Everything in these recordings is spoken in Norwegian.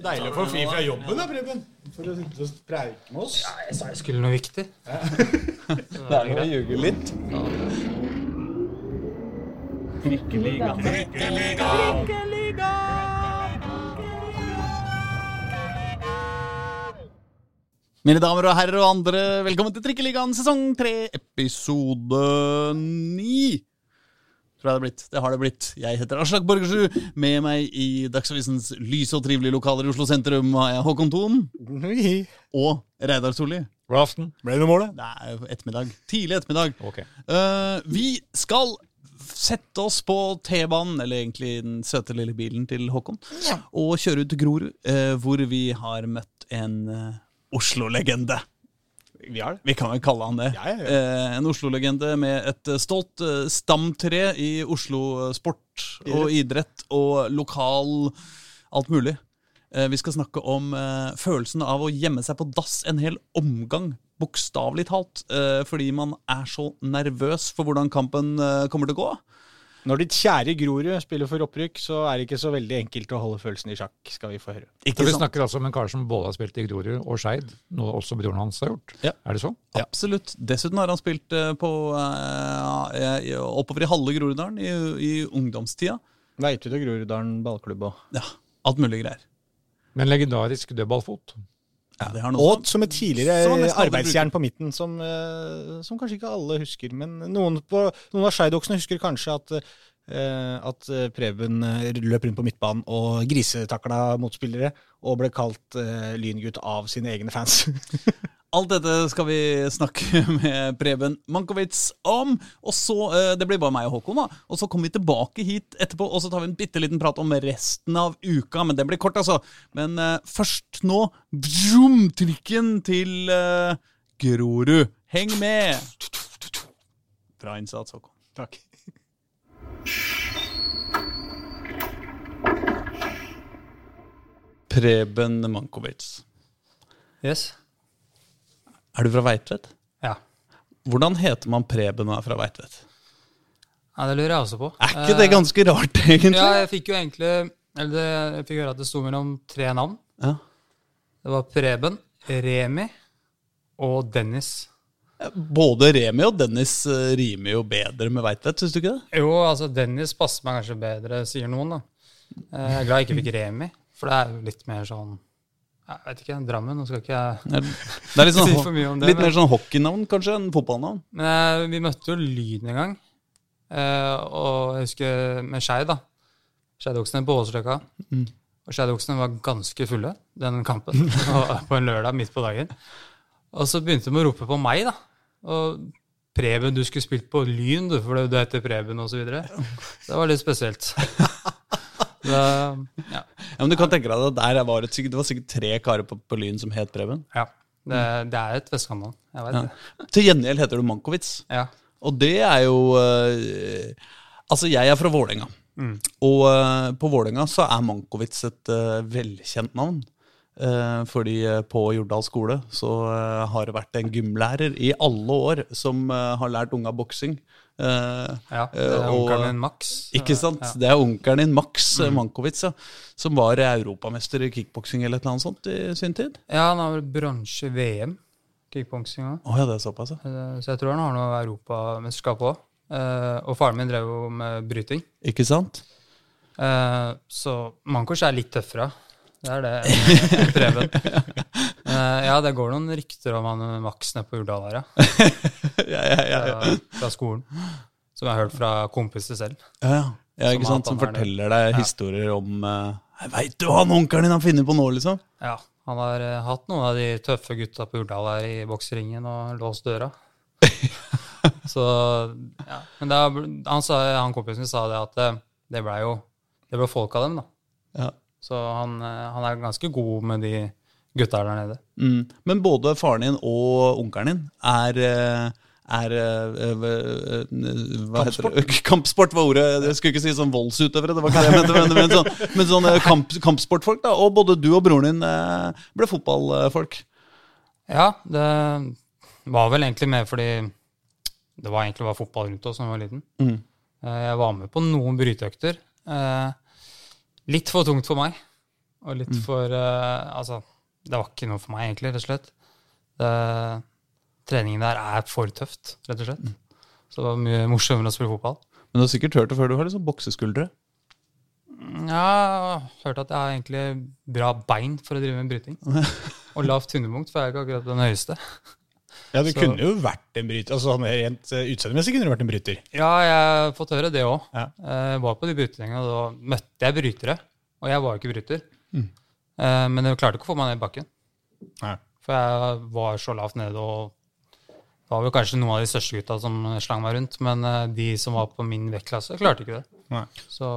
Deilig å få fri fra jobben, da, Preben. For å sitte og preike med oss. Jeg sa jeg skulle noe viktig. Det er å ljuge litt. Mine damer og herrer og andre, velkommen til Trikkeligaen sesong 3, episode 9. Tror jeg det er blitt. Det har det blitt. Jeg heter Aslak Borgersrud. Med meg i Dagsavisens lyse og trivelige lokaler i Oslo sentrum har jeg Håkon Thon og Reidar Solli. God aften. det noe mål, Det er jo ettermiddag. Tidlig ettermiddag. Okay. Uh, vi skal sette oss på T-banen, eller egentlig den søte lille bilen til Håkon, og kjøre ut til Grorud, uh, hvor vi har møtt en uh, Oslo-legende. Vi har det. Vi kan vel kalle han det. Ja, ja, ja. Eh, en Oslo-legende med et eh, stolt eh, stamtre i Oslo-sport og idrett og lokal alt mulig. Eh, vi skal snakke om eh, følelsen av å gjemme seg på dass en hel omgang, bokstavelig talt, eh, fordi man er så nervøs for hvordan kampen eh, kommer til å gå. Når ditt kjære Grorud spiller for opprykk, så er det ikke så veldig enkelt å holde følelsen i sjakk, skal vi få høre. Ikke Så vi snakker altså om en kar som både har spilt i Grorud og Skeid, noe også broren hans har gjort. Ja. Er det sånn? Absolutt. Dessuten har han spilt eh, på, eh, oppover i halve Groruddalen i, i ungdomstida. Veitvet og Groruddalen ballklubb òg. Ja, alt mulig greier. Men legendarisk dødballfot. Ja, Og som et tidligere nesten arbeidsjern på midten, som, eh, som kanskje ikke alle husker. Men noen, på, noen av skeidoksene husker kanskje at, eh, at eh, Preben løp rundt på midtbanen og grisetakla motspillere, og ble kalt lyngutt av sine egne fans. Alt dette skal vi snakke med Preben Mankowitz om. Og så, eh, Det blir bare meg og Håkon, da. Og så kommer vi tilbake hit etterpå, og så tar vi en bitte liten prat om resten av uka. Men det blir kort, altså. Men uh, først nå vroom, trikken til uh, Grorud. Heng med! Bra innsats, Håkon. Takk. Preben Mankowitz. Yes. Er du fra Veitvet? Ja. Hvordan heter man Preben og er fra Veitvet? ja, det lurer jeg også på. Er ikke det ganske rart, egentlig? Ja, jeg fikk jo egentlig Eller jeg fikk høre at det sto mellom tre navn. Ja. Det var Preben, Remi og Dennis. Både Remi og Dennis eh, rimer jo bedre med Veitvet, syns du ikke det? Jo, altså Dennis passer meg kanskje bedre, sier noen, da. Eh, Jeg er glad jeg ikke fikk Remi, for det er jo litt mer sånn Jeg vet ikke, Drammen. Nå skal ikke jeg Det er, litt, sånn, si for mye om det. litt men- mer sånn hockeynavn, kanskje, enn fotballnavn. Men eh, vi møtte jo Lyn en gang. Eh, og jeg husker med Skeid, da. Skeidoksene på Åserløkka. Mm. Og Skeidoksene var ganske fulle den kampen på en lørdag midt på dagen. Og så begynte de å rope på meg, da. Og Preben, du skulle spilt på Lyn, du, for du heter Preben, osv. Det var litt spesielt. Det, ja. Ja, men du kan tenke deg at der var det, sikkert, det var sikkert tre karer på, på Lyn som het Preben. ja. Det, det er et vestkantnavn. Jeg vet Ja. det. Til gjengjeld heter du Mankowitz. Ja. Og det er jo uh, Altså, jeg er fra Vålerenga. Og uh, på Vålerenga så er Mankowitz et uh, velkjent navn. Uh, fordi på Jordal skole så har det vært en gymlærer i alle år som har lært unga boksing. Eh, ja. Det eh, er og- onkelen din Max. Ikke sant? Ja. Det er onkelen din, Max mm. Mankowitz, ja, som var europamester i kickboksing eller annet sånt i sin tid. Ja, han har vel bronse-VM, kickboksing òg. Oh, ja, det er såpass, ja. Eh, Så jeg tror han har noe europamesterskap òg. Og faren min drev jo med bryting. Ikke sant? Eh, Så Mankors er litt tøffere. Det er det. Preben. Eh, Ja, det går noen rykter om han Max nede på Urdal her, ja. ja, ja, ja. Fra, fra skolen. Som jeg har hørt fra kompiser selv. ja, ja. ikke sant? Som er forteller deg historier om uh, Veit du han onkelen din har funnet på nå, liksom? Ja, Han har uh, hatt noen av de tøffe gutta på Urdal her i bokseringen og låst døra. Så, ja. Men da, han, sa, han kompisen sa det at eh, det ble jo det ble folk av dem, da. Ja. Så han, eh, han er ganske god med de gutta der nede. Mm. Men både faren din og onkelen din er eh, er eh, eh, hva heter det? Kampsport var ordet. Jeg skulle ikke si sånn voldsutøvere, det var ikke det jeg mente. Men, sånn, men sånn kamp, kampsportfolk, da. Og både du og broren din eh, ble fotballfolk. Ja, det var vel egentlig mer fordi det var egentlig bare fotball rundt oss da jeg var liten. Mm. Eh, Jeg var med på noen bryteøkter. Eh, Litt for tungt for meg. Og litt for eh, Altså, det var ikke noe for meg, egentlig, rett og slett. Det, treningen der er for tøft, rett og slett. Så det var mye morsommere å spille fotball. Men du har sikkert hørt det før, du har liksom bokseskuldre. Ja, jeg har hørt at jeg har egentlig bra bein for å drive med bryting. Og lavt hundepunkt, for jeg er ikke akkurat den høyeste. Ja, du Så- kunne jo vært en bryter. Altså, sånn Rent eh, utseendemessig kunne du vært en bryter. Ja, jeg har fått høre det òg. Ja. Jeg var på de bryteringene, og da møtte jeg brytere. Og jeg var jo ikke bryter. Mm. Men jeg klarte ikke å få meg ned i bakken. Nei. For jeg var så lavt nede, og det var vel kanskje noen av de største gutta som slang meg rundt. Men eh, de som var på min vektklasse, klarte ikke det. Så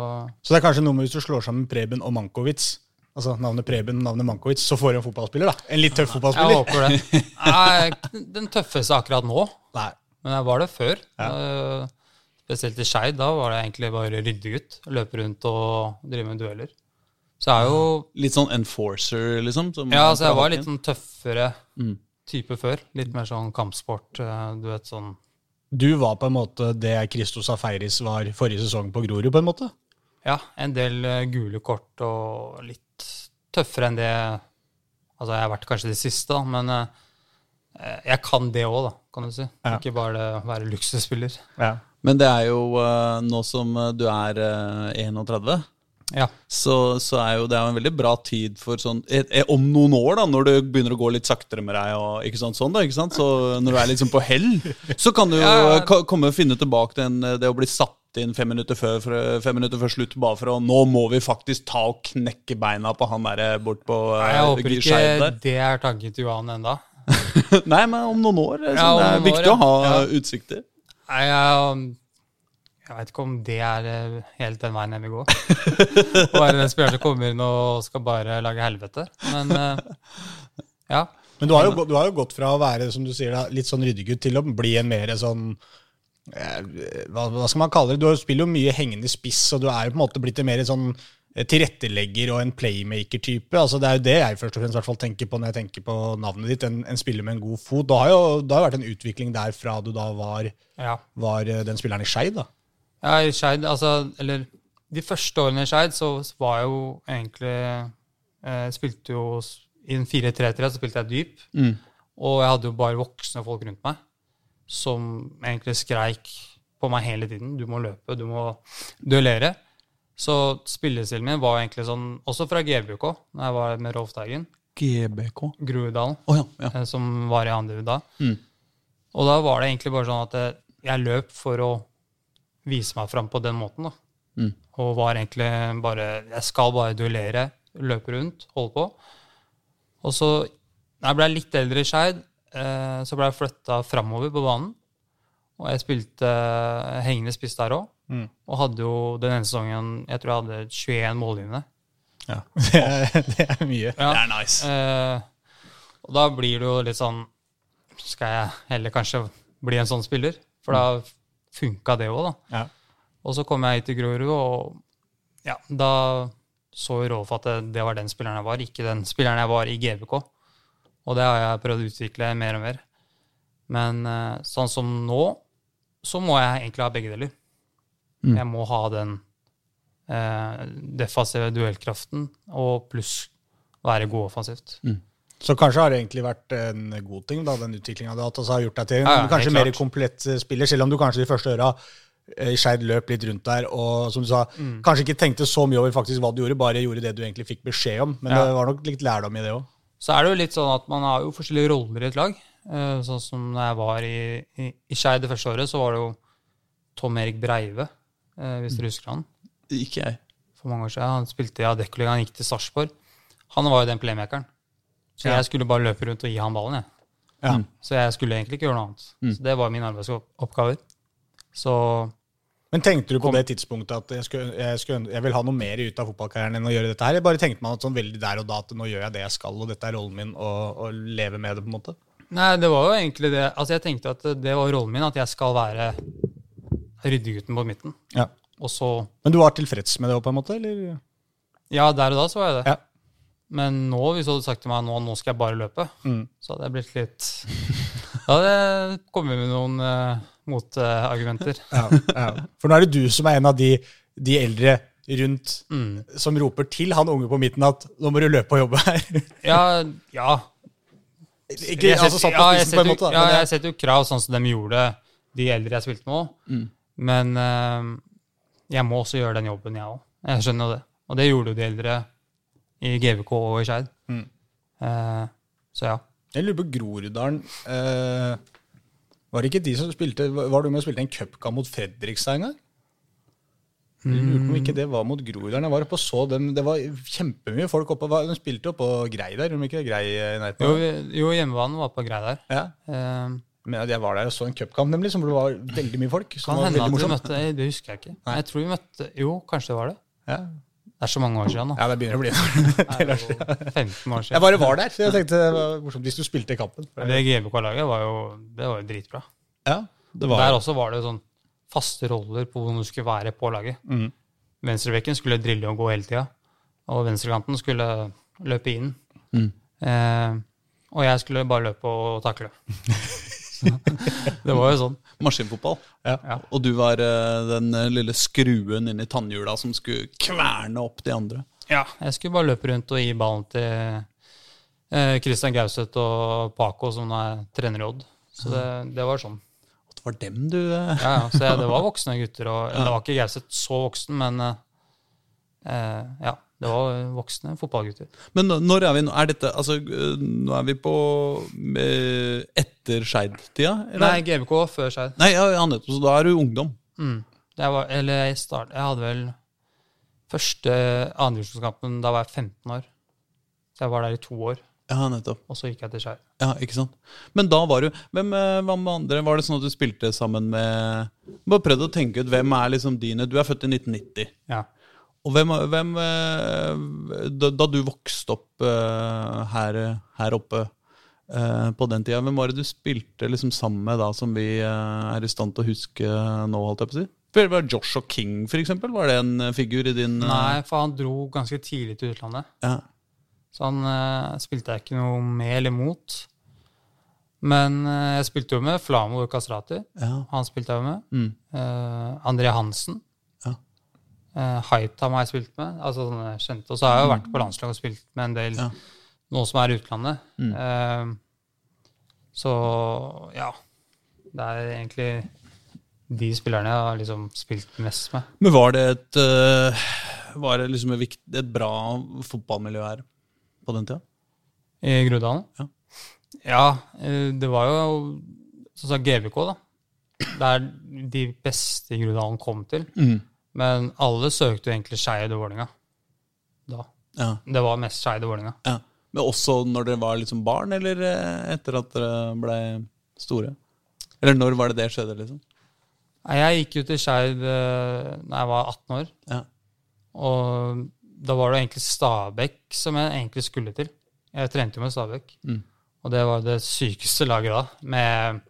Så det er kanskje noe med hvis du slår sammen Preben og Mankovic, altså navnet Preben og navnet Mankovic, så får du en fotballspiller, da. En litt tøff jeg fotballspiller. håper det. Jeg er den tøffeste akkurat nå, Nei. men jeg var det før. Ja. Eh, Spesielt i Skeid. Da var det egentlig bare ryddegutt. Løpe rundt og drive med dueller. Så jeg er jo Litt sånn enforcer, liksom? som Ja, så jeg var litt sånn tøffere Mm. Type før. Litt mer sånn kampsport. eh, Du vet sånn Du var på en måte det Christos Aferis var forrige sesong på Grorud, på en måte. Ja, en del eh, gule kort og litt tøffere enn det Altså, jeg har vært kanskje det siste, da, men eh, jeg kan det òg, da, kan du si. Ja. Ikke bare det å være luksusspiller. Ja. Men det er jo nå som du er eh, 31, Ja. så, så er jo det er en veldig bra tid for sånn et, et, Om noen år, da, når det begynner å gå litt saktere med deg, og ikke sant, sånn da, ikke sant? så når du er liksom på hell, så kan du jo Ja, ja. eh, komme og finne tilbake den, eh, det å bli satt inn fem minutter før, fem minutter før slutt, bare for å Nå må vi faktisk ta og knekke beina på han der bort på Nei, eh, jeg håper ikke der. det er tanken til Johan enda. Nei, men om noen år. eh, Ja, om det er viktig år, å ha ja. utsikter. Nei, jeg, jeg vet ikke om det er eh, helt den veien jeg vil gå. Å være den spilleren som kommer inn og skal bare lage helvete. Men eh, ja. Men du har, jo, du har jo gått fra å være som du sier, litt sånn ryddegutt til å bli en mer sånn eh, hva, hva skal man kalle det? Du spiller jo mye hengende spiss, og du er jo på en måte blitt en mer sånn tilrettelegger og en playmaker-type. Altså Det er jo det jeg først og fremst hvert fall tenker på når jeg tenker på navnet ditt. En, en spiller med en god fot. Det har jo det har vært en utvikling der fra du da var, ja. var den spilleren i Skeid. Ja, i Skeid, altså Eller de første årene i Skeid så var jeg jo egentlig eh, Spilte jo i en 4-3-3, så spilte jeg dyp. Mm. Og jeg hadde jo bare voksne folk rundt meg som egentlig skreik på meg hele tiden. Du må løpe, du må duellere. Så spillestilen min var egentlig sånn, også fra GBK, da jeg var med Rolf Teigen, GBK. Å oh, ja, ja. eh, som var i andre da. Mm. Og da var det egentlig bare sånn at eh, jeg løp for å vise meg fram på den måten. da. Mm. Og var egentlig bare Jeg skal bare duellere, løpe rundt, holde på. Og så, da jeg ble litt eldre i Skeid, eh, så ble jeg flytta framover på banen. Og jeg spilte eh, hengende spiss der òg. Mm. Og hadde jo den ene sesongen jeg tror jeg hadde 21 målgivende. Ja. Det, er, det er mye. Ja. Det er nice. Eh, og da blir det jo litt sånn Skal jeg heller kanskje bli en sånn spiller? For da funka det òg, da. Ja. Og så kom jeg hit til Grorud, og ja, da så jo Rolf at det, det var den spilleren jeg var, ikke den spilleren jeg var i GBK. Og det har jeg prøvd å utvikle mer og mer. Men eh, sånn som nå, så må jeg egentlig ha begge deler. Mm. Jeg må ha den eh, defensive duellkraften og pluss være god offensivt. Så kanskje har det egentlig vært en god ting, da, den utviklinga du har hatt. Altså har gjort deg til en Ja, ja, kanskje mer komplett eh, spiller, selv om du kanskje de første øra eh, i Skeid løp litt rundt der og som du sa, Mm. kanskje ikke tenkte så mye over faktisk hva du gjorde, bare gjorde det du egentlig fikk beskjed om. Men Ja. det var nok litt lærdom i det òg. Så er det jo litt sånn at man har jo forskjellige roller i et lag. Eh, Sånn som da jeg var i, i, i Skeid det første året, så var det jo Tom Erik Breive, eh, hvis dere husker han. Ikke jeg. For mange år siden. Han spilte i Adeccoligaen, han gikk til Sarpsborg. Han var jo den playmakeren. Så jeg skulle bare løpe rundt og gi han ballen, jeg. Ja. Så jeg skulle egentlig ikke gjøre noe annet. Så det var mine arbeidsoppgaver. Så Men tenkte du på Kom- det tidspunktet at jeg, skulle, jeg, skulle, jeg vil ha noe mer ut av fotballkarrieren enn å gjøre dette her? Eller bare tenkte man at sånn veldig der og da at nå gjør jeg det jeg skal, og dette er rollen min, og, og leve med det, på en måte? Nei, det var jo egentlig det Altså, jeg tenkte at det var rollen min, at jeg skal være ryddegutten på midten. Ja. Og så Men du var tilfreds med det òg, på en måte? eller? Ja, der og da så var jeg det. Ja. Men nå, hvis du hadde sagt til meg nå, nå skal jeg bare løpe, Mm. så hadde jeg blitt litt Da hadde jeg kommet med noen uh, motargumenter. Ja, ja. For nå er det du som er en av de, de eldre rundt Mm. som roper til han unge på midten at 'nå må du løpe og jobbe her'. Ja, ja. Ikke Jeg altså setter- satt på ja, jeg en setter måte, da. Ja, jeg setter jo krav sånn som de gjorde, de eldre jeg spilte med òg. Mm. Men uh, jeg må også gjøre den jobben, jeg òg. Jeg skjønner jo det. Og det gjorde jo de eldre i GVK og i Skeid. Mm. Eh, så ja. Jeg lurer på Groruddalen eh, Var det ikke de som spilte Var du med og spilte en cupkamp mot Fredrikstad en gang? Jeg lurer på om ikke det var mot Groruddalen. Jeg var oppe og så dem. Det var kjempemye folk oppe. De spilte jo på Grei der, om ikke det er Grei i nærheten? Jo, jo hjemmebanen var på grei der. Ja. Eh, Men at jeg var der og så en cupkamp, nemlig, som det var veldig mye folk. Som kan hende at vi møtte Det husker jeg ikke. Nei. Jeg tror vi møtte Jo, kanskje det var det. Ja. Det er så mange år siden da. ja, det begynner å bli en del år siden. 15 år siden. Jeg bare var der, så jeg tenkte det var morsomt hvis du spilte kampen. Det GBK-laget var jo Det var jo dritbra. Ja, det var. Der også var det sånn faste roller på hvordan du skulle være på laget. Mm. Venstrebekken skulle drille og gå hele tida, og venstrekanten skulle løpe inn. Mm. Eh, og jeg skulle bare løpe og takle. Det var jo sånn. Maskinfotball. Ja. Ja. Og du var eh, den eh, lille skruen inni tannhjula som skulle kverne opp de andre. Ja, jeg skulle bare løpe rundt og gi ballen til Kristian Christian Gauseth og Paco, som er trener i Odd. Så det, det var sånn. Det var dem du eh, Ja, ja, så jeg, det var voksne gutter. Og, Det var ikke Gauseth så voksen, men eh, eh, ja, det var voksne fotballgutter. Men når er vi nå? Er dette Altså, eh, nå er vi på eh, etter Skeid-tida? Nei, GBK før Skeid. Nei, ja, nettopp. Så da er du ungdom. Mm. Var, eller jeg start, Jeg hadde vel første andredivisjonskampen da var jeg 15 år. Så jeg var der i to år, Ja, nettopp. og så gikk jeg til Skeid. Ja, ikke sant? Men da var du Hvem var med andre? Var det sånn at du spilte sammen med Bare prøvd å tenke ut hvem er liksom dine Du er født i 1990. Ja. Og hvem, hvem eh, da, da du vokste opp eh, her, her oppe eh, på den tida, hvem var det du spilte liksom sammen med da, som vi er i stand til å huske nå? holdt jeg på å si? For Var Joshua King, for eksempel? Var det en figur i din Nei, for han dro ganske tidlig til utlandet. Ja. Så han uh, spilte jeg ikke noe med eller mot. Men uh, jeg spilte jo med Flamo Castrati. ja. Han spilte jeg med. Mm. Uh, André Hansen. Uh, Haitam har jeg spilt med. Altså sånne kjente. Og så har jeg jo vært på landslag og spilt med en del Ja. noen som er i utlandet. Mm. Uh, så ja. Det er egentlig de spillerne jeg har liksom spilt mest med. Men var det et uh, Var det liksom et, et bra fotballmiljø her på den tida? I Groruddalen? Ja. Ja, uh, det var jo sånn som GVK, da. Der de beste i Groruddalen kom til. Men alle søkte jo egentlig Skeid og Vålerenga da. Ja. Det var mest Skeid og Vålerenga. ja. Men også når dere var liksom barn, eller eh, etter at dere ble store? Eller når var det det skjedde, liksom? Nei, Jeg gikk jo til Skeid eh, da jeg var 18 år. Ja. Og da var det egentlig Stabæk som jeg egentlig skulle til. Jeg trente jo med Stabæk. Mm. Og det var det sykeste laget da, med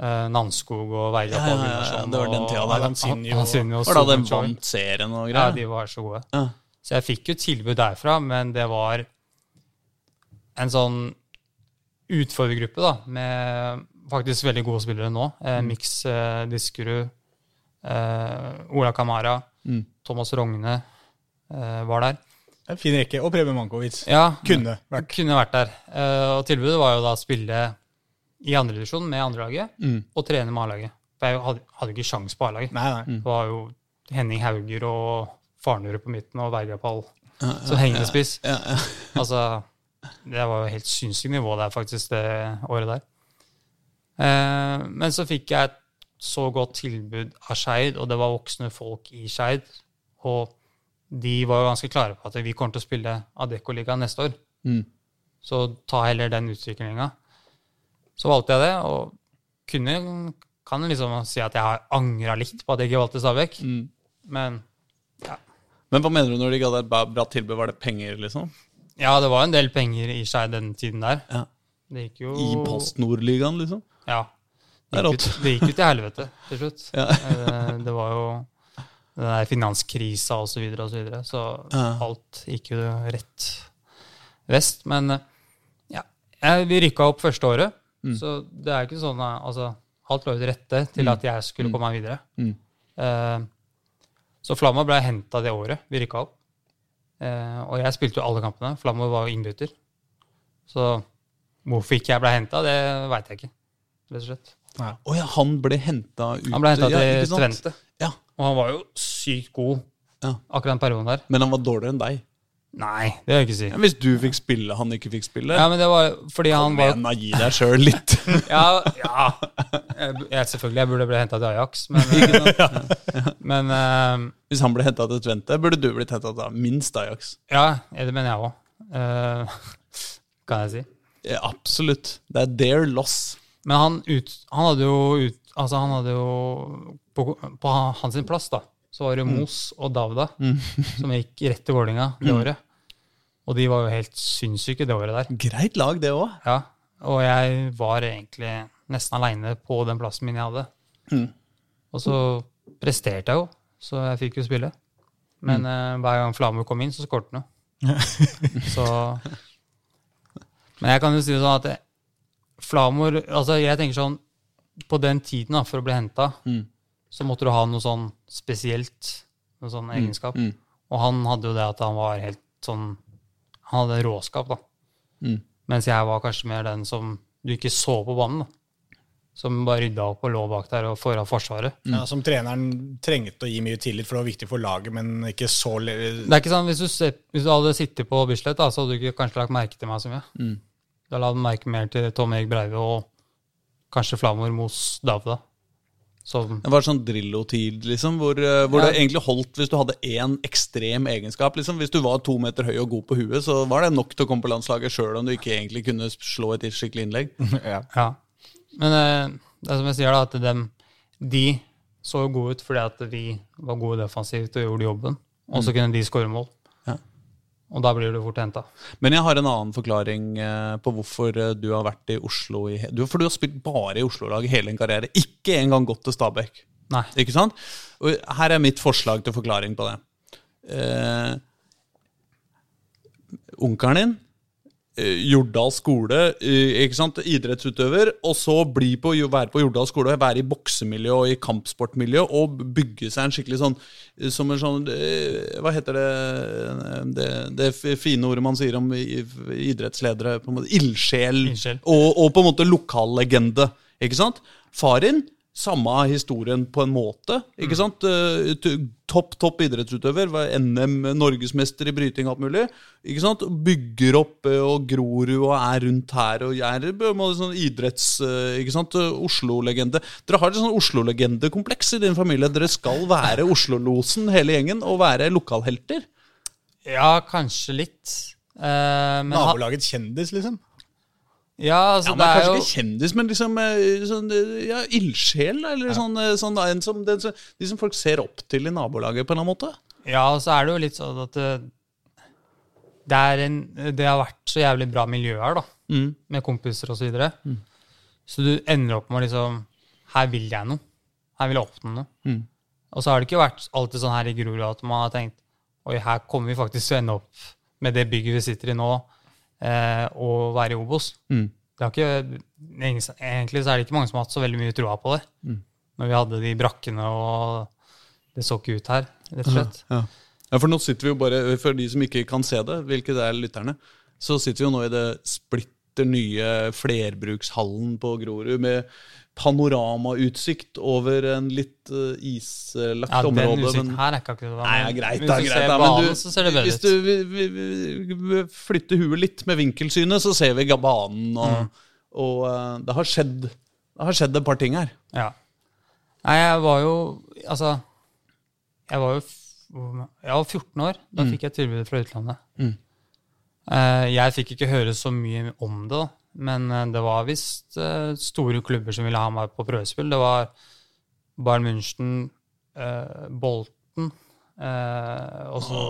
eh, Nanskog og Ja, ja, ja, ja, det var den tida der. Lanzinho Lanzinho. Var da de vant serien og Ja, greier? de var så gode. Ja. Så jeg fikk jo tilbud derfra, men det var en sånn utfordrergruppe, da, med faktisk veldig gode spillere nå. Eh, Mm. Mix eh, Diskerud, eh, Ola Kamara, Mm. Thomas Rogne eh, var der. En fin rekke. Og Preben Mankovic. Ja, Kunne vært. kunne vært der. Eh, og tilbudet var jo da å spille i andredivisjon med andrelaget Mm. og trene med A-laget. For jeg hadde, hadde ikke sjans på A-laget. Det var jo Henning Hauger og Farnerud på midten og Bergapall Ja, som hengende spiss. Ja, ja. Altså, det var jo helt sinnssykt nivå der faktisk det året der. Eh, men så fikk jeg et så godt tilbud av Skeid, og det var voksne folk i Skeid. Og de var jo ganske klare på at vi kommer til å spille Adeccoligaen neste år. Mm. Så ta heller den utviklinga. Så valgte jeg det, og kunne, kan liksom si at jeg har angra litt på at jeg ikke valgte Stabæk. Mm. Men Men hva mener du når de ga deg bra- tilbud? Var det penger, liksom? ja, det var en del penger i seg den tiden der. Ja. Det gikk jo I Post Nord-ligaen, liksom? Ja. Det Det gikk, ut, det gikk jo til helvete til slutt. Ja. det, Det var jo den der finanskrisa og så videre og så videre. Så Ja. alt gikk jo rett vest. Men eh, ja, vi rykka opp første året. Mm. Så det er ikke sånn at altså, Alt lå jo til rette til Mm. at jeg skulle komme meg videre. Mm. Eh, Så Flamma ble henta det året vi rykka opp. Uh, og jeg spilte jo alle kampene. Flamma var jo innbytter. Så hvorfor ikke jeg ble henta, det veit jeg ikke. Rett og slett. Å ja, han ble henta ut Han ble henta til ja? Tvente, Ja. og han var jo sykt god Ja. akkurat den perioden der. Men han var dårligere enn deg. Nei, det vil jeg ikke si. Ja, hvis du fikk spille, han ikke fikk spille. Ja, men det var fordi han var Men gi deg sjøl litt. Ja, ja. Jeg, jeg, selvfølgelig, jeg burde bli henta til Ajax, men, men uh, Hvis han ble henta til Tvente, burde du blitt henta til minst Ajax. Ja, det mener jeg òg. kan jeg si. Ja, absolutt. Det er their loss. Men han, ut, han hadde jo ut, Altså, han hadde jo På, på hans plass, da, så var det Mos og Davda som gikk rett til Vålerenga det året. Og de var jo helt sinnssyke det året der. Greit lag, det òg. Ja, Og jeg var egentlig nesten aleine på den plassen min jeg hadde. Mm. Og så presterte jeg jo, så jeg fikk jo spille. Men eh, hver gang Flamer kom inn, så skåret han jo. så Men jeg kan jo si det sånn at Flamor Altså, jeg tenker sånn På den tiden, da, for å bli henta, Mm. så måtte du ha noe sånn spesielt, noe sånn egenskap. mm. Og han hadde jo det at han var helt sånn Han hadde råskap, da. Mm. Mens jeg var kanskje mer den som du ikke så på banen. da. Som bare rydda opp og lå bak der og foran forsvaret. Ja, som treneren trengte å gi mye tillit, for det var viktig for laget, men ikke så le- Det er ikke sånn, Hvis du, ser, hvis du hadde sittet på Bislett, da, så hadde du ikke kanskje lagt merke til meg så mye. Mm. Da la du merke mer til Tom Erik Breive og kanskje Flamor Mos Davda. Så Det var sånn Drillo-tid, liksom, hvor, eh, hvor Ja. det egentlig holdt hvis du hadde én ekstrem egenskap. liksom. Hvis du var to meter høy og god på huet, så var det nok til å komme på landslaget sjøl om du ikke egentlig kunne slå et skikkelig innlegg. ja. Ja. Men eh, det er som jeg sier, da, at dem, de så jo gode ut fordi at vi var gode defensivt og gjorde jobben. Og så kunne de skåre mål. Og da blir du fort henta. Men jeg har en annen forklaring eh, på hvorfor eh, du har vært i Oslo i du, For du har spilt bare i Oslo-lag hele din karriere. Ikke engang gått til Stabæk. Nei. Ikke sant? Og her er mitt forslag til forklaring på det. Eh, onkelen din, Jordal skole, eh, ikke sant? idrettsutøver, og så bli på, være på Jordal skole, være i boksemiljø og i kampsportmiljø, og bygge seg en skikkelig sånn eh, Som en sånn eh, Hva heter det det, det fine ordet man sier om idrettsledere? på en måte, Ildsjel. Og, og på en måte lokallegende. Ikke sant? Far din, samme historien på en måte. ikke sant? Eh, Topp topp idrettsutøver. NM, norgesmester i bryting, alt mulig. ikke sant? Bygger opp eh, og Grorud og er rundt her og er en sånn idretts... eh, ikke sant? Eh, Oslo-legende. Dere har et sånn Oslo-legendekompleks i din familie. Dere skal være Oslo-losen hele gjengen og være lokalhelter. Ja, kanskje litt. Eh, men Nabolagets kjendis, liksom. Ja, altså, Ja, det er Kanskje jo ikke kjendis, men liksom eh, sånn, eh, ja, ildsjel? Eller sånn, eh, sånn en som, den, de som folk ser opp til i nabolaget, på en eller annen måte? Ja, og så er det jo litt sånn at det, en, det har vært så jævlig bra miljø her, da. Mm. Med kompiser og så videre. Så du ender opp med liksom Her vil jeg noe. Her vil jeg oppnå noe. Mm. Og så har det ikke vært alltid sånn her i Grorud at man har tenkt Oi, her kommer vi faktisk til å ende opp med det bygget vi sitter i nå, eh, å være i Obos. Mm. Det har ikke, egentlig så er det ikke mange som har hatt så veldig mye troa på det. Mm. Når vi hadde de brakkene og det så ikke ut her, rett og slett. Ja. ja, for nå sitter vi jo bare, for de som ikke kan se det, hvilket er lytterne, så sitter vi jo nå i det splitter nye flerbrukshallen på Grorud med panoramautsikt over en litt uh, islagt Ja, den område. utsikten men- her er ikke akkurat Nei, greit da, greit ser da. Men du, så ser det bedre hvis du vi, flytter huet litt med vinkelsynet, så ser vi banen, og, Mm. og eh, det, har skjedd, det har skjedd et par ting her. Ja. Nei, jeg var jo Altså, jeg var jo Jeg var 14 år. Da fikk jeg tilbudet fra utlandet. Mm. Eh, Jeg fikk ikke høre så mye om det, da. Men eh, det var visst eh, store klubber som ville ha meg på prøvespill. Det var Bayern München, eh, Bolten eh, og så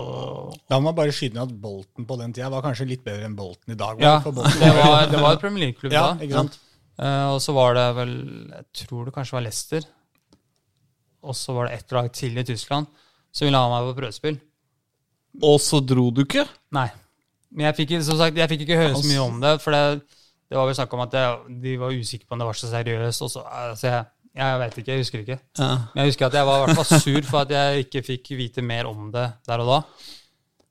La meg bare skyte ned at Bolten på den tida var kanskje litt bedre enn Bolten i dag. Ja, for Bolten det var, det var et Premier League-klubb ja, da. ikke sant? Eh, og så var det vel Jeg tror det kanskje var Leicester. Og så var det ett lag til i Tyskland som ville ha meg på prøvespill. Og så dro du ikke? Nei. Men jeg fikk, som sagt, jeg fikk ikke høre så mye om det, for det, det var vel snakk om at jeg, de var usikre på om det var så seriøst. Og så, altså jeg, Jeg vet ikke, jeg husker ikke. Ja. Men jeg husker at jeg var i hvert fall sur for at jeg ikke fikk vite mer om det der og da.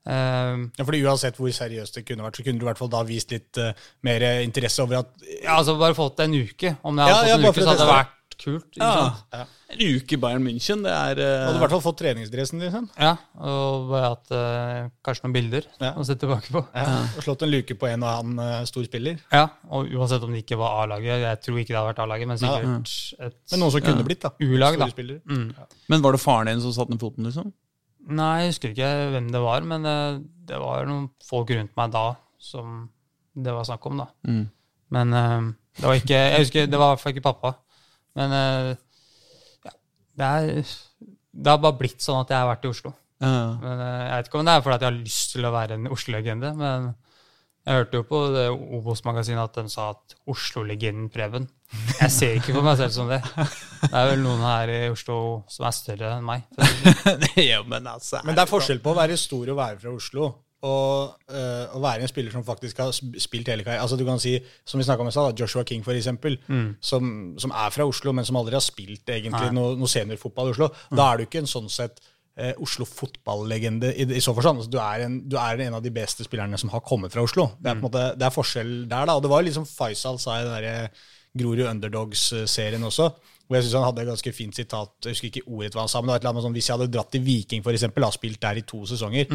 Um, Ja, fordi Uansett hvor seriøst det kunne vært, så kunne du i hvert fall da vist litt uh, mer interesse over at ja, altså bare fått en uke. Om jeg hadde ja, fått en uke, så hadde det vært kult. Ikke Ja. sant? En uke i Bayern München, det er uh... Hadde i hvert fall fått treningsdressen, liksom. Ja, og bare hatt uh, kanskje noen bilder Ja. å se tilbake på. Ja. Og slått en luke på en og annen uh, stor spiller. Ja, og uansett om det ikke var A-laget. Jeg tror ikke det hadde vært A-laget, men Ja. sikkert et Men noen som kunne blitt, da. U-lag, da. Mm. Men var det faren din som satte ned foten, liksom? Nei, jeg husker ikke hvem det var, men det var noen folk rundt meg da som det var snakk om, da. Mm. Men det var ikke Jeg husker, det var i hvert fall ikke pappa. Men eh, ja, det er Det har bare blitt sånn at jeg har vært i Oslo. Ja. Men eh, Jeg vet ikke om det er fordi at jeg har lyst til å være en Oslo-legende, men jeg hørte jo på det Obos-magasinet at de sa at Oslo-legenden Preben. Jeg ser ikke på meg selv som det. Det er vel noen her i Oslo som er større enn meg. ja, men altså Men det er forskjell på å være stor og være fra Oslo. Og eh, å være en spiller som faktisk har spilt hele karrieren. Altså du kan si, Som vi om i stad, da, Joshua King for eksempel, som, som er fra Oslo, men som aldri har spilt egentlig noe, noe seniorfotball i Oslo. Da er du ikke en sånn sett eh, Oslo fotballegende i, i så forstand. Altså, du, er en, du er en av de beste spillerne som har kommet fra Oslo. Det er på måte, det er forskjell der, da. Og det var liksom Faisal sa i den derre Grorud Underdogs-serien også. Hvor jeg synes han hadde et ganske fint sitat. Jeg husker ikke ordet hva han sa, men det var et eller annet sånn, hvis jeg hadde dratt til Viking for eksempel, og spilt der i to sesonger,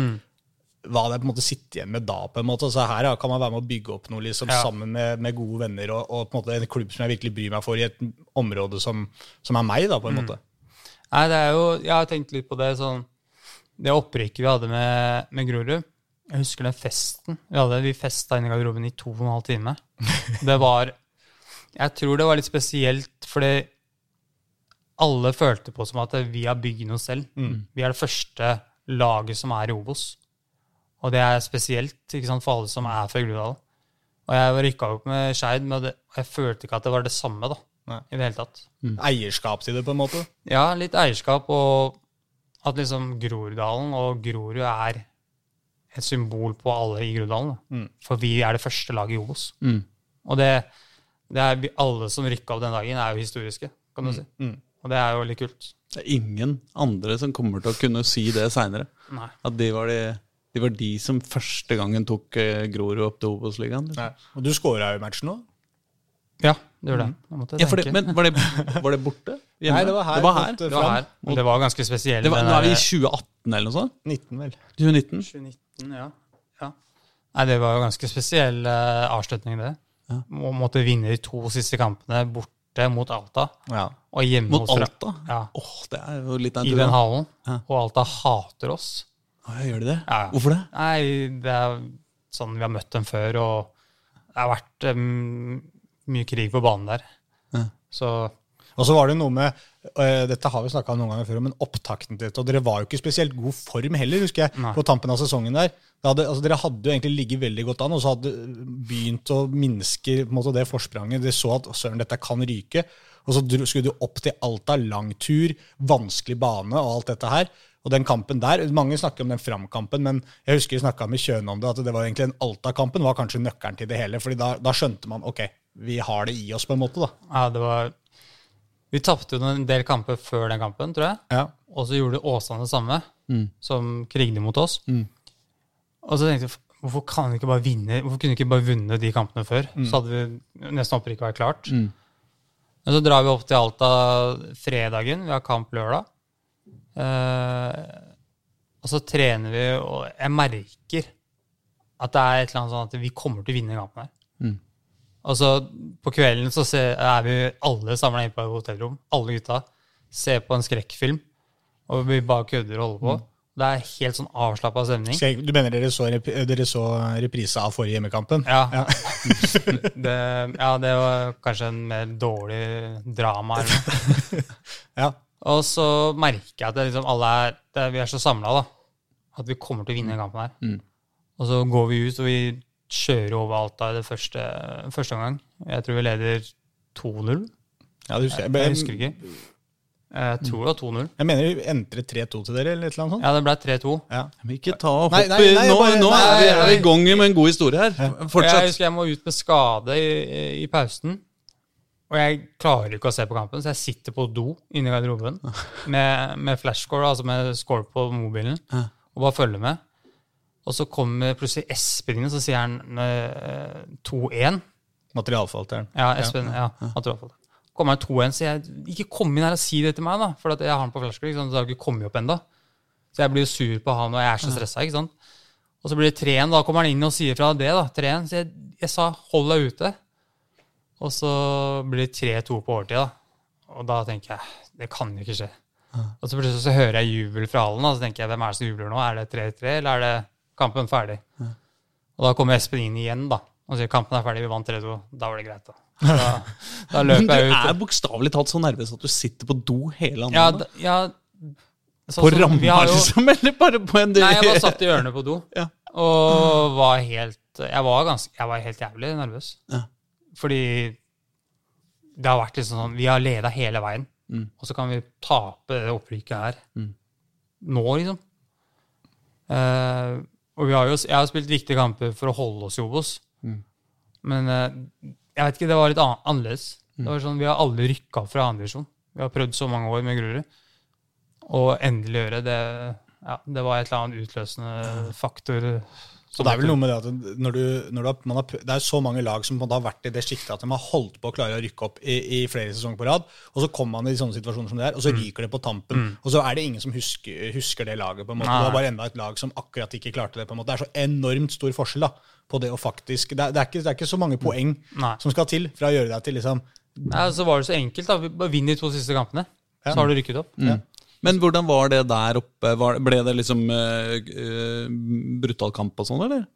hva hadde jeg på en måte sittet igjen med da? på en måte? Så her kan man være med å bygge opp noe liksom, Ja. sammen med, med gode venner, og, og på en måte en klubb som jeg virkelig bryr meg for i et område som, som er meg, da, på en måte. Nei, det er jo Jeg har tenkt litt på det sånn Det opprykket vi hadde med, med Grorud Jeg husker den festen vi hadde. Vi festa inne i garderoben i to og en halv time. Det var Jeg tror det var litt spesielt, fordi alle følte på som at vi har bygd noe selv. Vi er det første laget som er i Obos. Og det er spesielt ikke sant, for alle som er fra Groruddalen. Og jeg rykka opp med Skeid, men det, jeg følte ikke at det var det samme da, Nei. i det hele tatt. Eierskap til det, på en måte. Ja, litt eierskap, og at liksom Groruddalen og Grorud er et symbol på alle i Groruddalen. Mm. For vi er det første laget i Obos. Mm. Og det, det er alle som rykka opp den dagen, er jo historiske, kan du si. mm. Og det er jo litt kult. Det er ingen andre som kommer til å kunne si det seinere. At de var de, de var de som første gangen tok eh, Grorud opp til Obos-ligaen. Liksom. Nei. Og du skåra jo matchen nå. Ja, det gjorde mm. Jeg Ja, for det, men var det, var det borte? Hjemme? Nei, det var her. Det var, her. det var her. Det var ganske spesielt. Det var, nå er vi i 2018 eller noe sånt? 19, vel. 2019? 2019, ja. ja. Nei, det var jo ganske spesiell uh, avslutning, det. Ja. Måtte vinne de to siste kampene borte mot Alta, Ja. og hjemme Mot hos Alta? Ja, Åh, det er jo litt av I en I den hallen. Ja. Og Alta hater oss. Gjør de det? Ja. Hvorfor det? Nei, det er sånn vi har møtt dem før, og det har vært um, mye krig på banen der. Ja. Så Og så var det noe med øh, Dette har vi om noen ganger før, men opptakten til dette. Og dere var jo ikke spesielt god form heller, husker jeg, Nei. på tampen av sesongen der. Hadde, altså, dere hadde jo egentlig ligget veldig godt an, og så hadde begynt å minske på en måte, det forspranget. Dere så at søren, dette kan ryke. Og så skulle du opp til Alta, lang tur, vanskelig bane og alt dette her. Og den kampen der, Mange snakker om den framkampen, men jeg husker vi snakka med Kjøne om det, at det var egentlig den Alta-kampen var kanskje nøkkelen til det hele. fordi da, da skjønte man ok, vi har det i oss, på en måte. da. ja, det var Vi tapte jo en del kamper før den kampen, tror jeg. Ja. Og så gjorde Åsane det samme, som krigde mot oss. Mm. Og så tenkte jeg, hvorfor kan vi ikke bare vinne, hvorfor kunne vi ikke bare vunnet de kampene før? Så hadde vi nesten opprykket vært klart. Mm. Men så drar vi opp til Alta fredagen, vi har kamp lørdag. Eh, og så trener vi, og jeg merker at det er et eller annet sånn at vi kommer til å vinne kampen her. Mm. Og så på kvelden så ser, er vi alle samla inne på et hotellrom, alle gutta, ser på en skrekkfilm, og vi bare kødder og holder på. Det er helt sånn avslappa stemning. Skrek, du mener dere så, rep dere så reprise av forrige hjemmekampen? Ja. det, ja, det var kanskje en mer dårlig drama eller noe. Ja. Og så merker jeg at det liksom alle er, det, vi er så samla, da. At vi kommer til å vinne den kampen her. Mm. Og så går vi ut, og vi kjører over Alta i det første, første omgang. Jeg tror vi leder 2-0. Ja, det husker jeg. Jeg Jeg, husker ikke. Jeg tror det var 2-0. jeg mener vi endte 3-2 til dere, eller et eller annet sånt. Ja, det ble 3-2. Ja. Men ikke ta opp. Nei, nei, i- nei, Nå, bare- nå nei, er, vi, er vi i gang med en god historie her. Jeg Fortsett. husker jeg må ut med skade i, i pausen. Og jeg klarer ikke å se på kampen, så jeg sitter på do inne i garderoben med, med flashscore, altså med score på mobilen, og bare følger med. Og så kommer plutselig Espen inn, og så sier han eh, 2-1. Materialforvalteren. Ja, Espen, ja, tror. Kommer han 2-1, så jeg ikke kom inn her og si det til meg, da. For at jeg har han på flashscore, så det har ikke kommet opp ennå. Så jeg blir jo sur på han, og jeg er så stressa, ikke sant. Og så blir det 3-1, da kommer han inn og sier fra det, da. 3-1. Så jeg, jeg sa 'hold deg ute'. Og så blir det 3-2 på overtid, da. Og da tenker jeg det kan jo ikke skje. Og så plutselig så hører jeg jubel fra hallen, og Så tenker jeg hvem er det som jubler nå? Er det 3-3, eller er det kampen ferdig? Og da kommer Espen inn igjen, da. Og sier kampen er ferdig, vi vant 3-2. Da var det greit, da. Da, da Men løper du jeg ut. er bokstavelig talt så nervøs at du sitter på do hele andre Ja, ja sånn På ramma, liksom? Eller bare på en Nei, jeg bare satt i ørene på do Ja. og var helt Jeg var, ganske, jeg var helt jævlig nervøs. Ja. Fordi det har vært liksom sånn Vi har leda hele veien, Mm. og så kan vi tape det opprykket her Mm. nå, liksom. Uh, og vi har jo, jeg har spilt viktige kamper for å holde oss i Obos, Mm. men uh, jeg vet ikke, det var litt an annerledes. Det var sånn, Vi har alle rykka opp fra andredivisjon. Vi har prøvd så mange år med Grorud. Og endelig gjøre det ja, Det var et eller annet utløsende faktor. Så det er vel noe med det at når du, når du har, man har, det er så mange lag som har vært i det sjiktet at de har holdt på å klare å rykke opp i, i flere sesonger på rad, og så kommer man i sånne situasjoner som det er, og så ryker det på tampen. Og så er det ingen som husker, husker det laget. på en måte. Nei. Det er bare enda et lag som akkurat ikke klarte det. på en måte. Det er så enormt stor forskjell da, på det å faktisk Det er, det er, ikke, det er ikke så mange poeng Nei. som skal til fra å gjøre deg til liksom Nei, så var det så enkelt. da. Vinn de to siste kampene, Ja. så har du rykket opp. Mm. Men hvordan var det der oppe? Var, ble det liksom uh, brutal kamp og sånn, eller?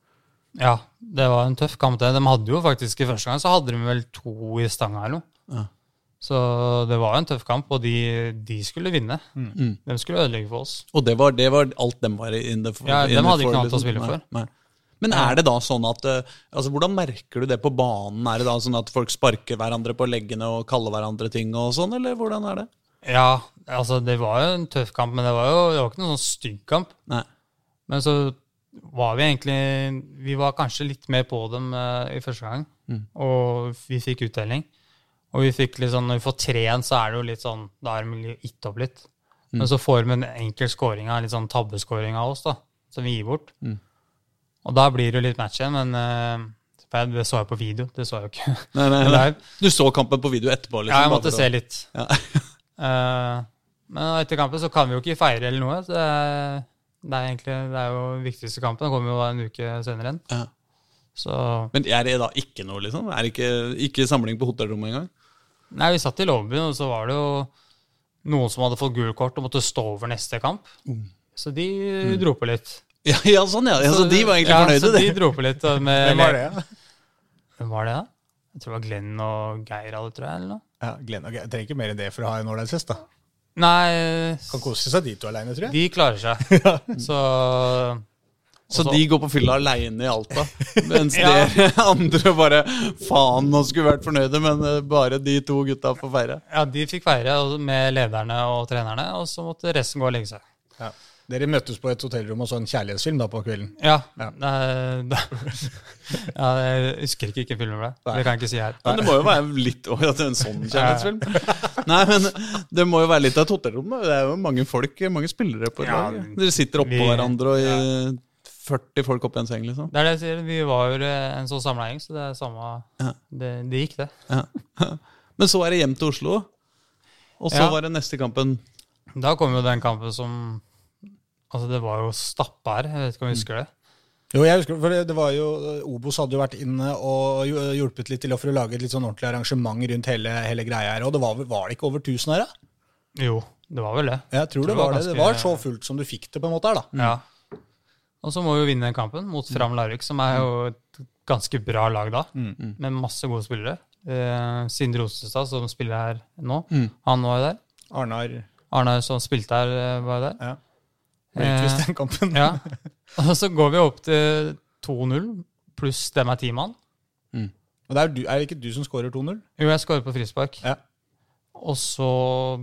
Ja, det var en tøff kamp. De hadde jo faktisk I første gang så hadde de vel to i stanga eller noe. Ja. Så det var en tøff kamp, og de, de skulle vinne. Mm. De skulle ødelegge for oss. Og det var, det var alt dem var inne for? Ja, dem inne hadde ikke noe annet å spille for. Nei. Men er det da sånn at eh, altså Hvordan merker du det på banen? Er det da sånn at folk sparker hverandre på leggene og kaller hverandre ting og sånn, eller hvordan er det? Ja, altså det var jo en tøff kamp, men det var jo det var ikke noen sånn stygg kamp. Nei. Men så var vi egentlig Vi var kanskje litt mer på dem eh, i første gang, Mm. og vi fikk uttelling. Og vi fikk litt sånn, når vi får tre igjen, så er det jo litt sånn Da er de gitt opp litt. Mm. Men så får de en enkel scoring av litt sånn tabbescoring av oss, da, som vi gir bort. Mm. Og da blir det jo litt match igjen, men eh, det så jeg på video. Det så jeg jo ikke Nei, nei, nei. Du så kampen på video etterpå? Liksom, Ja, jeg måtte se litt. Ja. Eh, men etter kampen så kan vi jo ikke feire eller noe. Så det er, det er egentlig det er jo viktigste kampen. Den kommer jo en uke senere igjen. Ja. Så Men er det da ikke noe, liksom? Er det ikke, ikke samling på hotellrommet engang? Nei, vi satt i lobbyen, og så var det jo noen som hadde fått gult kort og måtte stå over neste kamp. Mm. Så de dro på litt. Ja, ja, sånn, ja. ja så de var egentlig ja, fornøyde, Så de dro på litt. Med, Hvem var det? da? Hvem var det, da? Jeg tror det var Glenn og Geir alle, tror jeg. eller noe. Ja, Glenn og Geir. Jeg trenger ikke mer enn det for å ha en ålreit fest. da. Nei, Kan kose seg de to aleine, tror jeg. de klarer seg. Så Så de går på fylla aleine i Alta, mens Ja. dere andre bare Faen, nå skulle vært fornøyde, men eh, bare de to gutta får feire. Ja, de fikk feire med lederne og trenerne, og så måtte resten gå og legge seg. Ja. Dere møttes på et hotellrom og så en kjærlighetsfilm da på kvelden. Ja, Ja. ja jeg husker ikke hvilken film det ble. Det kan jeg ikke si her. Men det må jo være litt Å, at det er en sånn kjærlighetsfilm. Nei, men det må jo være litt av et hotellrom. da. Det er jo mange folk, mange spillere på et Ja, lag. Dere sitter oppå vi- hverandre og i 40 folk oppi en seng, liksom. Det er det jeg sier. Vi var jo en sånn samleie, så det er samme Ja. det, det gikk, det. Ja. Men så er det hjem til Oslo, og så Ja. var det neste kampen Da kom jo den kampen som Altså, det var jo stappa her. Jeg vet ikke om du husker det? Jo, jeg husker, for det, var jo, Obos hadde jo vært inne og hjulpet litt til å for å lage et litt sånn ordentlig arrangement rundt hele, hele greia her. Og det var, var det ikke over 1000 her, da? Jo, det var vel det. Jeg tror det det var det. Det var så fullt som du fikk det, på en måte her, da. Ja. Og så må vi jo vinne den kampen mot Fram Larvik, som er jo et ganske bra lag da, Mm. med masse gode spillere. Eh, Sindre Ostestad, som spiller her nå, Mm. han var jo der. Arnar Arnar som spilte her, eh, var jo der. ja. Utvist den kampen. Ja. Og så går vi opp til 2-0, pluss dem er ti mann. Og det er, du, er det ikke du som skårer 2-0? Jo, jeg skårer på frispark. Ja. Og så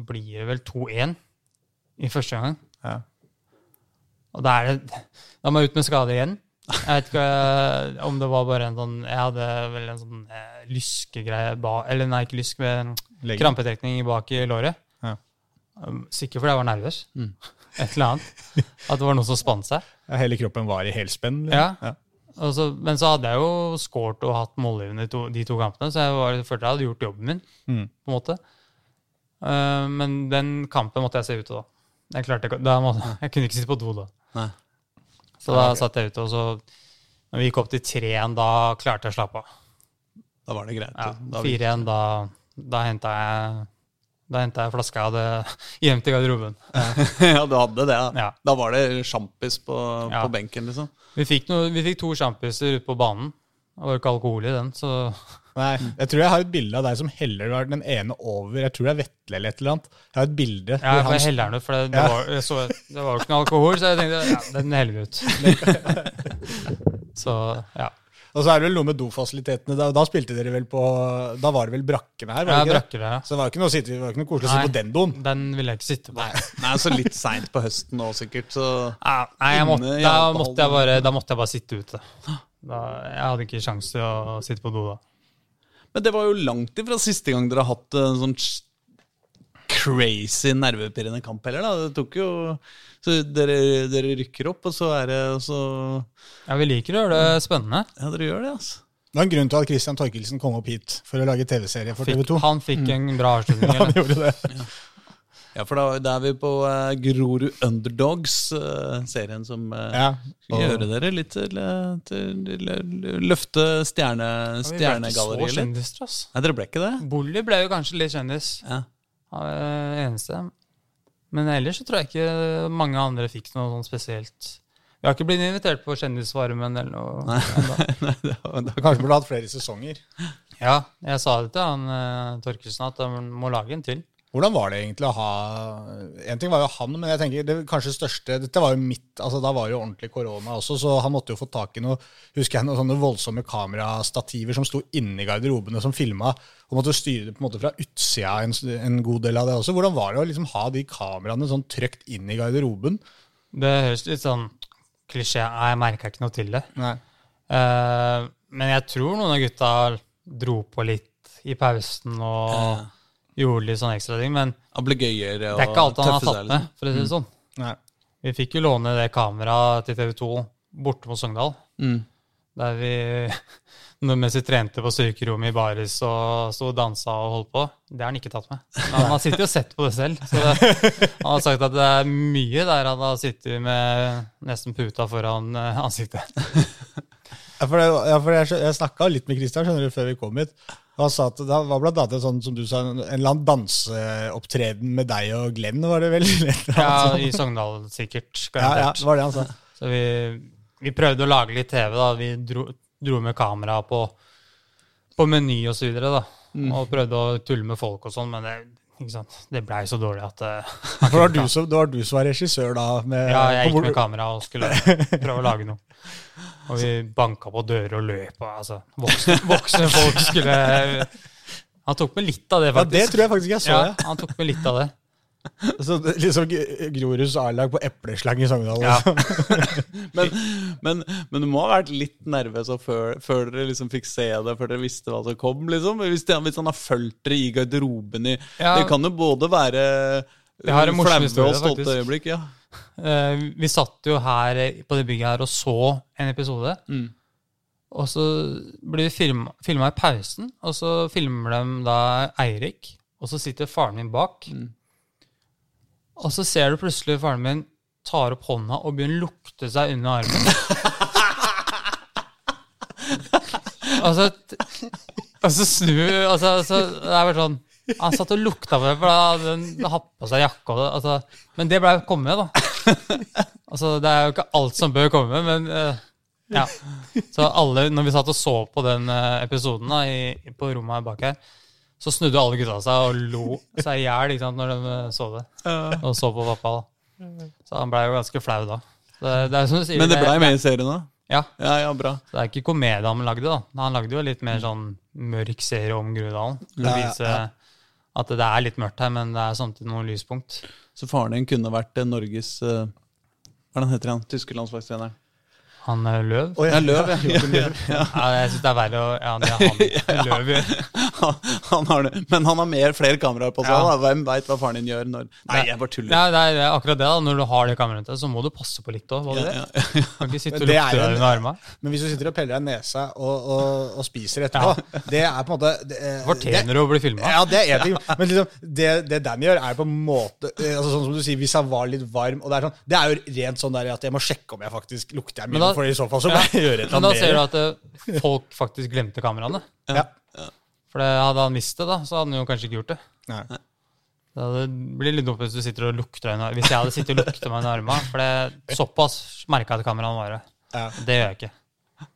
blir det vel 2-1 i første gang. Ja. Og da er det Da må jeg ut med skade igjen. Jeg vet ikke eh, om det var bare en sånn Jeg hadde vel en sånn eh, lyskegreie Eller nei, ikke lysk, men krampetrekning bak i låret. Ja. Um, Sikkert fordi jeg var nervøs. Mm. Et eller annet. At det var noe som spant seg. Ja, hele kroppen var i helspenn? Ja. ja. Så, men så hadde jeg jo scoret og hatt målgivende de to, de to kampene, så jeg var, følte jeg hadde gjort jobben min. Mm. på en måte. Uh, men den kampen måtte jeg se ute da. Jeg, klarte da måtte, jeg kunne ikke sitte på do da. Nei. Så da satt jeg ute, og så når vi gikk opp til 3-1, da klarte jeg å slappe av. Da var det greit. Ja, vi- 4-1, da, da henta jeg da henta jeg flaska jeg hadde gjemt i garderoben. ja, du hadde det, ja. Ja. Da var det sjampis på, Ja. på benken, liksom. Vi fikk, noe, vi fikk to sjampiser ute på banen. Det var ikke alkohol i den, så Nei, jeg tror jeg har et bilde av deg som heller den ene over Jeg tror det er Vetle eller et eller annet. Jeg har et bilde ja, jeg han heller den ut, for det, det, Ja. var, jeg så, det var jo ikke noe alkohol, så jeg tenkte ja, den heller vi ut. så ja. Og så er det vel noe med dofasilitetene. Da, da spilte dere vel på Da var det vel brakkene her? var det ikke brakkene, ja. Så det var ikke noe, sitte, det var ikke noe koselig å sitte på den doen. Den ville jeg ikke sitte på. Nei, Nei så litt seint på høsten nå, sikkert. Så Ja, nei, jeg måtte, da, måtte jeg bare, da måtte jeg bare sitte ute. Da, jeg hadde ikke sjanse til å sitte på do da. Men det var jo langt ifra siste gang dere har hatt en sånn crazy nervepirrende kamp heller, da. Det tok jo Så dere, dere rykker opp, og så er det så Ja, vi liker å gjøre det spennende. Ja, dere gjør det, altså. Det var en grunn til at Christian Torkelsen kom opp hit for å lage TV-serie for TV 2. han fikk en bra avslutning. Han gjorde det. Ja, for da, da er vi på uh, Grorud Underdogs, uh, serien som uh, Ja. og... gjøre dere litt til, til, til Løfte stjerne, Vi ble ikke så stjernegalleriet litt. kjendiser, ass. Nei, dere ble ikke det? Bolly ble jo kanskje litt kjendis. Ja. Han var eneste. Men ellers så tror jeg ikke mange andre fikk noe sånn spesielt. Vi har ikke blitt invitert på Kjendisvarmen eller noe. Nei. Nei, det var, det var kanskje burde hatt flere sesonger. Ja, jeg sa det til han eh, Torkelsen at han må lage en til. Hvordan var det egentlig å ha En ting var jo han, men jeg tenker det kanskje største Dette var jo midt altså Da var jo ordentlig korona også, så han måtte jo få tak i noe Husker jeg noen sånne voldsomme kamerastativer som sto inni garderobene som filma, og måtte styre det på en måte fra utsida en, en god del av det også. Hvordan var det å liksom ha de kameraene sånn trykt inn i garderoben? Det høres litt sånn klisjé Jeg merka ikke noe til det. Nei. Uh, men jeg tror noen av gutta dro på litt i pausen og gjorde litt sånn ekstra ting. Men ble og det er ikke alt han har tatt med, for å si det sånn. Nei. Vi fikk jo låne det kameraet til TV 2 borte mot Sogndal. Mm. Der vi mens vi trente på styrkerommet i baris og sto og dansa og holdt på. Det har han ikke tatt med. Men han har sittet og sett på det selv. Så det, han har sagt at det er mye der han har sittet med nesten puta foran eh, ansiktet. Ja, for, det, ja, for jeg, jeg snakka litt med Christian skjønner du, før vi kom hit. Og han sa at det var blant annet sånn, som du sa, en eller annen danseopptreden med deg og Glenn, var det vel? Ja, i Sogndal sikkert. ja, ja, det var det han sa. Så vi, vi prøvde å lage litt TV. da. Vi dro, dro med kamera på, på Meny og så videre. da. Og prøvde å tulle med folk og sånn, men det, ikke sant? det blei så dårlig at uh, For det var du som, var regissør da? Med, Ja, jeg gikk med kamera og skulle prøve å lage noe. Og vi banka på dører og løp. Og, altså, voksne, voksne folk skulle Han tok med litt av det, faktisk. Ja, det tror jeg faktisk jeg så, ja. han tok med litt av det. Så liksom Groruds A-lag på epleslang i Sogndal. Ja. liksom. Men, men, men du må ha vært litt nervøs før, før dere liksom fikk se det, før dere visste hva som kom. liksom. Hvis, det, hvis han har fulgt dere i garderoben i Ja. Det kan jo både være Jeg har en morsom flaue historie, og stolte faktisk. øyeblikk. ja. Uh, vi satt jo her på det bygget her og så en episode. Mm. Og så blir vi filma, filma i pausen, og så filmer de da Eirik, og så sitter faren min bak. Mm. Og så ser du plutselig faren min tar opp hånda og begynner å lukte seg under armen. og så, snur altså, så, Det er bare sånn Han satt og lukta på det, for da hadde han på seg jakke. Og det, altså, men det blei komme med, da. Altså, det er jo ikke alt som bør komme, men uh, ja. Så alle, når vi satt og så på den eh, episoden da, i, på rommet bak her, så snudde alle gutta seg og lo seg i hjel når de eh, så det. Og så på pappa. da. Så han blei jo ganske flau da. Det, det er sier, Men det blei med i serien da? Ja, Ja, ja, bra. så det er ikke komedie han lagde, da. Han lagde jo litt mer sånn mørk serie om Grudalen. For å vise at det er litt mørkt her, men det er samtidig noen lyspunkt. Så faren din kunne vært eh, Norges eh, Hva er heter han? Tyske landslagstreneren? Han er Løv? Oh, Ja, Løv, ja. Ja, jeg syns det er verre å Ja, det er han. Løv. Han, han har det. Men han har mer flere kameraer på seg. Ja. Hvem veit hva faren din gjør når Nei, jeg bare tuller. Ja, det er akkurat det. da Når du har det kameraet, så må du passe på litt òg. Ja, ja. Kan ikke sitte og lukte deg en- under armene. Men hvis du sitter og peller deg i nesa og, og, og spiser etterpå, det er på en måte det, det, Fortjener du å bli filma? Ja, det er én ting. Men liksom, det, det Danny gjør, er på en måte eh, altså Sånn som du sier, Hvis han var litt varm og Det er sånn, det er jo rent sånn der at jeg må sjekke om jeg faktisk lukter jeg for i så fall så må jeg gjøre et Men da eller ser du at eh, folk faktisk glemte kameraene. Ja. For hadde han visst det, da, så hadde han jo kanskje ikke gjort det. Nei. Det blir litt dumt hvis du sitter og lukter deg Hvis jeg hadde sittet og lukta meg under armene. For det, såpass merka jeg at kameraene var der. Ja. Det gjør jeg ikke.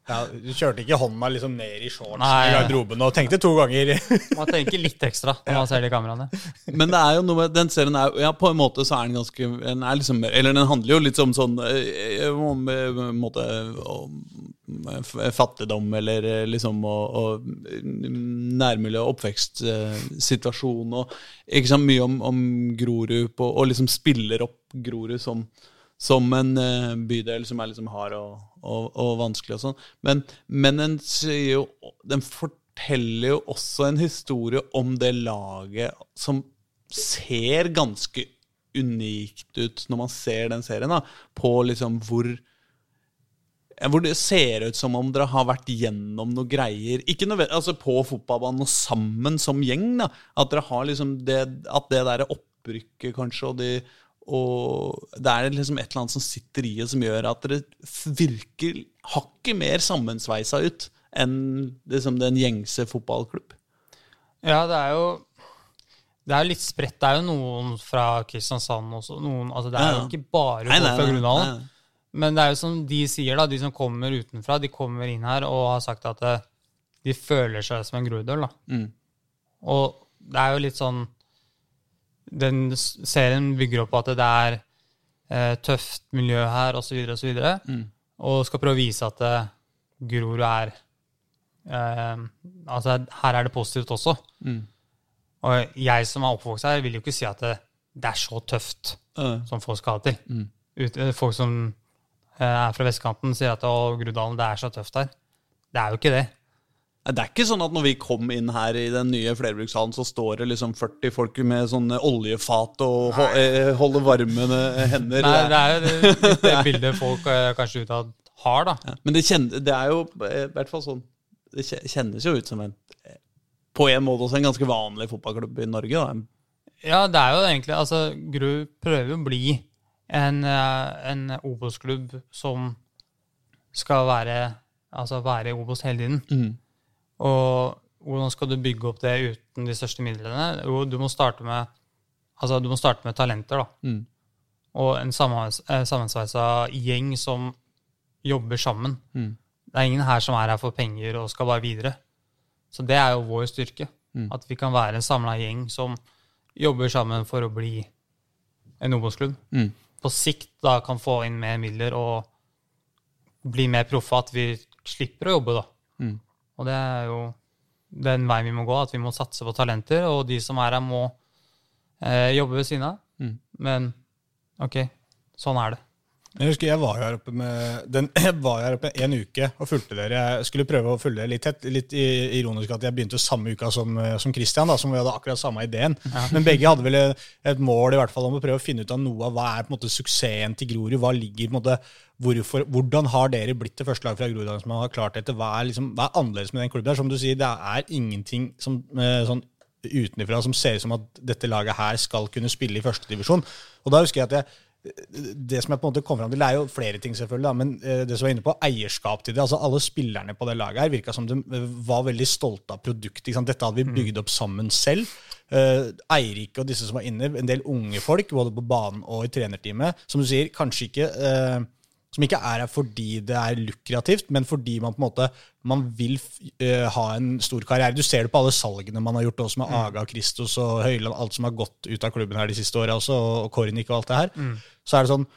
Ja, du kjørte ikke hånda liksom ned i shortsen Nei. i garderoben og tenkte to ganger. Man tenker litt ekstra når man ser de kameraene. Men det er jo noe med den serien er, Ja, på en måte så er den ganske den er liksom, Eller den handler jo litt om sånn eh, Om eh, måte om eh, fattigdom eller liksom og, og nærmiljø og oppvekstsituasjon og ikke sant, mye om, om Grorud på, og liksom spiller opp Grorud som som en eh, bydel som er liksom hard og, og, og vanskelig og sånn. Men, men den, jo, den forteller jo også en historie om det laget som ser ganske unikt ut når man ser den serien, da, på liksom hvor hvor det ser ut som om dere har vært gjennom noe greier. Ikke noe, altså på fotballbanen og sammen som gjeng. da, At dere har liksom det, at det der opprykket, kanskje, og, de, og det er liksom et eller annet som sitter i og som gjør at dere virker hakket mer sammensveisa ut enn liksom den gjengse fotballklubb. Ja, det er jo det er litt spredt. Det er jo noen fra Kristiansand også. Noen, altså det er Ja, jo ikke bare folk fra Grunndalen. Men det er jo som de sier, da, de som kommer utenfra, de kommer inn her og har sagt at eh, de føler seg som en groruddøl. Mm. Og det er jo litt sånn Den serien bygger opp på at det er eh, tøft miljø her, osv., og, så videre, Mm. og skal prøve å vise at uh, Grorud er eh, Altså, her er det positivt også. Mm. Og jeg som er oppvokst her, vil jo ikke si at det, det er så tøft uh. som folk skal ha det til. Mm. Ut, eh, folk som eh, er fra vestkanten, sier at å, Grudalen, det er så tøft her. Det er jo ikke det. Det er ikke sånn at når vi kom inn her i den nye flerbrukshallen, så står det liksom 40 folk med sånne oljefat og ho eh, holder varmende hender. Nei, det er jo det, det bildet folk eh, kanskje utad har, da. Ja, Men det, kjenner, det er jo eh, i hvert fall sånn Det kjennes jo ut som en eh, på en måte også en ganske vanlig fotballklubb i Norge. da. Ja, det er jo egentlig Altså, Gru prøver å bli en, eh, en Obos-klubb som skal være Altså være i Obos hele tiden. Og hvordan skal du bygge opp det uten de største midlene? Jo, du må starte med Altså, du må starte med talenter, da. Mm. Og en eh, sammensveisa gjeng som jobber sammen. Mm. Det er ingen her som er her for penger og skal bare videre. Så det er jo vår styrke. Mm. At vi kan være en samla gjeng som jobber sammen for å bli en Obos-klubb. Mm. På sikt da kan få inn mer midler og bli mer proffe. At vi slipper å jobbe, da. Og det er jo den veien vi må gå. At vi må satse på talenter, og de som er her, må eh, jobbe ved siden av. Mm. Men ok, sånn er det. Jeg husker jeg var her oppe med den, jeg var her oppe en uke og fulgte dere. Jeg skulle prøve å følge dere litt tett. Litt ironisk at jeg begynte samme uka som, eh, som Christian, da, som vi hadde akkurat samme ideen. Men begge hadde vel et mål i hvert fall om å prøve å finne ut av noe av hva er på en måte suksessen til Grorud. Hva ligger på en måte, hvorfor, Hvordan har dere blitt det første laget fra Groruddalen som har klart dette? Hva er, liksom, hva er annerledes med den klubben? der? Som du sier, det er ingenting som, eh, sånn utenfra som ser ut som at dette laget her skal kunne spille i førstedivisjon. Og da husker jeg at jeg det som jeg på en måte kom fram til, det er jo flere ting, selvfølgelig, da, men eh, det som var inne på, eierskap til det. altså Alle spillerne på det laget her virka som de eh, var veldig stolte av produktet. Dette hadde vi bygd opp sammen selv. Eh, Eirik og disse som var inne, en del unge folk, både på banen og i trenerteamet, som du sier, kanskje ikke eh, som ikke er her fordi det er lukrativt, men fordi man på en måte man vil uh, ha en stor karriere. Du ser det på alle salgene man har gjort, også med Aga, Kristos og Høyland, alt som har gått ut av klubben her de siste åra, også, og Kornik og alt det her. Så er det sånn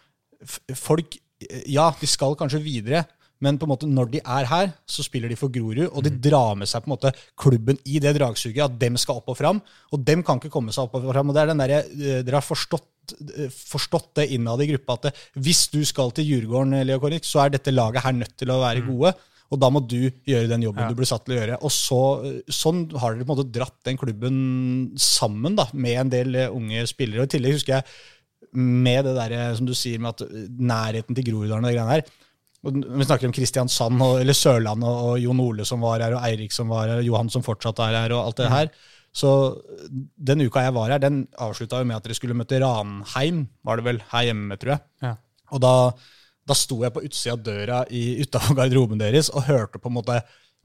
Folk, eh, ja, de skal kanskje videre, Men på en måte når de er her, så spiller de for Grorud, og de drar med seg på en måte klubben i det dragsuget, at dem skal opp og fram. Og dem kan ikke komme seg opp og fram. og det er den der, eh, Dere har forstått, eh, forstått det innad i gruppa at det, hvis du skal til Djurgården, Leo Kornik, så er dette laget her nødt til å være gode. Og da må du gjøre den jobben Ja. du blir satt til å gjøre. Og så, sånn har dere på en måte dratt den klubben sammen da, med en del eh, unge spillere. Og i tillegg husker jeg med det der, som du sier, med at eh, nærheten til Groruddalen og de greiene her. Vi snakker om Kristiansand, og, eller Sørlandet, og, og Jon Ole som var her, og Eirik som var her, og Johan som fortsatt er her, og alt det her. Så den uka jeg var her, den avslutta jo med at dere skulle møte Ranheim, var det vel, her hjemme, tror jeg. Ja. Og da, da sto jeg på utsida av døra i- utafor garderoben deres og hørte på en måte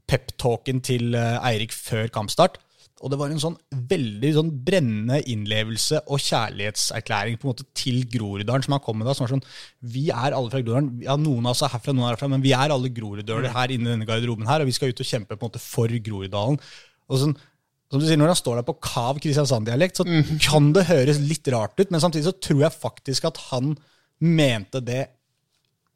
peptalken til eh, Eirik før kampstart. Og det var en sånn veldig sånn brennende innlevelse og kjærlighetserklæring på en måte til Groruddalen som han kom med da. Som var sånn, vi er alle fra Groruddalen. Ja, noen av oss er herfra, noen er herfra, men vi er alle groruddøler her inne i denne garderoben her, og vi skal ut og kjempe på en måte for Groruddalen. Og sånn, som du sier, Når han står der på kav Kristiansand-dialekt, så kan det høres litt rart ut, men samtidig så tror jeg faktisk at han mente det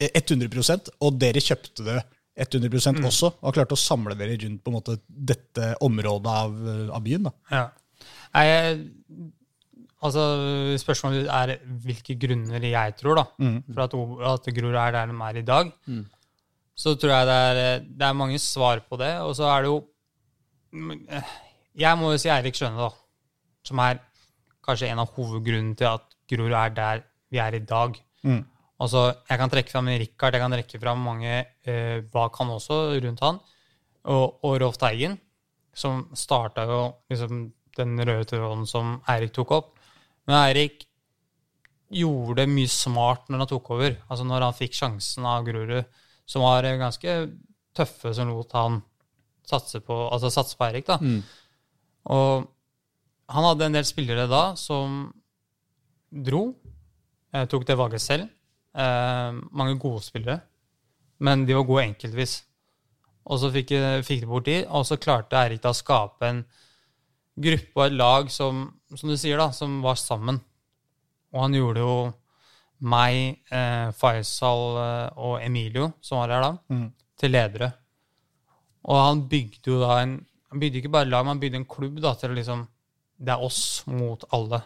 100 og dere kjøpte det 100% også, og har klart å samle dere rundt på en måte dette området av, av byen. da. Ja. Nei, jeg, altså, spørsmålet er hvilke grunner jeg tror da, for at, at Grorud er der de er i dag. Så tror jeg det er, det er mange svar på det. Og så er det jo eh, Jeg må jo si Eirik Skjønne, da. Som er kanskje en av hovedgrunnene til at Grorud er der vi er i dag. Altså, jeg kan trekke fram Rikard, jeg kan trekke fram mange eh, bak han også, rundt han. Og, og Rolf Teigen, som starta jo liksom den røde tråden som Eirik tok opp. Men Eirik gjorde mye smart når han tok over. Altså når han fikk sjansen av Grorud, som var eh, ganske tøffe, som lot han satse på, altså satse på Eirik. da. Og han hadde en del spillere da som dro, tok det valget selv. Eh, mange gode spillere, men de var gode enkeltvis. Og så fikk, fikk de bort de, og så klarte Eirik da å skape en gruppe og et lag som, som du sier, da, som var sammen. Og han gjorde jo meg, eh, Faisal eh, og Emilio, som var her da, til ledere. Og han bygde jo da en Han bygde ikke bare lag, men han bygde en klubb da, til å liksom Det er oss mot alle.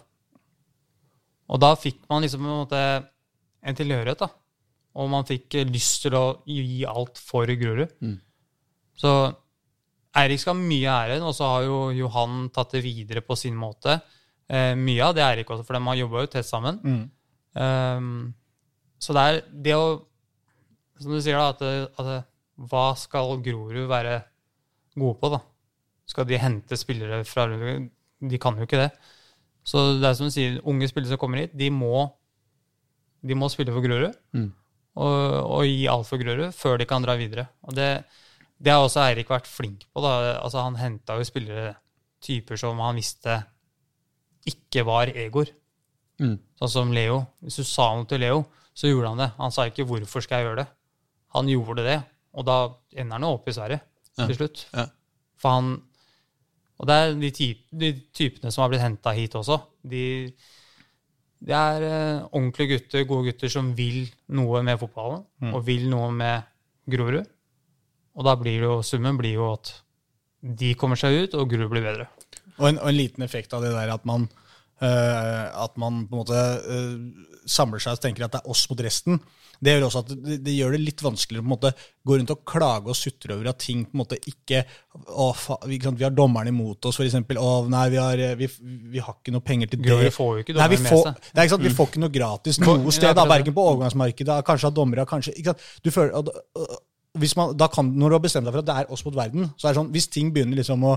Og da fikk man liksom på en måte en tilhørighet, da. Og man fikk eh, lyst til å gi alt for Grorud. Så Eirik skal ha mye ære, og så har jo Johan tatt det videre på sin måte. Eh, mye av det er Eirik også, for de har jobba jo tett sammen. Um, så det er det å Som du sier, da, at, det, at hva skal Grorud være gode på, da? Skal de hente spillere fra De kan jo ikke det. Så det er som du sier, unge spillere som kommer hit, de må, de må spille for Grorud. Og, og gi alt for Grorud før de kan dra videre. Og det, det har også Eirik vært flink på. Da. Altså, han henta jo spillere, typer som han visste ikke var egoer. Sånn som Leo. Hvis du sa noe til Leo, så gjorde han det. Han sa ikke 'hvorfor skal jeg gjøre det'? Han gjorde det, og da ender han jo opp i Sverige til slutt. Ja. For han Og det er de, ty de typene som har blitt henta hit også. De, de er eh, ordentlige gutter, gode gutter, som vil noe med fotballen, og vil noe med Grorud. Og da blir jo, summen blir jo at de kommer seg ut, og Grorud blir bedre. Og en, og en liten effekt av det der at man, at man på en måte eh, samler seg og tenker at det er oss mot resten, det gjør også at det, det gjør det litt vanskeligere å på en måte gå rundt og klage og sutre over at ting på en måte ikke å, vi, sant, vi har dommeren imot oss, f.eks. Å, nei, vi har, eh, vi, vi har ikke noe penger til det. Vi får jo ikke Nei, vi dommeren med får, seg. det er ikke sant, Vi får ikke noe gratis noe sted, da, verken på overgangsmarkedet, kanskje av dommere, kanskje ikke sant? Du føler, man, da kan, Når du har bestemt deg for at det er oss mot verden, så er det sånn, hvis ting begynner liksom å,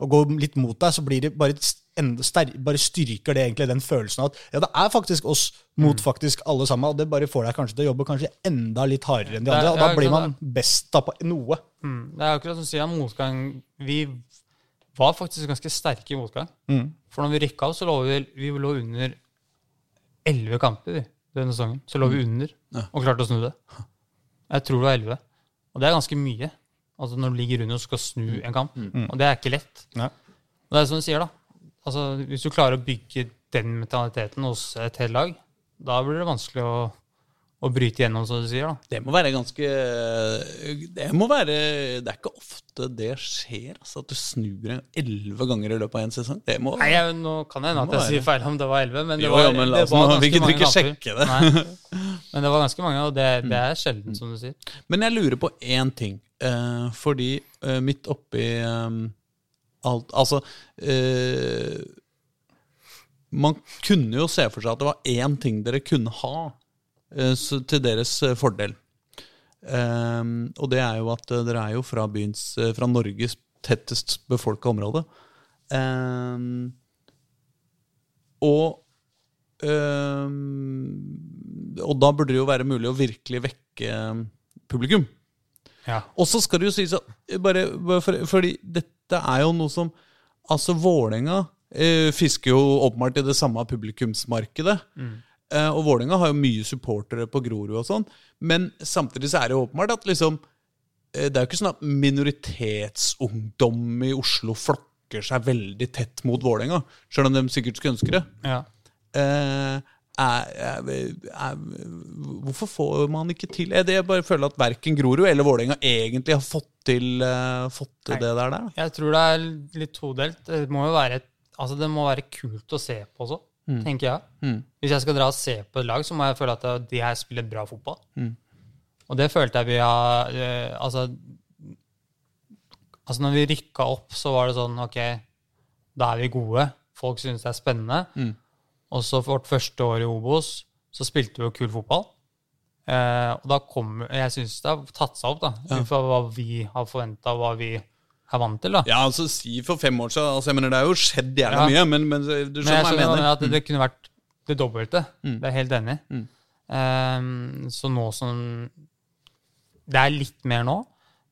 å går litt mot deg, så blir det bare, bare styrker det egentlig den følelsen av at ja, det er faktisk oss mot Mm. faktisk alle sammen. og Det bare får deg kanskje til å jobbe kanskje enda litt hardere enn de andre. Og da blir man best da på noe. Mm. Det er akkurat som du sier, motgang Vi var faktisk ganske sterke i motgang. For når vi rykka opp, så lå vi, vi lå under elleve kamper vi, denne sesongen. Så lå vi under og klarte å snu det. Jeg tror det var elleve. Og det er ganske mye. Altså Når du ligger under og skal snu en kamp. Og det er ikke lett. Ja. Og det er som du sier, da. Altså, hvis du klarer å bygge den mentaliteten hos et helt lag, da blir det vanskelig å, å bryte gjennom, som du sier. da. Det må være ganske Det må være Det er ikke ofte det skjer, altså, at du snur elleve ganger i løpet av en sesong. Det må Nei, jeg, Nå kan det hende at jeg sier feil om det var 11, men det Jo, var, ja, men det var nå- ganske mange ikke sjekke det. Nei. Men det var ganske mange, og det, det Mm. er sjelden, som du sier. Men jeg lurer på én ting. Eh, fordi eh, midt oppi eh, alt Altså eh, Man kunne jo se for seg at det var én ting dere kunne ha til deres eh, fordel. Eh, og det er jo at eh, dere er jo fra byens eh, Fra Norges tettest befolka område. Eh, og eh, Og da burde det jo være mulig å virkelig vekke eh, publikum. Ja. Og så skal det jo sies bare, bare for, Fordi dette er jo noe som Altså, Vålerenga eh, fisker jo åpenbart i det samme publikumsmarkedet. Eh, og Vålerenga har jo mye supportere på Grorud og sånn. Men samtidig så er det jo åpenbart at liksom eh, Det er jo ikke sånn at minoritetsungdom i Oslo flokker seg veldig tett mot Vålerenga, sjøl om de sikkert skulle ønske det. Ja. Eh, er, er, er, hvorfor får man ikke til er det Jeg bare føler at verken Grorud eller Vålerenga egentlig har fått til, uh, fått til det der. der. Jeg tror det er litt todelt. Det må jo være, altså det må være kult å se på også, tenker jeg. Mm. Hvis jeg skal dra og se på et lag, så må jeg føle at de her spiller bra fotball. Mm. Og det følte jeg vi har eh, altså, altså når vi rykka opp, så var det sånn Ok, da er vi gode. Folk synes det er spennende. Mm. Og så for vårt første år i Obos så spilte vi jo kul fotball. Eh, og da kom Jeg syns det har tatt seg opp, da. Ut fra hva vi har forventa, hva vi er vant til. da. Ja, altså si for fem år siden altså, jeg mener, Det har jo skjedd jævla Ja. mye, men, men du skjønner hva jeg mener. at det, det kunne vært det dobbelte. Mm. Det er jeg helt enig i. Mm. Um, så nå som Det er litt mer nå.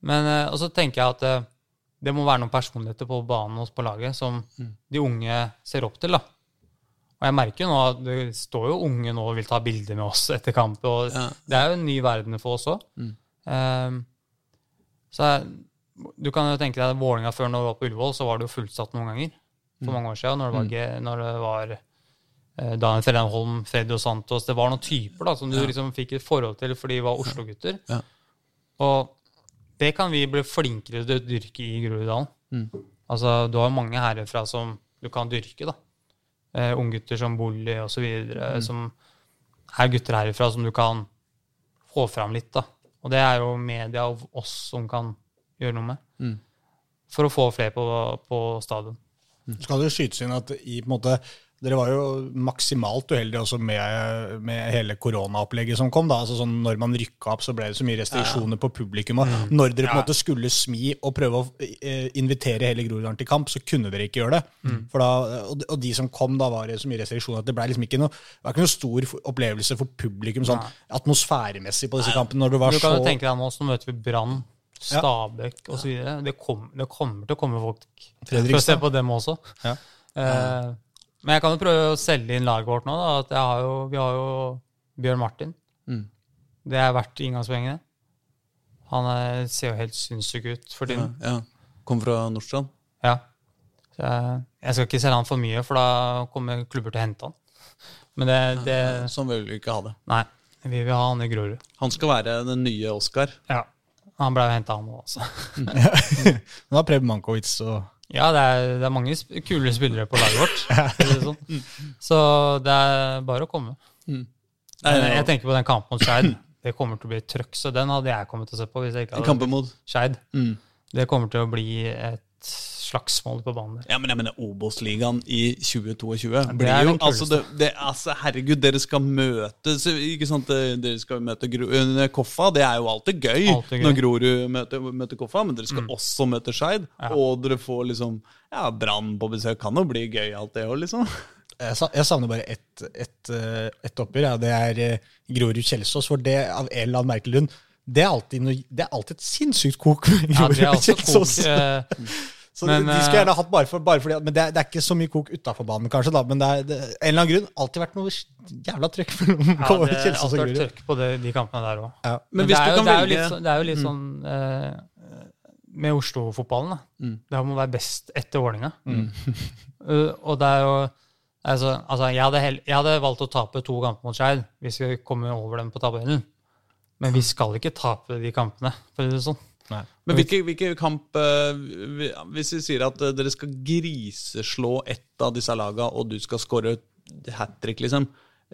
Men eh, og så tenker jeg at eh, det må være noen personligheter på banen hos på laget som Mm. de unge ser opp til. da. Og jeg merker jo nå at det står jo unge nå og vil ta bilder med oss etter kamp. og Ja. Det er jo en ny verden for oss òg. Mm. så jeg, du kan jo tenke deg at Vålerenga før når du var på Ullevål, så var det jo fullsatt noen ganger. For mange år siden, når det var, mm. når det var eh, Daniel Fredheim Freddy og Santos Det var noen typer da, som du liksom fikk et forhold til fordi de var Oslo-gutter. Ja. Og det kan vi bli flinkere til å dyrke i Groruddalen. Mm. Altså, du har jo mange herfra som du kan dyrke. da. Eh, Unggutter som Bolli osv. Mm. Som er gutter herfra som du kan få fram litt. da. Og det er jo media og oss som kan gjøre noe med. Mm. For å få flere på, på stadion. Mm. skal det skytes inn at i, på en måte, dere var jo maksimalt uheldige også med, med hele koronaopplegget som kom. da, altså sånn Når man rykka opp, så ble det så mye restriksjoner på publikum. og Når dere på en måte skulle smi og prøve å eh, invitere hele Groruddalen til kamp, så kunne dere ikke gjøre det. For da, og, de, og de som kom, da var det så mye restriksjoner at det ble liksom ikke noe, det var ikke noe stor opplevelse for publikum sånn atmosfæremessig på disse kampene. når det var Du kan så... jo tenke deg nå, så møter vi Brann, Stabæk osv. Det, kom, det kommer til å komme folk for å se på dem også. Ja. Eh, men jeg kan jo prøve å selge inn laget vårt nå. Da, har jo, vi har jo Bjørn Martin. Mm. Det er verdt inngangspengene. Han er, ser jo helt sinnssyk ut for Ja, tiden. ja. Kom fra Nordstrand. Ja. Jeg, jeg skal ikke selge han for mye, for da kommer klubber til å hente han. Men det, det Sånn vil vi ikke ha det. Nei. Vi vil ha han i Grorud. Han skal være den nye Oscar. Ja. Han ble jo henta, han òg, altså. Nå har Preb Mankowitz og Ja, det er, det er mange kule spillere på laget vårt. sånn. Så det er bare å komme. Nei, nei, jeg tenker på den kampen mot Skeid. Det kommer til å bli et trøkk, så den hadde jeg kommet til å se på. hvis jeg ikke hadde Kampen mot Skeid. mm. Det kommer til å bli et slagsmål på banen. Ja, men jeg mener Obos-ligaen i 2022 det blir jo altså, det, det, altså, Herregud, dere skal møtes Ikke sant, Dere skal møte Gro eh, Koffa. Det er jo alltid gøy, Alltid gøy. Mm. når Grorud møter, møter Koffa, men dere skal også møte Skeid. Ja. Og dere får liksom Ja, Brann på besøk kan jo bli gøy, alt det òg, liksom. Jeg savner bare ett et, et ett oppgjør. Ja. Det er eh, Grorud-Kjelsås. For det, av en eller annen merkelig grunn, det er alltid, noe, det er alltid et sinnssykt kok med Ja, det er Grorud-Kjelsås. kok. eh, Så Men, de, de eh, skulle gjerne hatt bare, for, bare fordi Men det er, det er ikke så mye kok utafor banen, kanskje, da. Men det er det, en eller annen grunn alltid vært noe jævla trøkk mellom Ja, det har Kjelsås og Grorud. trøkk på det, de kampene der òg. Ja. Men Men, det, er jo, det, er jo litt, sånn- det er jo litt sånn eh, med Oslo-fotballen. da. Mm. Det må være best etter Vålerenga. uh, og det er jo Altså, altså jeg, hadde hell, jeg hadde valgt å tape to kamper mot Skeid hvis vi kommer over dem på tabellen. Men vi skal ikke tape de kampene, for å si det sånn. Nei. Men hvilke, hvilke kamp eh, Hvis vi sier at eh, dere skal griseslå ett av disse lagene, og du skal skåre hat trick, liksom.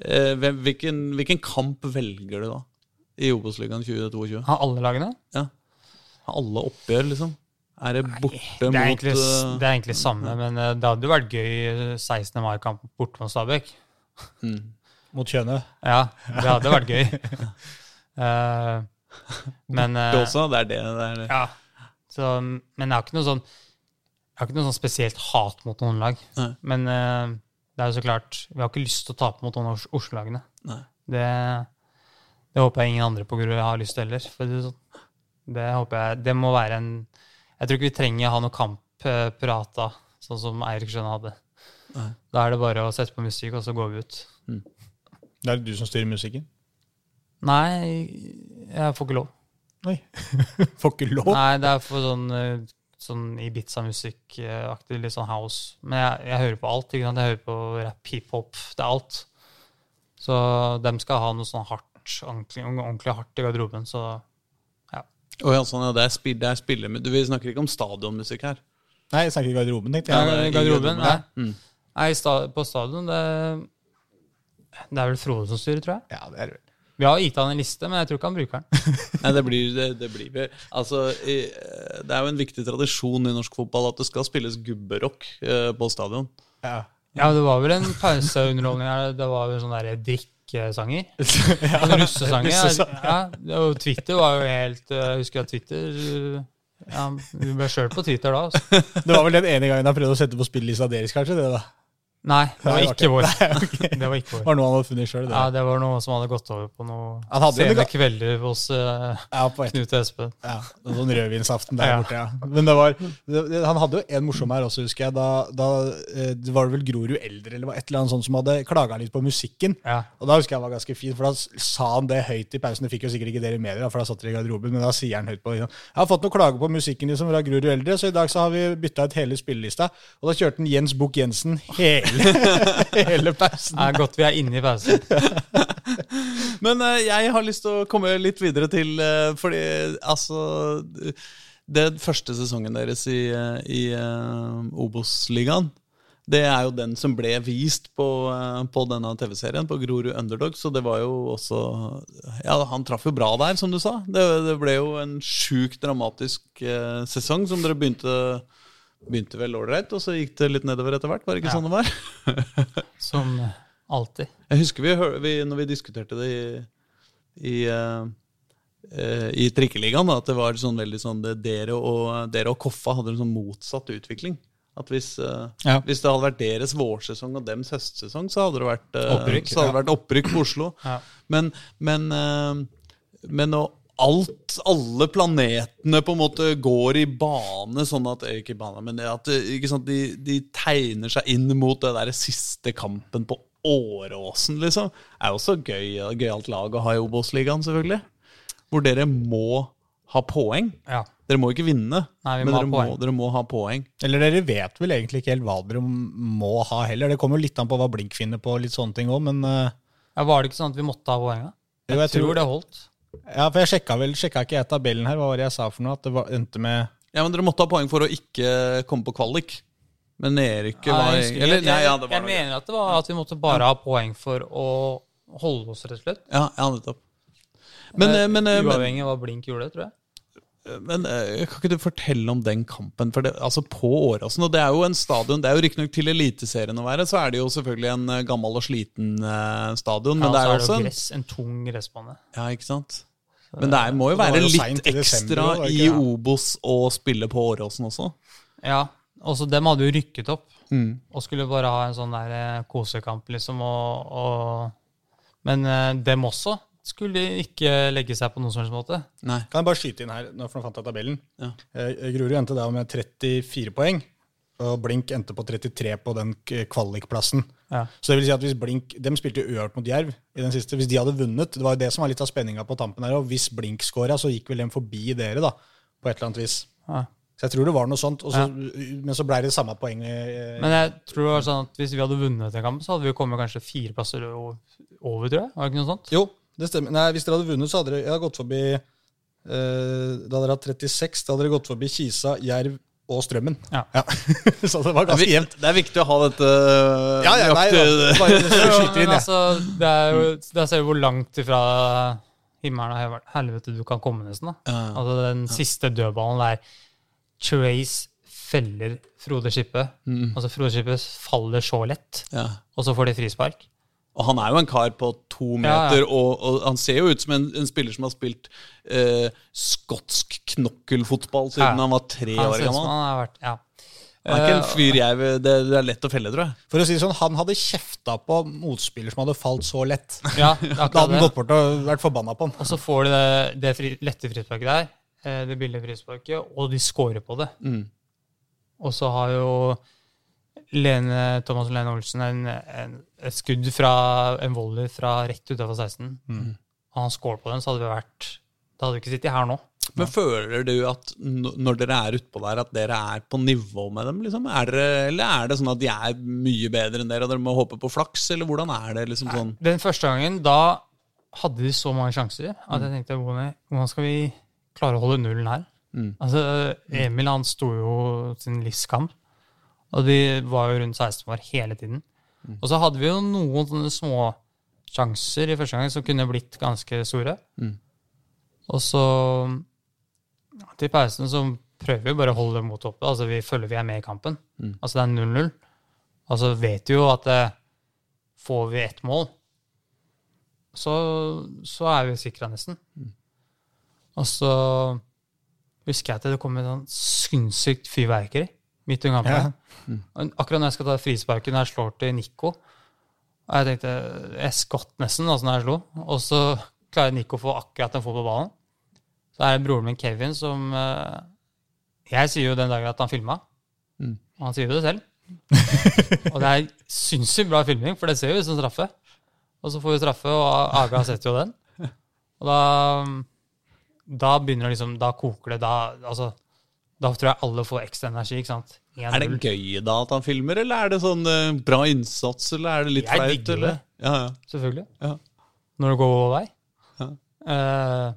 eh, Hvilken, hvilken kamp velger du da? I Obos-ligaen 2022? Har alle lagene? Ja. Alle oppgjør, liksom? Er det borte Det er, mot egentlig, mot det er egentlig samme, men det hadde jo vært gøy eh, 16. mai-kamp borte mot Stabæk. mm. Mot Kjøne. Ja, det hadde vært gøy. Eh, men eh, Det også? Det er det. det, er det. Ja. Så, men jeg har ikke noe sånn Jeg har ikke noe sånn spesielt hat mot noen lag. Nei. Men uh, det er jo så klart Vi har ikke lyst til å tape mot noen av Oslo-lagene. Det, det håper jeg ingen andre på Grorud har lyst til heller. For det, sånn. det håper jeg Det må være en Jeg tror ikke vi trenger å ha noe kampprata, sånn som Eirik Skjønne hadde. Nei. Da er det bare å sette på musikk, og så går vi ut. Det er du som styrer musikken? Nei, jeg får ikke lov. Oi. Får ikke lov? Nei, det er for sånn, eh, sånn Ibiza-musikk-aktig, litt sånn house. Men jeg, jeg hører på alt. ikke sant? Jeg hører på rap, hiphop, det er alt. Så dem skal ha noe sånn hardt, ordentlig, ordentlig hardt i garderoben. Så Å ja, sånn, ja, det er, spill, det er spille, du, Vi snakker ikke om stadionmusikk her. Nei, jeg snakker i garderoben, tenkte ja, jeg. Ja, er i garderoben, ja. nei. Mm. Nei, sta, på stadion det, det er vel Frode som styrer, tror jeg. Ja, det er det. Vi har gitt han en liste, men jeg tror ikke han bruker den. Nei, det blir, det, det blir Altså, i- det er jo en viktig tradisjon i norsk fotball at det skal spilles gubberock eh, på stadion. Ja. Ja, det var vel en pauseunderholdning her. Det var vel sånn der drikkesanger. ja, russesanger. Russesanger. Ja, og Twitter var jo helt eh, Jeg husker at Twitter eh, ja, Vi ble sjøl på Twitter da. Altså. Det var vel den ene gangen han prøvde å sette på spillelista deres, kanskje? Det da. Nei, det var ikke vår. Nei. Det var ikke vår. var noe han hadde funnet sjøl. Ja, det var noe som hadde gått over på noe Han hadde jo sene kvelder hos uh, Ja, på et, Knut og Espen. ja, sånn rødvinsaften der Ja. borte, ja. Men det var, det, det, han hadde jo en morsom her også, husker jeg. Da, da eh, det var det vel Grorud Eldre eller et eller annet sånt som hadde klaga litt på musikken. Ja. Og da husker jeg han var ganske fin, for da sa han det høyt i pausen. Det fikk jo sikkert ikke dere med dere, for da satt dere i garderoben, men da sier han høyt på liksom, Jeg har fått noen klager på musikken liksom, fra Grorud Eldre, så i dag så har vi bytta ut hele spillelista. Og da kjørte han Jens Bukk Jensen hele, hele pausen. Det er godt vi er inne i pausen. Men uh, jeg har lyst til å komme litt videre til uh, Fordi altså Den første sesongen deres i, eh, i Obos-ligaen, det er jo den som ble vist på, på denne TV-serien, på Grorud Underdog. Så det var jo også Ja, han traff jo bra der, som du sa. Det, det ble jo en sjukt dramatisk eh, sesong som dere begynte Begynte vel ålreit, og så gikk det litt nedover etter hvert. Var det ikke Ja. sånn det var? Som alltid. Jeg husker vi, vi når vi diskuterte det i, i, eh, eh, i trikkeligaen, da, at det var sånn veldig sånn det, dere, og, dere og Koffa hadde en sånn motsatt utvikling. At hvis, uh, Ja. hvis det hadde vært deres vårsesong og dems høstsesong, så hadde det vært, uh, Opprykk, hadde ja. vært opprykk på Oslo. Men, men, eh, men å alt, alle planetene på en måte går i bane, sånn at eh, Ikke i bane, men at eh, ikke sant, de, de tegner seg inn mot det der siste kampen på Åråsen, liksom. Det er jo også gøy, gøyalt lag å ha i Obos-ligaen, selvfølgelig. Hvor dere må ha poeng. Ja. Dere må ikke vinne, Nei, vi men må dere, må, dere må ha poeng. Eller dere vet vel egentlig ikke helt hva dere må ha heller. Det kommer jo litt an på hva Blink finner på, litt sånne ting òg, men eh, Ja, Var det ikke sånn at vi måtte ha poeng? Jeg, jeg tror, tror- det holdt. Ja, for jeg sjekka vel sjekka ikke jeg tabellen her. Hva var det jeg sa for noe? At det var, endte med Ja, men dere måtte ha poeng for å ikke komme på kvalik. Men nedrykket Nei, var jeg, husker- eller, nei, ja, det var jeg noe. mener at det var at vi måtte bare ha poeng for å holde oss, rett og slett. Ja, ja, nettopp. Men, eh, men, eh, men, Uavhengig av hva Blink gjorde, tror jeg. Men eh, kan ikke du fortelle om den kampen? For det, altså På Åråsen, og det er jo en stadion Det er jo riktignok til Eliteserien å være, så er det jo selvfølgelig en eh, gammel og sliten eh, stadion. Men Ja, det er også en, gress, en tung gressbane. Ja, ikke sant? Men det er, må jo være jo litt ekstra i? Obos å spille på Åråsen også. Ja, også dem hadde jo rykket opp Mm. og skulle bare ha en sånn der kosekamp, liksom. Og, og, men dem også skulle ikke legge seg på noen som helst måte. Nei. Kan jeg bare skyte inn her, for nå fant jeg tabellen. Ja. Eh, Grorud endte da med 34 poeng, og Blink endte på 33 på den kvalikplassen. Ja. Så det vil si at hvis Blink, De spilte jo uavgjort mot Jerv i den siste. Hvis de hadde vunnet, det var jo det som var litt av spenninga på tampen her, og hvis Blink scora, så gikk vel dem forbi dere, da, på et eller annet vis. Ja. Så jeg tror det var noe sånt. Og så, Men så ble det samme poeng. eh, Men jeg tror det var sånn at hvis vi hadde vunnet den kampen, så hadde vi kommet kanskje fire plasser over, tror jeg. Var det ikke noe sånt? Jo, det stemmer. Nei, Hvis dere hadde vunnet, så hadde dere jeg hadde gått forbi eh, Da hadde dere hatt 36. Da hadde dere gått forbi Kisa, Jerv og Strømmen. Ja. så det var ganske jevnt. det er viktig å ha dette Ja, ja, nei, da, nøyaktig- bare skyter men inn, jeg. altså, det er jo, Der ser du hvor langt ifra himmelen og helvete du kan komme, nesten. da. Ja. Altså Den siste dødballen der Trace feller Frode Skippe. Mm. Altså Frode Skippe faller så lett, Ja. og så får de frispark. Og han er jo en kar på to meter, ja. Og, og han ser jo ut som en, en spiller som har spilt eh, skotsk knokkelfotball siden Ja. han var tre Han år gammel. han har vært, ja. Han er ikke en Eh, fyr jeg vil- det, det er lett å felle, tror jeg. For å si det sånn, Han hadde kjefta på motspiller som hadde falt så lett. Ja, Da hadde han gått bort og vært forbanna på han. Og så får de det, det fri, lette frisparket der, eh, det billige frisparket, og de scorer på det. Mm. Og så har jo Lene, Thomas Lene Olsen en, en, et skudd fra en volley fra rett utafor 16. Og han scorer på den, så hadde vi vært Da hadde vi ikke sittet her nå. Men føler du at når dere er utpå der, at dere er på nivå med dem? liksom? Er dere, eller er det sånn at de er mye bedre enn dere, og dere må håpe på flaks? Eller hvordan er det? liksom sånn? Den første gangen, da hadde de så mange sjanser at jeg tenkte hvordan, hvordan skal vi klare å holde nullen her? Mm. Altså, Emil han sto jo sin livskamp, og de var jo rundt 16 år hele tiden. Og så hadde vi jo noen sånne små sjanser i første gang som kunne blitt ganske store. Mm. Og så til pausen så prøver vi bare å holde motet oppe. Altså vi føler vi er med i kampen. Mm. Altså det er 0-0. Altså vet vi jo at eh, får vi ett mål, så, så er vi sikra nesten. Og så husker jeg at det kom et sånn sinnssykt fyrverkeri midt i kampen. Ja. Mm. Akkurat når jeg skal ta frisparken, når jeg slår til Nico og Jeg tenkte, jeg skvatt nesten altså når jeg slo. Og så klarer Nico å få akkurat en fot på ballen. Så er det broren min Kevin som eh, Jeg sier jo den dagen at han filma. Mm. Og han sier jo det selv. og det er sinnssykt bra filming, for det ser jo ut som straffe. Og så får vi straffe, og Aga setter jo den. Og da da begynner det liksom, da koker det. Da, altså, da tror jeg alle får ekstra energi. ikke sant? Er det gøy da at han filmer, eller er det sånn eh, bra innsats, eller er det litt Jeg flaut? digger eller? det. Ja, ja. Selvfølgelig. Ja. Når det går vår vei. Ja. Eh,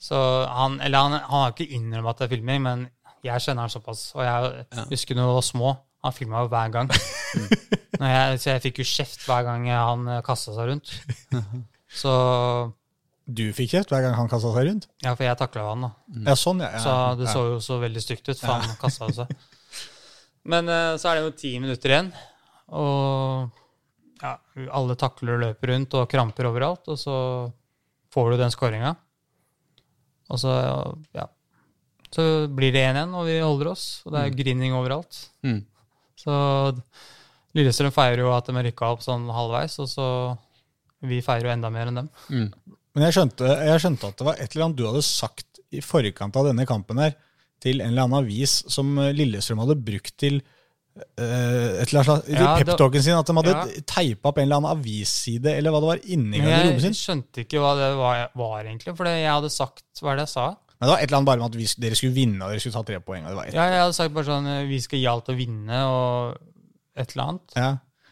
så han Eller han, han har ikke innrømmet at det er filming, men jeg kjenner han såpass. Og jeg Ja. husker når vi var små, han filma jo hver gang. Når jeg, så jeg fikk jo kjeft hver gang han kasta seg rundt. Så Du fikk kjeft hver gang han kasta seg rundt? Ja, for jeg takla han, da. Ja, sånn, ja. ja. Så det så jo så veldig stygt ut, for han kasta seg. Men uh, så er det jo ti minutter igjen, og ja, alle takler og løper rundt og kramper overalt, og så får du den skåringa. Og så, ja Så blir det 1-1, og vi holder oss, og det er grining overalt. Mm. Så Lillestrøm feirer jo at de rykka opp sånn halvveis, og så vi feirer jo enda mer enn dem. Mm. Men jeg skjønte, jeg skjønte at det var et eller annet du hadde sagt i forkant av denne kampen her, til en eller annen avis som eh, Lillestrøm hadde brukt til uh, et eller annet Ja, peptalken sin. At de hadde Ja. teipa opp en eller annen avisside, eller hva det var, inni garderoben sin. jeg skjønte ikke hva det var, var egentlig, for jeg hadde sagt Hva er det jeg sa? Men det var et eller annet bare med at vi, dere skulle vinne, og dere skulle ta tre poeng. Ja, jeg hadde sagt bare sånn eh, Vi skal gi alt å vinne, og et eller annet. ja.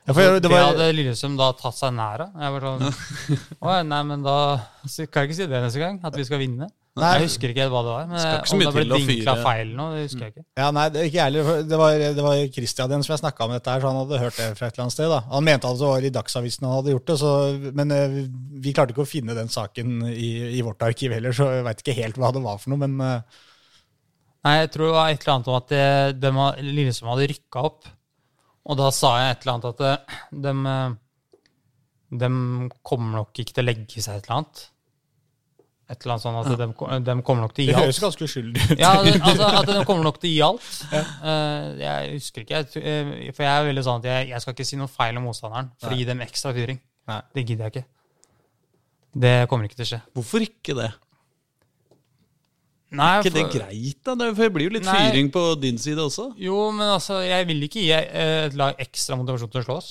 Ja, for det det var, hadde Lillestrøm da tatt seg nær av. Jeg var sånn nei, men da så kan jeg ikke si det neste gang. At vi skal vinne. Nei. Jeg husker ikke helt hva det var. Men Skal ikke så om mye det ble til å vinkla fyre. feil nå, det husker jeg ikke. ja, nei, det, ikke jeg heller. Det var, det var Christian igjen som jeg snakka med dette her, så han hadde hørt det fra et eller annet sted. da. Han mente at det var i Dagsavisen han hadde gjort det, så, men eh, vi klarte ikke å finne den saken i, i vårt arkiv heller, så jeg veit ikke helt hva det var for noe, men eh, Nei, jeg tror det var et eller annet om at det, de, Lillestrøm hadde rykka opp. Og da sa jeg et eller annet at de, de kommer nok ikke til å legge seg et eller annet. Et eller annet sånn at de, de kommer nok til å gi alt. det gi høres ganske uskyldig ut. Ja, altså At de kommer nok til å gi alt. Eh, jeg husker ikke. Eh, for jeg er veldig sånn at jeg, jeg skal ikke si noe feil om motstanderen for å gi dem ekstra fyring. Nei. Det gidder jeg ikke. Det kommer ikke til å skje. Hvorfor ikke det? Nei, Er ikke det greit, da? Det for det blir jo litt Nei. fyring på din side også. Jo, men altså, jeg vil ikke gi eh, et lag ekstra motivasjon til å slåss.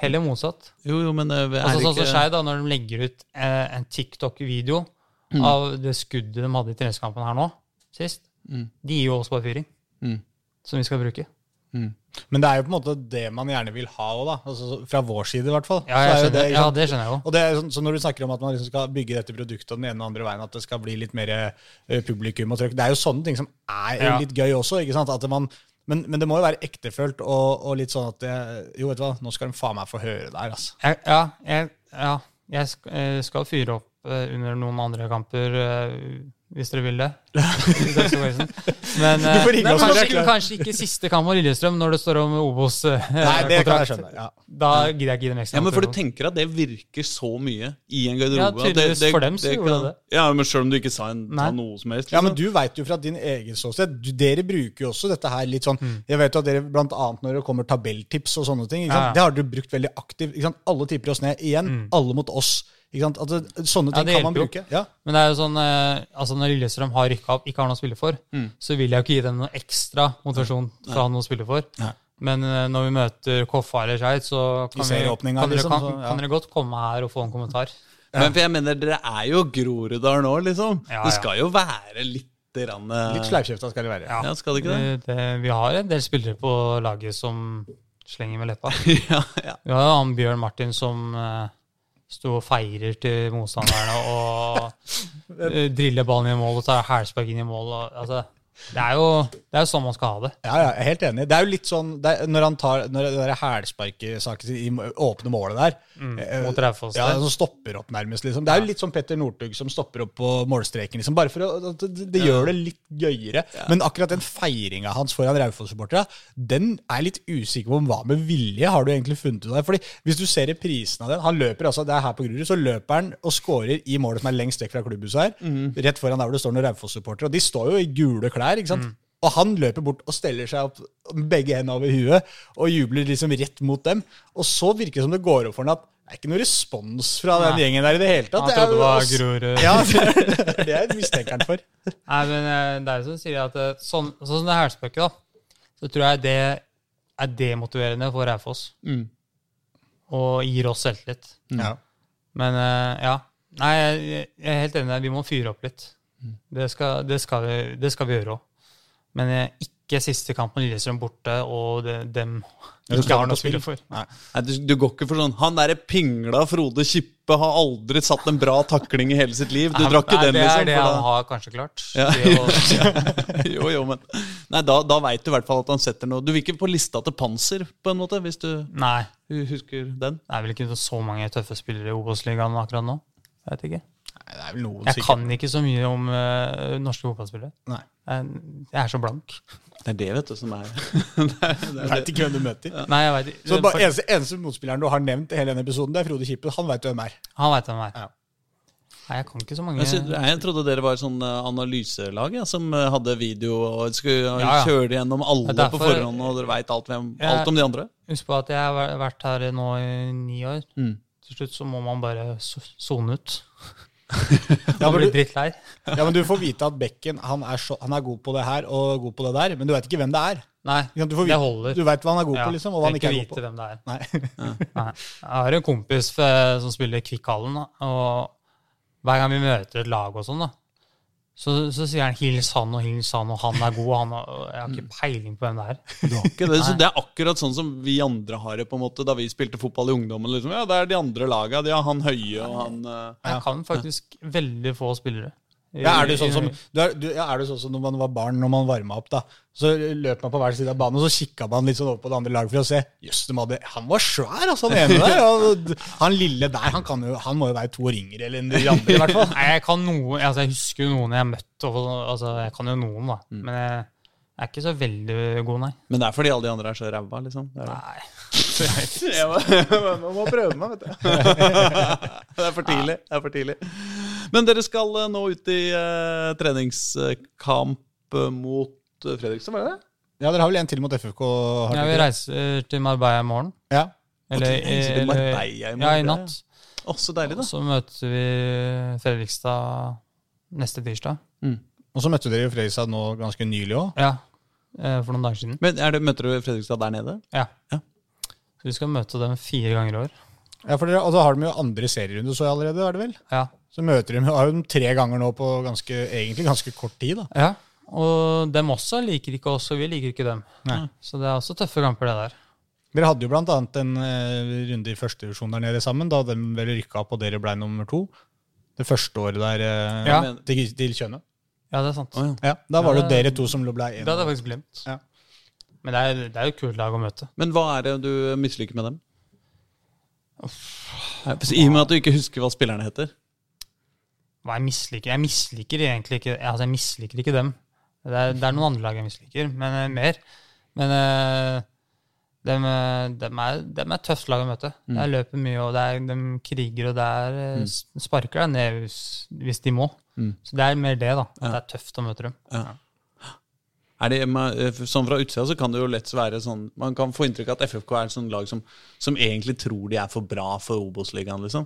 Heller motsatt. Jo, jo, men det er Altså, sånn som ikke Skei, da, når de legger ut eh, en TikTok-video Mm. av det skuddet de hadde i treningskampen her nå, sist. De gir jo oss bare fyring, Mm. som vi skal bruke. Men det er jo på en måte det man gjerne vil ha òg, da. Altså, fra vår side, i hvert fall. Ja, Så det, ikke ja det skjønner jeg det er sånn, så når du snakker om at man liksom skal bygge dette produktet den ene og andre veien, at det skal bli litt mer eh, publikum og trøkk, det er jo sånne ting som er Ja. litt gøy også. ikke sant? At man, men, men det må jo være ektefølt og, og litt sånn at det, Jo, vet du hva, nå skal de faen meg få høre der, altså. Jeg, ja, jeg, ja, jeg eh, skal fyre opp eh, under noen andre kamper, hvis dere vil det. Det. Men eh, nei, det kanskje, kanskje ikke siste kamp mot Lillestrøm, når det står om Nei, det kan jeg Obos-kontrakt. skjønne. ja. da gidder jeg ikke gi dem ekstra. Ja, men for du tenker at det virker så mye i en Ja, garderobe? det, tydeligvis for dem så gjorde det det. Ja, men Selv om du ikke sa, en, noe som helst? Ja, men liksom. du veit jo fra din egen ståsted. Dere bruker jo også dette her litt sånn Jeg vet jo at dere blant annet når det kommer tabelltips og sånne ting, ikke sant? Ja, det har dere brukt veldig aktivt. Alle tipper oss ned igjen. Alle mot oss. Ikke sant? Altså, sånne ting ja, kan man bruke. Ja. Men det er jo sånn, eh, altså når Lillestrøm har rykka opp, ikke har noe å spille for, så vil jeg jo ikke gi dem noe ekstra motivasjon for å ha noe å spille for. Nei. Men eh, når vi møter Koffa eller Skeid, så kan, vi, kan, dere, liksom, kan, så, ja. kan dere godt komme her og få en kommentar. Men for jeg mener, dere er jo Groruddal nå, liksom. Ja, Det skal jo være litt rann, eh, Litt sleivkjefta skal det være. Ja. Ja, skal det ikke det? Det, det, vi har en del spillere på laget som slenger med leppa. ja, ja. Vi har jo han Bjørn Martin som sto og feirer til motstanderne og eh, driller ballen i mål og tar hælspark inn i mål. Og, altså, det er jo det er jo sånn man skal ha det. Ja, ja, jeg er helt enig. Det er jo litt sånn er, Når han tar når det der hælsparkesaken i åpne målet der mm, mot Raufoss Ja, som stopper opp, nærmest. liksom. Det er jo litt sånn Petter Northug som stopper opp på målstreken. liksom, Bare for å, det, det gjør det litt gøyere. Men akkurat den feiringa hans foran Raufoss-supporterne, den er jeg litt usikker på om hva med vilje. Har du egentlig funnet ut av? Fordi Hvis du ser reprisen av den Han løper altså, det er her på Grurud, så løper han og scorer i målet som er lengst vekk fra klubbhuset her. Rett foran der hvor det står noen Raufoss-supportere. Og de står jo i gule klær. Ikke sant? Og han løper bort og steller seg opp med begge hendene over huet og jubler liksom rett mot dem. Og så virker det som det går opp for han at det er ikke noe respons fra den Nei. gjengen der i det hele tatt. Han Det trodde det var Grorud. Ja, det er jeg mistenker han for. Nei, men eh, det er som sier at eh, sånn, sånn som det hælspøket, da, så tror jeg det er demotiverende for Raufoss. Mm. Og gir oss selvtillit. Ja. Men eh, ja. Nei, jeg, jeg er helt enig. Vi må fyre opp litt. Det skal, det skal, vi, det skal vi gjøre òg. Men eh, ikke siste kamp med Lillestrøm borte, og det, dem ikke har noe å spille for. Nei, du, du går ikke for sånn Han derre pingla Frode Kippe har aldri satt en bra takling i hele sitt liv. Du drar ikke den, liksom. det er det han har kanskje klart. Ja. Å- jo, jo, men Nei, da, da veit du i hvert fall at han setter noe Du vil ikke på lista til Panser, på en måte, hvis du Nei. husker den? Det er vel ikke så mange tøffe spillere i Obos-ligaen akkurat nå. Jeg vet ikke. Det er vel noen Jeg kan ikke så mye om uh, norske fotballspillere. Nei. Jeg, jeg er så blank. Det er det, vet du, som er det er, Du veit ikke hvem du møter. Nei, jeg vet ikke. Så bare eneste, eneste motspilleren du har nevnt i hele denne episoden, det er Frode Kippe. Han veit hvem er. Han vet hvem er. Ja. Nei, jeg kan ikke så mange jeg, synes, jeg trodde dere var et sånn eh, analyselag ja, som eh, hadde video og skulle Ja, ja. kjøre gjennom alle er derfor- på forhånd, og dere veit alt, alt om de andre. Husk på at jeg har vært her nå i ni år. Mm. Til slutt så må man bare so- sone ut. Ja, men du, ja, men du får vite at Bekken han er, så, han er god på det her og god på det der, men du veit ikke hvem det er. Nei, Ikke? Du, får det vite, holder. du veit hva han er god Ja, på, liksom, og hva han ikke er god på. hvem det er. Nei. Nei. Jeg har en kompis eh, som spiller Kvikkhallen, og hver gang vi møter et lag og sånn, da, så, så sier han 'hils han og hils han', og 'han er god', og han og jeg har ikke peiling på hvem det er. Ikke det, så det er akkurat sånn som vi andre har det på en måte da vi spilte fotball i ungdommen. Liksom. Ja, Det er de andre laga. De har han høye og han uh, Jeg kan faktisk veldig få spillere. Ja, er, det sånn som, du er, du, ja, er du sånn som når man var barn, når man varma opp, da, så løp man på hver side av banen, og så kikka man litt sånn over på det andre laget for å se Jøss, han var svær, altså, han ene der. Og han lille der, han, kan jo, han må jo være to år yngre eller en de andre, i hvert fall. Nei, jeg kan noen, altså jeg husker jo noen jeg har møtt, og, altså jeg kan jo noen da, Mm. men jeg, jeg er ikke så veldig god, nei. Men det er fordi alle de andre er så ræva, liksom. Det er, det. Nei. Jeg må prøve meg, vet du. det er for tidlig. Det er for tidlig. Men dere skal eh, nå ut i uh, treningskamp eh, mot Fredrikstad, var det det? Ja, dere har vel en til mot FFK? Har Ja, vi det? reiser til Marbella i morgen. Ja. Eller, til- Marbella i morgen, Ja, i natt. Å, så deilig, da. Og så møter vi Fredrikstad neste tirsdag. Og så møtte dere jo Fredrikstad nå ganske nylig òg. Ja, eh, for noen dager siden. Men er det, Møter du Fredrikstad der nede? Ja. Ja. Så vi skal møte dem fire ganger i år. Ja, for dere, og da har de jo andre serierunde så allerede, er det vel? Ja. Så møter de, har jo dem tre ganger nå på ganske, egentlig ganske kort tid. da. ja. Og dem også liker ikke oss, og vi liker ikke dem. Nei. Så det er også tøffe kamper, det der. Dere hadde jo annet en eh, runde i første divisjon der nede sammen, da de vel rykka opp og dere ble nummer to. Det første året der eh, Ja. Til, til Kjøne. Ja, det er sant. Oh, ja. Ja, da var det Ja, jo det- dere to som ble én. Det hadde jeg faktisk glemt. Ja. Men det er, det er jo et kult lag å møte. Men hva er det du misliker med dem? I og med at du ikke husker hva spillerne heter. Hva jeg misliker? Jeg misliker egentlig ikke Altså, jeg misliker ikke dem. Det er, det er noen andre lag jeg misliker, men uh, mer. Men uh, dem, eh, dem, er, dem er tøft lag å møte. Mm. De løper mye, og det er, de kriger, og det eh, sparker deg ned hvis, hvis de må. Mm. Så det er mer det, da. At det er tøft å møte dem. Er det, eh, sånn Fra utsida så kan det jo lett være sånn Man kan få inntrykk av at FFK er et sånt lag som, som egentlig tror de er for bra for Obos-ligaen. Liksom.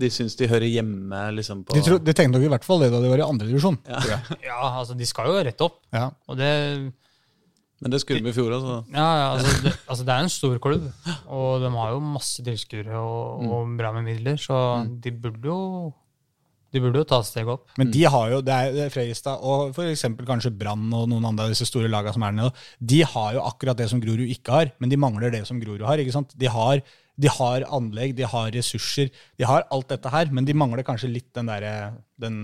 De syns de hører hjemme liksom, på De, tro, de tenkte nok i hvert fall det da de var i andre divisjon. ja. Ja, altså, de skal jo rett opp. Ja. Og det Men det skulle de i fjor altså. Ja, ja altså, det, altså det er en stor klubb, og de har jo masse tilskuere og, og bra med midler, så de burde jo de burde jo ta et steg opp. Men de har jo, det er det Fredrikstad og for eksempel kanskje Brann og noen andre av disse store lagene som er der nede, de har jo akkurat det som Grorud ikke har, men de mangler det som Grorud har. ikke sant? De har, de har anlegg, de har ressurser, de har alt dette her, men de mangler kanskje litt den der, den,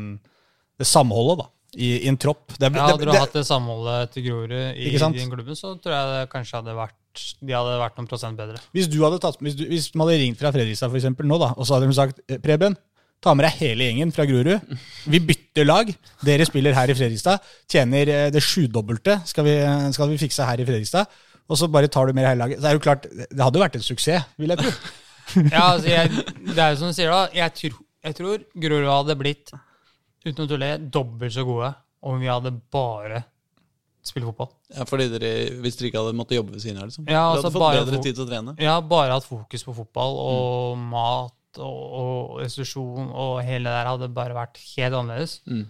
det samholdet da, i, i en tropp. Det, Ja, hadde du det- hatt det samholdet til Grorud i din klubben, så tror jeg det kanskje hadde vært de hadde vært noen prosent bedre. Hvis du hadde tatt, hvis, du, hvis man hadde ringt fra Fredrikstad for eksempel, nå, da, og så hadde de sagt eh, Preben, ta med deg hele gjengen fra Grorud. Vi bytter lag. Dere spiller her i Fredrikstad. Tjener eh, det sjudobbelte skal vi, skal vi fikse her i Fredrikstad. Og så bare tar du med hele laget. Så er det jo klart, Det hadde jo vært en suksess, vil jeg tro. Ja, altså jeg, det er jo som du sier da, jeg, tror, jeg tror Grorud hadde blitt, uten å tulle, dobbelt så gode om vi hadde bare spilt fotball. Ja, fordi dere, Hvis dere ikke hadde måttet jobbe ved siden av, liksom. Ja, dere altså hadde fått bare bedre tid til å trene. Ja, bare hatt fokus på fotball og mat og, og restitusjon, og hele det der hadde bare vært helt annerledes. Mm.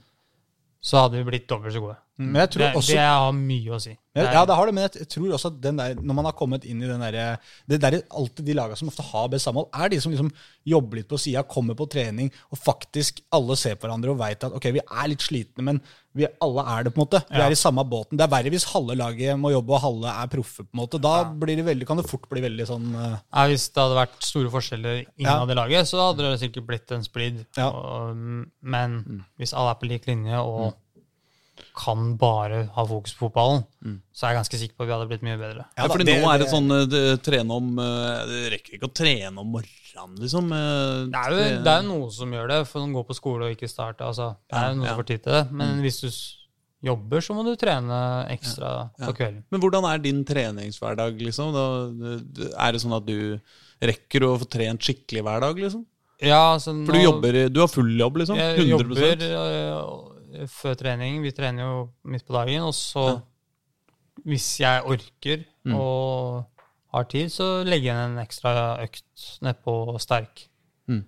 Så hadde vi blitt dobbelt så gode. Men jeg tror Det, også det har mye å si. Ja, Det ja, det har det, men jeg tror også at den der, når man har kommet inn i den der, det der, alltid de lagene som ofte har best samhold, er de som liksom jobber litt på sida, kommer på trening, og faktisk alle ser på hverandre og veit at ok, vi er litt slitne, men vi alle er det, på en måte. Vi Ja. er i samme båten. Det er verre hvis halve laget må jobbe, og halve er proffe, på en måte. Da blir det veldig, kan det fort bli veldig sånn uh... Ja, hvis det hadde vært store forskjeller Ja. innad i laget, så hadde det sikkert blitt en splid. Ja. Og, men hvis alle er på lik linje og kan bare ha fokus på fotballen, så er jeg ganske sikker på at vi hadde blitt mye bedre. Ja, for fordi nå er det sånn eh, det, trene om eh, Det rekker ikke å trene om morgenen, liksom. eh, Det er jo det er jo noen som gjør det, for å går på skole og ikke starter. Altså, det er jo noe ja. som får tid til det. Men hvis du jobber, så må du trene ekstra på kvelden. Men hvordan er din treningshverdag, liksom? Da, er det sånn at du rekker å få trent skikkelig hver dag, liksom? Ja, altså, For du nå- jobber Du har full jobb, liksom? Jeg 100 jobber øh, før trening. Vi trener jo midt på dagen. Og så, hvis jeg orker Mm. og har tid, så legger jeg inn en ekstra økt nedpå sterk. Mm.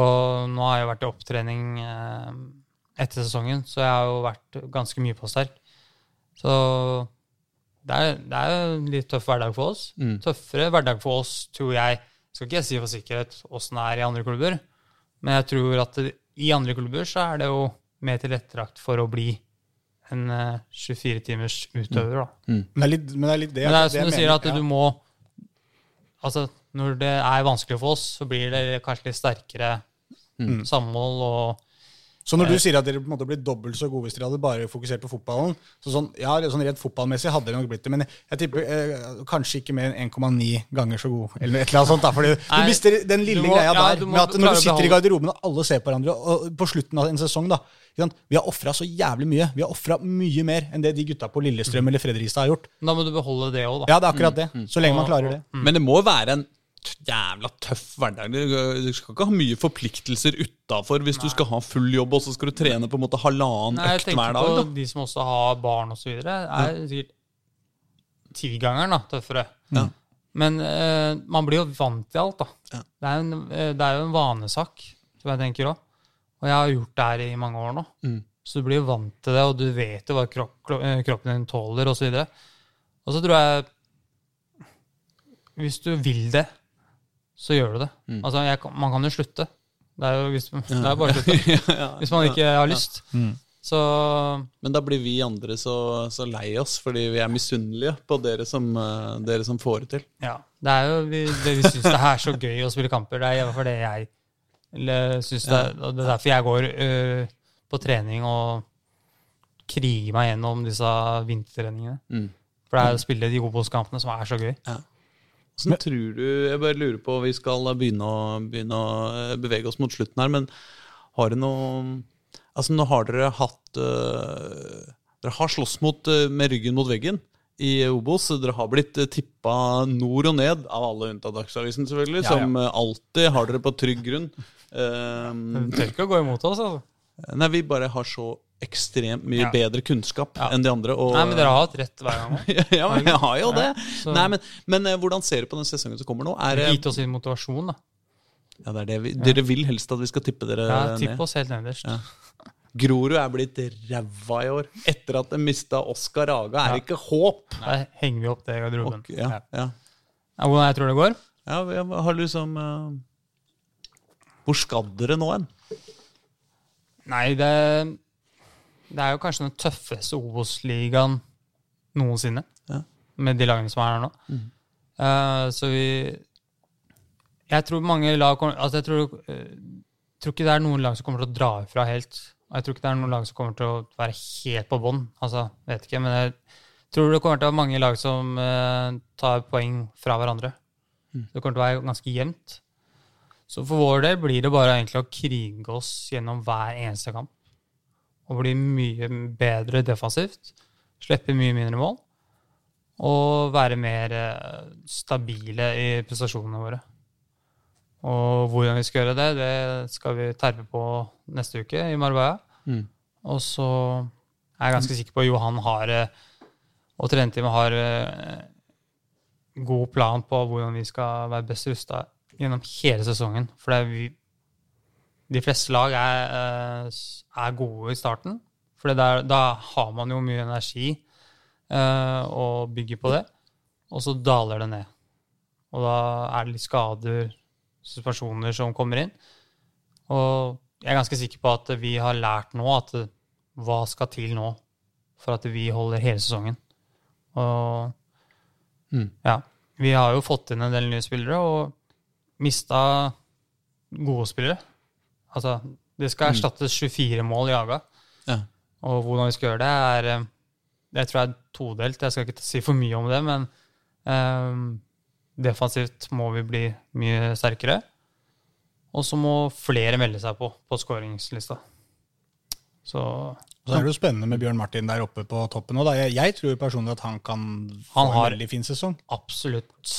Og nå har jeg vært i opptrening eh, etter sesongen, så jeg har jo vært ganske mye på sterk. Så det er, det er jo en litt tøff hverdag for oss. Mm. Tøffere hverdag for oss, tror jeg. Skal ikke jeg si for sikkerhet åssen det er i andre klubber, men jeg tror at det, i andre klubber så er det jo mer tilrettelagt for å bli en eh, 24 timers utøver. da. Men det litt men det. Er litt det, Men det er som du sier, at ja. du må Altså, når det er vanskelig for oss, så blir det kanskje litt sterkere Mm. samhold og Så når du sier at dere på en måte blir dobbelt så gode hvis dere hadde bare fokusert på fotballen så sånn, Ja, sånn rent fotballmessig hadde dere nok blitt det, men jeg tipper eh, kanskje ikke mer enn 1,9 ganger så god. Eller et eller annet sånt. Da, fordi du Nei, mister den lille må- greia ja, der du må med at når du sitter i garderoben og alle ser på hverandre, og på slutten av en sesong da, ikke sant? Vi har ofra så jævlig mye. Vi har ofra mye mer enn det de gutta på Lillestrøm eller Fredrikstad har gjort. Da må du beholde det òg, da. Ja, det er akkurat det. Så lenge man klarer det. Men det må være en jævla tøff hverdag. Du, skal ikke ha mye forpliktelser utafor hvis du skal ha full jobb, og så skal du trene på en måte halvannen Nei, økt hver dag. Da. de som også har barn osv. er sikkert tigangeren da, tøffere. Ja. Men eh, man blir jo vant til alt, da. Ja. Det, er en, eh, det er jo en vanesak, som jeg tenker òg. Og jeg har gjort det her i mange år nå. Mm. Så du blir jo vant til det, og du vet jo hva kropp, eh, kroppen din tåler, osv. Og, så og så tror jeg Hvis du vil det, så gjør du det. Mm. Altså, jeg, Man kan jo slutte. Det er jo hvis, det er bare å slutte. Hvis man ikke har lyst. Mm. Så Men da blir vi andre så, så lei oss fordi vi er misunnelige på dere som, eh, dere som får det til. ja. Det er jo vi, det, vi syns det er så gøy å spille kamper. Det er i hvert fall det jeg syns. synes det, er, det er derfor jeg går ø, på trening og kriger meg gjennom disse vintertreningene. Mm. For det er å spille de Obos-kampene som er så gøy. Hvordan tror du Jeg bare lurer på Vi skal begynne å, begynne å eh, bevege oss mot slutten her, men har dere noe Altså, nå har dere hatt øh, Dere har slåss mot, øh, med ryggen mot veggen i Obos. Dere har blitt tippa nord og ned, av alle unntatt Dagsavisen, selvfølgelig, Ja, ja. som alltid har dere på trygg grunn. Um, tør ikke å gå imot oss, altså. nei, vi bare har så ekstremt mye Ja. bedre kunnskap Ja. enn de andre. Og, Nei, men dere har hatt rett hver gang ja, men jeg har jo det. så- Nei, men, men eh, hvordan ser du på den sesongen som kommer nå? Er, Gitt oss inn motivasjon, da. ja, det er det vi, Dere vil helst at vi skal tippe dere Ja, ned? Tipp oss helt nederst. Ja. Grorud er blitt ræva i år. Etter at de mista Oskar Aga, er det ikke håp. Nei, henger vi opp det i garderoben. Okay, ja, ja. Ja, Hvordan jeg tror det går? ja, vi har liksom uh... Hvor skal dere nå hen? Nei, det, det er jo kanskje den tøffeste Obos-ligaen noensinne. Ja. Med de lagene som er her nå. Eh, så vi Jeg tror mange lag kommer Altså, jeg tror, eh, tror ikke det er noen lag som kommer til å dra ifra helt. Jeg tror ikke det er noen lag som kommer til å være helt på bånn. Altså, vet ikke, men jeg tror det kommer til å være mange lag som uh, tar poeng fra hverandre. Det kommer til å være ganske jevnt. Så for vår del blir det bare egentlig å krige oss gjennom hver eneste kamp. Og bli mye bedre defensivt. Slippe mye mindre mål. Og være mer eh, stabile i prestasjonene våre. Og hvordan vi skal gjøre det, det skal vi terpe på neste uke i Marbella. Mm. Og så er jeg ganske sikker på at Johan har, eh, og trenerteamet har eh, god plan på hvordan vi skal være best rusta gjennom hele sesongen. For det er vi, de fleste lag er, eh, er gode i starten. For der, da har man jo mye energi eh, og bygger på det. Og så daler det ned. Og da er det litt skader, situasjoner som kommer inn. Og jeg er ganske sikker på at vi har lært nå at hva skal til nå for at vi holder hele sesongen. Og Mm. ja, vi har jo fått inn en del nye spillere og mista gode spillere. Altså, det skal erstattes 24 mål i Aga. Ja. Og hvordan vi skal gjøre det, er eh, Jeg tror jeg er todelt. Jeg skal ikke si for mye om det, men um, defensivt må vi bli mye sterkere. Og så må flere melde seg på på skåringslista. Så så er det jo spennende med Bjørn Martin der oppe på toppen. Og. Jeg, jeg tror personlig at han kan Han få en veldig fin sesong. absolutt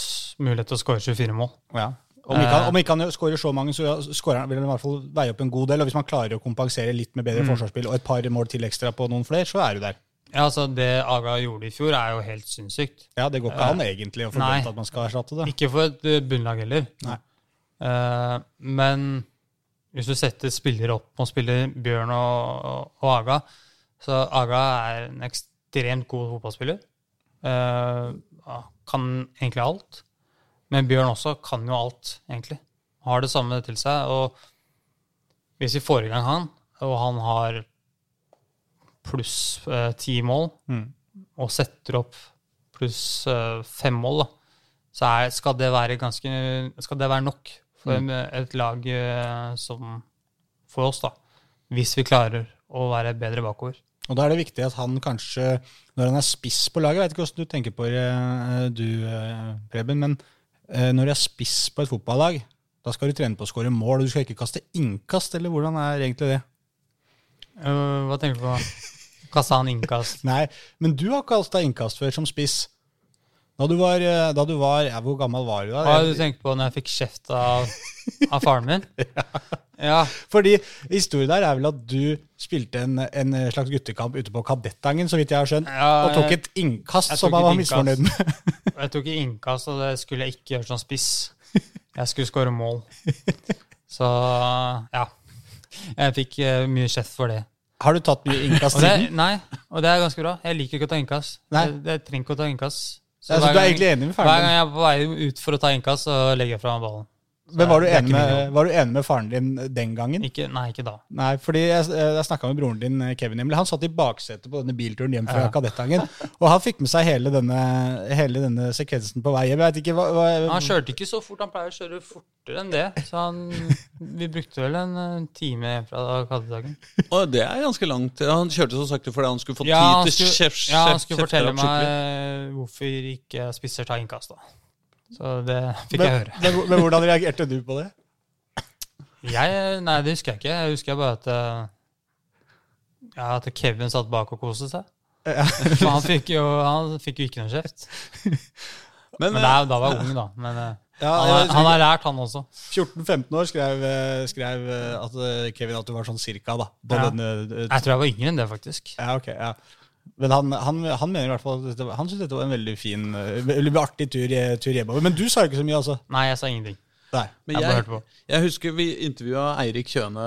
mulighet til å skåre 24 mål. Ja. Om ikke, han, om ikke han skårer så mange, så han, vil han i hvert fall veie opp en god del. Og hvis man klarer å kompensere litt med bedre forsvarsspill og et par mål til ekstra på noen flere, så er du der. Ja, altså Det Aga gjorde i fjor, er jo helt sinnssykt. Ja, Det går ikke an egentlig å forvente at man skal erstatte det. Ikke for et eh, bunnlag heller. Nei. Uh, men hvis du setter spillere opp og spiller Bjørn og, og Aga, så Aga er en ekstremt god fotballspiller. Uh, kan egentlig alt. Men Bjørn også kan jo alt, egentlig. Har det samme til seg. Og hvis vi får i gang han, og han har pluss eh, ti mål, Mm. og setter opp pluss eh, fem mål, da, så er, skal, det være ganske, skal det være nok for mm. et lag eh, som for oss, da. Hvis vi klarer å være bedre bakover. Og da er det viktig at han kanskje, når han er spiss på laget Jeg vet ikke hvordan du tenker på det, eh, du, eh, Preben, men når du er spiss på et fotballag, da skal du trene på å skåre mål, og du skal ikke kaste innkast, eller hvordan er egentlig det? Uh, hva tenker du på? Kasta han innkast? Nei, men du har kasta innkast før som spiss. Da du var, eh, da du var ja, Hvor gammel var du da? Hva har du tenkt på når jeg fikk kjeft av, av faren min? Ja. Fordi historien der er vel at du spilte en, en slags guttekamp ute på Kadettangen, så vidt jeg har skjønt, Ja, og tok et innkast som han var misfornøyd med. Jeg tok innkast, og det skulle jeg ikke gjøre som spiss. Jeg skulle skåre mål. Så ja. Jeg fikk uh, mye kjeft for det. Har du tatt mye innkast siden? nei, og det er ganske bra. Jeg liker ikke å ta innkast. Jeg, jeg trenger ikke å ta innkast. Ja, så du er egentlig enig med Hver gang jeg er på vei ut for å ta innkast, så legger jeg fra meg ballen. Men var du, enig med, var du enig med faren din den gangen? Ikke, nei, ikke da. Nei, fordi jeg, jeg snakka med broren din, Kevin Nemlig. Han satt i baksetet på denne bilturen hjem fra Ja. Kadettangen. Og han fikk med seg hele denne, hele denne sekvensen på vei hjem. Jeg ikke hva, hva Han kjørte ikke så fort, han pleier å kjøre fortere enn det. Så han, vi brukte vel en eh, time fra Kadettangen. Og det er ganske langt. Han kjørte så sakte fordi han skulle få Ja, tid til sjef, ja, han skulle fortelle meg eh, hvorfor ikke spisser tar innkast. da. Så det fikk men, jeg høre. men, men hvordan reagerte du på det? Jeg, nei, det husker jeg ikke. Jeg husker bare at, eh, ja, at Kevin satt bak og koste seg. Ja. han fikk jo, han fikk jo ikke noe kjeft. Men, Men da, da var jeg ung, da. Men eh, Ja, han, har, husker han har lært, han også. 14-15 år skrev, eh, skrev eh, at eh, Kevin at du var sånn cirka, da. Ja. denne, eh, Jeg tror jeg var yngre enn det, faktisk. ja, ok, ja. Men han, han, han mener i hvert fall at han syntes dette var en veldig fin, eh, veldig artig tur, eh, tur hjemover. Men du sa ikke så mye, altså? Nei, jeg sa ingenting. Nei. Men Jeg jeg, jeg husker vi intervjua Eirik Kjøne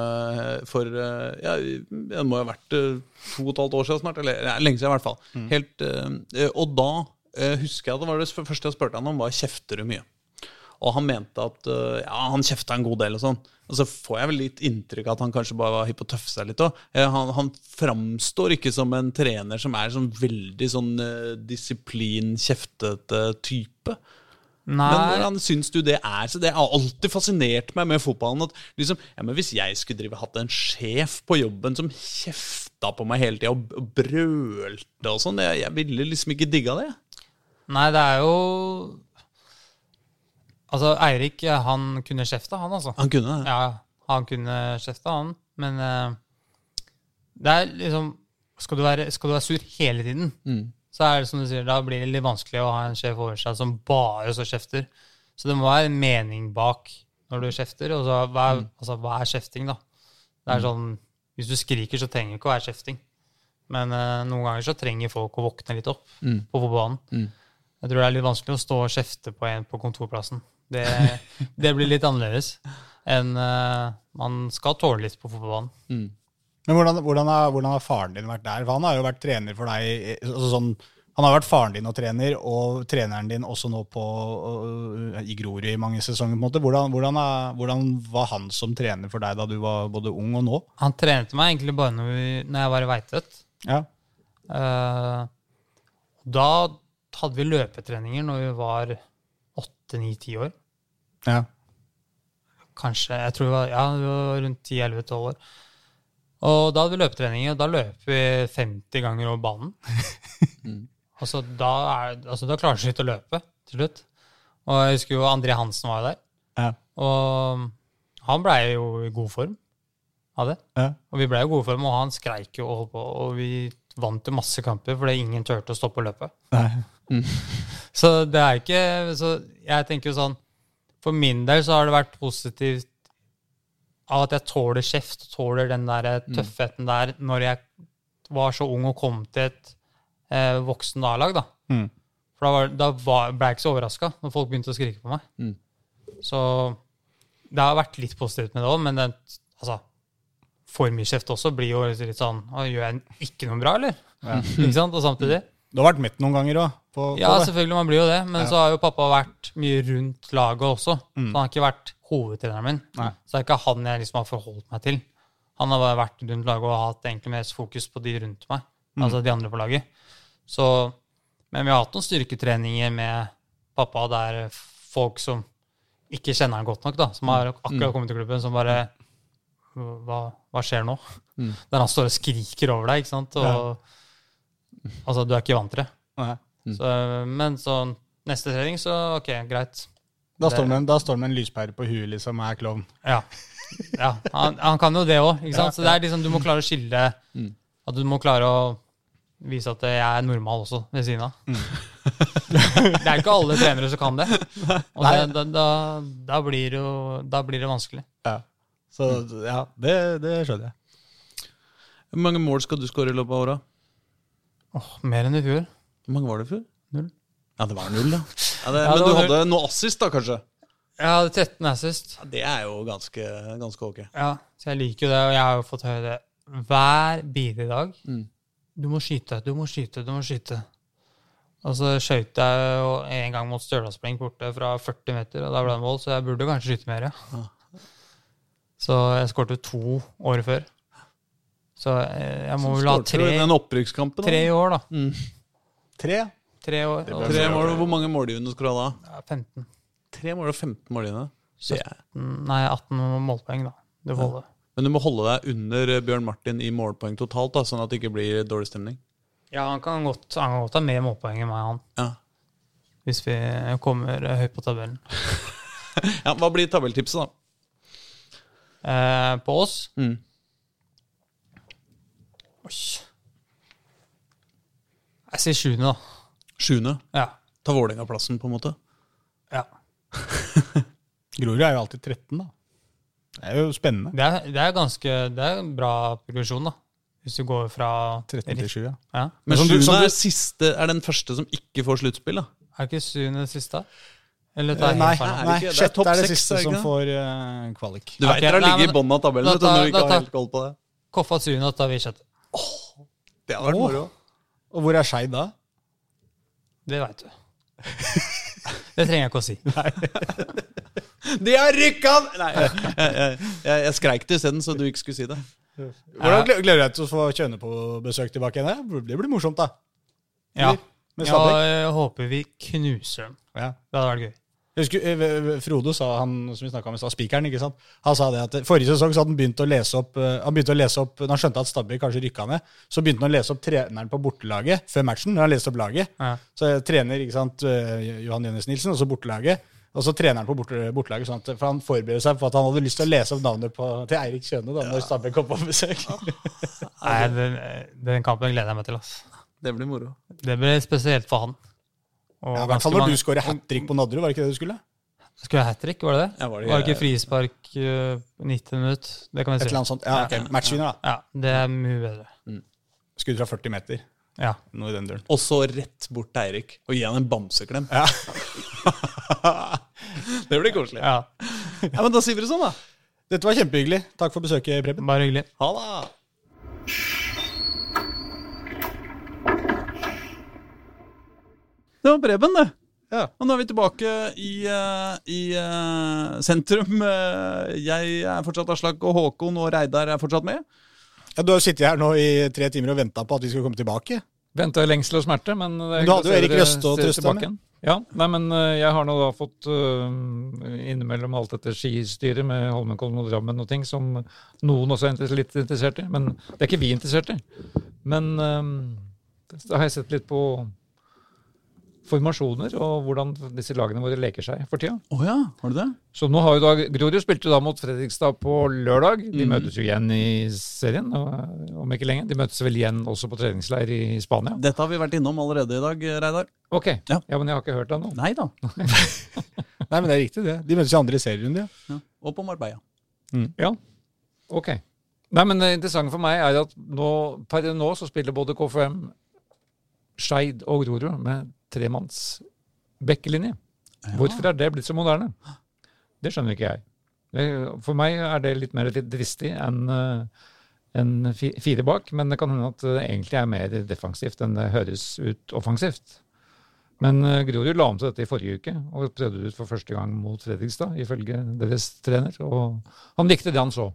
for eh, ja, Det må ha vært eh, to og et halvt år siden snart. Eller ja, lenge siden, i hvert fall. Helt, eh, og da eh, husker jeg at det var det første jeg spurte han om, var kjefter du mye? Og han mente at eh, ja, han kjefta en god del og sånn. Og så får jeg vel litt inntrykk av at han kanskje bare var hypp på å tøffe seg litt òg. Han, han framstår ikke som en trener som er sånn veldig sånn uh, disiplin-kjeftete type. Men Nei, hvordan syns du det er? Så Det har alltid fascinert meg med fotballen. At liksom, ja, men Hvis jeg skulle drive hatt en sjef på jobben som kjefta på meg hele tida og, og brølte og sånn, jeg, jeg ville liksom ikke digga det. nei, det er jo Altså, Eirik, han kunne kjefte, han, altså. Han kunne det. Ja, han kunne kjefte, han. Men uh, det er liksom skal du, være, skal du være sur hele tiden, Mm. så er det som du sier, da blir det litt vanskelig å ha en sjef over seg som bare så kjefter. Så det må være en mening bak når du kjefter. Og så hva, er, altså, hva er kjefting, da? Det er sånn, Hvis du skriker, så trenger det ikke å være kjefting. Men uh, noen ganger så trenger folk å våkne litt opp Mm. på fotballbanen. Mm. Jeg tror det er litt vanskelig å stå og kjefte på en på kontorplassen. Det, det blir litt annerledes enn uh, man skal tåle litt på fotballbanen. Mm. Men hvordan, hvordan, har, hvordan har faren din vært der? For han har jo vært trener for deg eh, altså sånn, Han har vært faren din og trener, og treneren din også nå på, uh, i Grorud i mange sesonger. på en måte. Hvordan, hvordan, er, hvordan var han som trener for deg da du var både ung og nå? Han trente meg egentlig bare når, vi, når jeg var i Veitvet. Ja. Uh, da hadde vi løpetreninger når vi var åtte, ni, ti år. ja. Kanskje, jeg tror vi var, ja, vi var rundt 10-11-12 år. Og da hadde vi løpetreninger, og da løp vi 50 ganger over banen. Og så da, er, altså, da klarer du ikke å løpe til slutt. Og jeg husker jo André Hansen var jo der. Ja. Og han blei jo i god form av det. Ja. Og vi blei i god form, og han skreik jo og holdt på. Og vi vant jo masse kamper fordi ingen turte å stoppe å løpe. Nei. Så det er ikke Så jeg tenker jo sånn For min del så har det vært positivt av at jeg tåler kjeft, tåler den der tøffheten der når jeg var så ung og kom til et eh, voksen A-lag, da. Mm. For da, var, da var, ble jeg ikke så overraska når folk begynte å skrike på meg. Mm. Så det har vært litt positivt med det òg, men det, altså, for mye kjeft også blir jo litt sånn Gjør jeg ikke noe bra, eller? Ja. ikke sant? Og samtidig. Du har vært mett noen ganger òg. Ja, selvfølgelig, man blir jo det. Men Ja. så har jo pappa vært mye rundt laget også. Mm. Så han har ikke vært hovedtreneren min. Nei. Så det er ikke han jeg liksom har forholdt meg til. Han har bare vært rundt laget og hatt egentlig mest fokus på de rundt meg. Mm. Altså de andre på laget. Så, men vi har hatt noen styrketreninger med pappa der folk som ikke kjenner han godt nok, da, som har akkurat kommet til klubben, som bare Hva, hva skjer nå? Mm. Der han står og skriker over deg, ikke sant? Og, Altså, du er ikke vant til det. Nei. Så, men så neste trening, så ok, greit. Da står det med, en- lyspære på huet, liksom, og er klovn. Ja. ja han, han kan jo det òg, ikke sant? Ja, Så det er liksom, du må klare å skille Mm. At du må klare å vise at jeg er normal også, ved siden av. Mm. det er ikke alle trenere som kan det. Og det, da, da, da, blir jo, da blir det vanskelig. Ja. Så ja, det, det skjønner jeg. Hvor mange mål skal du skåre i løpet av åra? Åh, mer enn i fjor. Hvor mange var det i fjor? Null. Ja, det var null, da. ja det, Ja, men du hadde noe assist, da, kanskje? Jeg hadde 13 assist. Ja, det er jo ganske, ganske ok. Ja, så jeg liker jo det, og jeg har jo fått høre det hver bidige dag. Mm. Du må skyte, du må skyte, du må skyte. Og så skøyt jeg jo en gang mot Stjørdalsblink borte fra 40 meter, og da ble det mål, så jeg burde kanskje skyte mer, ja. Så jeg skårte to år før. Så eh, jeg må vel ha du tre, i den opprykkskampen? da? tre i år, da. Tre. Tre år. Tre mål, Hvor mange målgivende skulle du ha da? ja, 15. Tre mål og 15 målgivende. Nei, 18 målpoeng, da. Det får holde. Men du må holde deg under eh, Bjørn Martin i målpoeng totalt, da, sånn at det ikke blir dårlig stemning. Ja, han kan godt, han kan godt ha mer målpoeng enn meg, han. Ja. Hvis vi kommer eh, høyt på tabellen. ja, Hva blir tabelltipset, da? Eh, på oss Mm. Oi. Jeg sier sjuende, da. Sjuende. Ja. Ta Vålerenga-plassen, på en måte. ja. Grorud er jo alltid 13, da. Det er jo spennende. Det, er, det er ganske Det er en bra progresjon, da. Hvis du går fra 13 til 7, ja. Ja. Men Men sjuende er, siste, er den første som ikke får sluttspill, da. Er ikke sjuende siste? Eller tar jeg Nei, helt feil? er det nei? Er sjette er det siste er det som får uh, kvalik. Du veit vet dere nei, ligger i bånn av tabellen, da når du ikke har helt koll på det. Koffa og tar vi sjette. Det har vært moro. Og hvor er Skeid da? Det veit du. Det trenger jeg ikke å si. De har rykka Nei, jeg, jeg, jeg, jeg, skreik det isteden, så du ikke skulle si det. Hvordan Gleder du deg til å få Kjøne på besøk tilbake igjen? Det Det blir morsomt, da. Ja. Ja, jeg håper vi knuser dem. Ja. Det hadde vært gøy. Husker, eh, Frodo sa, han som vi om stad, spikeren, ikke sant? Han sa det at forrige sesong så hadde han begynt å lese opp eh, Han begynte å lese opp, Når han skjønte at Stabæk kanskje rykka ned, så begynte han å lese opp treneren på bortelaget før matchen. når han leste opp laget. Ja. Så trener ikke sant, eh, Johan Jønnes Nilsen, og så bortelaget. Og så treneren på borte, bortelaget, sånn at, for han forbereder seg på at han hadde lyst til å lese opp navnet på, til Eirik Kjøne da, når Stabæk kom på besøk. Nei, den, den kampen gleder jeg meg til. ass. Det blir moro. Det blir spesielt for han. Og Ja, I hvert fall når mange- du skårer hat trick på Nadderud, var det ikke det du skulle? Skulle jeg hat trick, var det det? Ja, var det- var det ikke frispark uh, 90 minutt? Det kan vi Et eller annet sånt. Ja, ok, Matchvinner, da. Ja, det er mye bedre. Skudd fra 40 meter. Ja. Noe i den duren. Og så rett bort til Eirik og gi han en bamseklem. Ja. det blir koselig. ja. Ja, men Da sier vi det sånn, da. Dette var kjempehyggelig. Takk for besøket, Preben. Bare hyggelig. Ha det. Det var Preben, det. Ja. Og nå er vi tilbake i, eh, i eh, sentrum. Eh, jeg er fortsatt Aslak, og Håkon og Reidar er fortsatt med. Ja, du har sittet her nå i tre timer og venta på at vi skulle komme tilbake. Venta i lengsel og smerte, men Men du hadde jo Erik Røste å trøste med. igjen. Ja, nei, men jeg har nå da fått uh, innimellom alt dette skistyret med Holmenkollen og Drammen og ting, som noen også er litt interessert i. Men det er ikke vi interessert i. Men eh, da har jeg sett litt på formasjoner og hvordan disse lagene våre leker seg for tida. Oh ja, har du det? Så nå har jo da Grorud spilte da mot Fredrikstad på lørdag. De mm. møtes jo igjen i serien og- om ikke lenge. De møtes vel igjen også på treningsleir i Spania. Dette har vi vært innom allerede i dag, Reidar. Ok, Ja. ja, men jeg har ikke hørt det ennå. Nei da. Nei, men det er riktig, det. De møtes i andre serierunde. Ja. Ja. Og på Marbella. Ja, ok. Nei, men det interessante for meg er at nå, per nå så spiller både KFM, Skeid og Grorud med tremanns bekkelinje. Hvorfor er det blitt så moderne? Det skjønner ikke jeg. For meg er det litt mer litt dristig enn en fire bak, men det kan hende at det egentlig er mer defensivt enn det høres ut offensivt. Men uh, Grorud la om til dette i forrige uke og prøvde det ut for første gang mot Fredrikstad, ifølge deres trener. Og han likte det han så.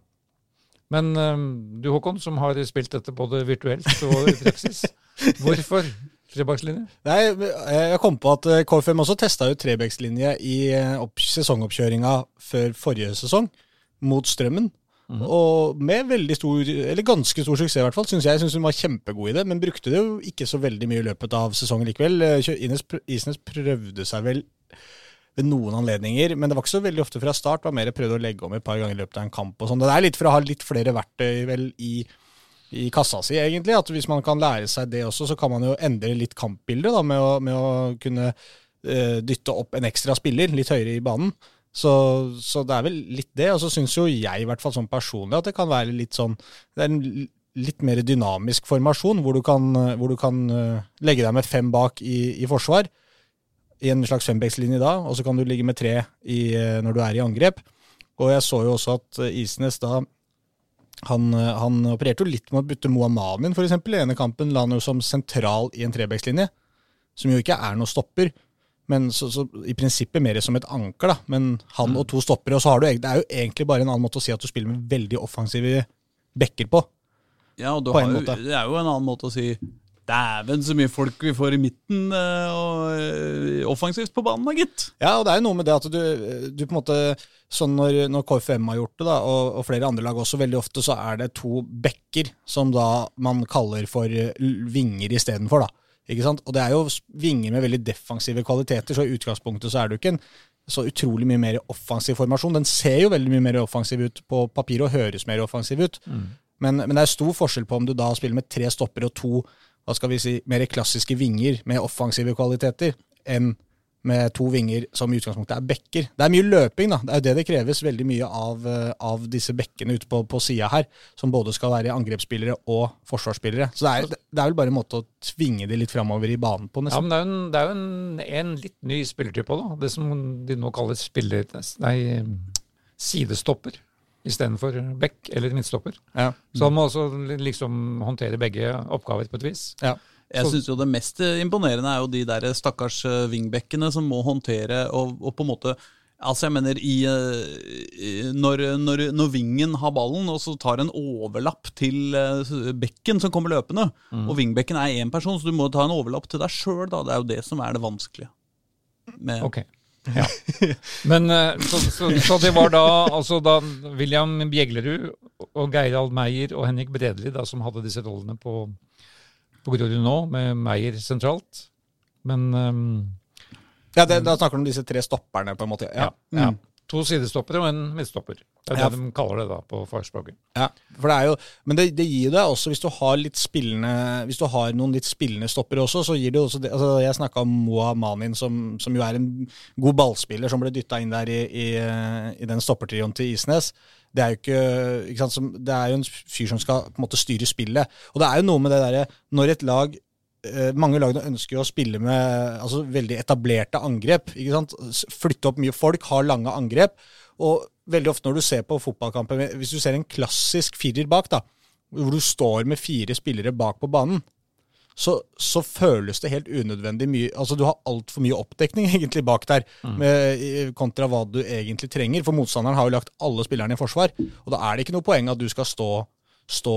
Men eh, du Håkon, som har spilt dette både virtuelt og i praksis, hvorfor trebakslinje? Nei, jeg kom på at eh, KFM også testa ut Trebekslinje i eh, opp, sesongoppkjøringa før forrige sesong, mot Strømmen. Og med veldig stor, eller ganske stor suksess, i hvert fall. Synes jeg syns hun var kjempegod i det, men brukte det jo ikke så veldig mye i løpet av sesongen likevel. Eh, Ines, Isnes prøvde seg vel ved noen anledninger, men det var ikke så veldig ofte fra start. Var mer prøvde å legge om et par ganger i løpet av en kamp og sånn. Det er litt for å ha litt flere verktøy vel i i kassa si, egentlig. At hvis man kan lære seg det også, så kan man jo endre litt kampbildet med, å, med å kunne uh, dytte opp en ekstra spiller litt høyere i banen. Så, så det er vel litt det. Og så syns jo jeg, i hvert fall sånn personlig, at det kan være litt sånn Det er en litt mer dynamisk formasjon, hvor du kan, hvor du kan eh, legge deg med fem bak i, i forsvar. I en slags fembekslinje da, og så kan du ligge med tre i, eh, når du er i angrep. Og jeg så jo også at Isnes da han, eh, han opererte jo litt med å bytte Mohammadin, f.eks. I ene kampen la han jo som sentral i en trebekslinje. som jo ikke er noe stopper. Men så, så i prinsippet mer som et anker, da. Men han og to stoppere. Og så har du, det er jo egentlig bare en annen måte å si at du spiller med veldig offensive backer på. Ja, og På har det er jo en annen måte å si Dæven, så mye folk vi får i midten eh, og eh, offensivt på banen, da, gitt. Ja, og det er jo noe med det at du, du på en måte Sånn når, når KFM har gjort det, da, og, og flere andre lag også, veldig ofte så er det to backer som da man kaller for vinger istedenfor, da. Ikke sant? Og det er jo vinger med veldig defensive kvaliteter, så i utgangspunktet så er du ikke en så utrolig mye mer offensiv formasjon. Den ser jo veldig mye mer offensiv ut på papir og høres mer offensiv ut. Men, men det er stor forskjell på om du da spiller med tre stopper og to hva skal vi si, mer klassiske vinger med offensive kvaliteter, enn med to vinger som i utgangspunktet er bekker. Det er mye løping, da. Det er jo det det kreves veldig mye av, eh, av disse bekkene ute på, på sida her, som både skal være angrepsspillere og forsvarsspillere. Så det er, det er vel bare en måte å tvinge de litt framover i banen på, Ja, men det er jo en, det er jo en, en litt ny spillertype òg, da. Det som de nå kaller spiller... Nei, sidestopper istedenfor back eller midtstopper. Ja. Så han må også liksom håndtere begge oppgaver på et vis. Ja. Jeg syns jo det mest eh, imponerende er jo de der stakkars eh, wingbackene som må håndtere og, og på en måte Altså, jeg mener i, eh, når, når, når vingen har ballen, og så tar en overlapp til bekken som kommer løpende, og vingbekken er én person, så du må ta en overlapp til deg sjøl, da. Det er jo det som er det vanskelige. Med, Ok. Ja. Men eh, så, så, så det var da altså da William Bjeglerud og Geirald Meyer og Henrik Bredli da, som hadde disse rollene på, på Grorud nå, med Meyer sentralt. Men um, Ja, det, Da snakker du om disse tre stopperne, på en måte. ja. Ja. ja. To sidestoppere og en midtstopper. Det er Ja. det de kaller det da på fagspråket. Ja, for det er jo, men det, det gir deg også, hvis du har litt spillende Hvis du har noen litt spillende stoppere også, så gir det også det, altså Jeg snakka om Moa Manin, som, som jo er en god ballspiller, som ble dytta inn der i, i, i den stoppertrioen til Isnes. Det er jo ikke, ikke sant, som, det er jo en fyr som skal på en måte styre spillet. Og det er jo noe med det derre Når et lag mange lag ønsker jo å spille med altså, veldig etablerte angrep. Flytte opp mye folk, ha lange angrep. Og veldig ofte når du ser på fotballkamper, hvis du ser en klassisk firer bak, da, hvor du står med fire spillere bak på banen, så, så føles det helt unødvendig mye Altså Du har altfor mye oppdekning egentlig bak der, med, kontra hva du egentlig trenger. For motstanderen har jo lagt alle spillerne i forsvar. Og da er det ikke noe poeng at du skal stå, stå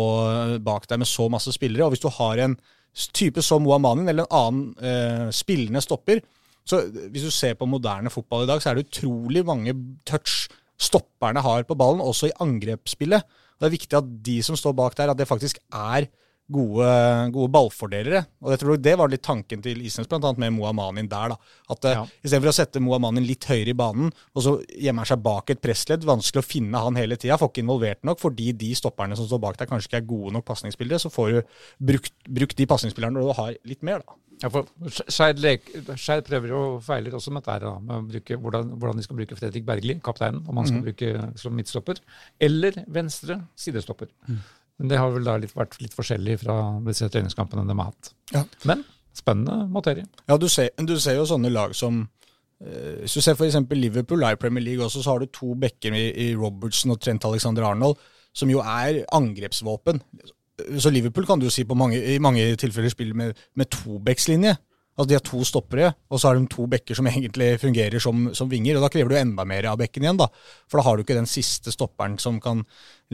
bak der med så masse spillere. Og hvis du har en type som Moamanin eller en annen eh, spillende stopper, så hvis du ser på moderne fotball i dag, så er det utrolig mange touch stopperne har på ballen, også i angrepsspillet. Det er viktig at de som står bak der, at det faktisk er gode, gode ballfordelere. Og jeg tror det var litt tanken til Isnes, annet med Mohamanin der. da. At Ja. ja. Istedenfor å sette Mohamanin litt høyere i banen, og så gjemmer han seg bak et pressledd, vanskelig å finne han hele tida, får ikke involvert nok, fordi de stopperne som står bak der kanskje ikke er gode nok pasningsspillere, så får du brukt, brukt de pasningsspillerne når du har litt mer, da. Ja, for Skeid prøver jo og feiler også med dette her, da, med bruke, hvordan, hvordan de skal bruke Fredrik Bergli, kapteinen, om han skal bruke som midtstopper, eller venstre sidestopper. Men det har vel da litt, vært litt forskjellig fra disse treningskampene de har hatt. Ja. Men spennende materie. Ja, du ser, du ser jo sånne lag som eh, Hvis du ser f.eks. Liverpool er i Premier League også, så har du to bekker i, i Robertson og Trent Alexander Arnold, som jo er angrepsvåpen. Så Liverpool kan du jo si på mange, i mange tilfeller spiller med, med tobekslinje. Altså De har to stoppere, og så har de to bekker som egentlig fungerer som, som vinger. og Da krever du enda mer av bekken igjen, da. For da har du ikke den siste stopperen som kan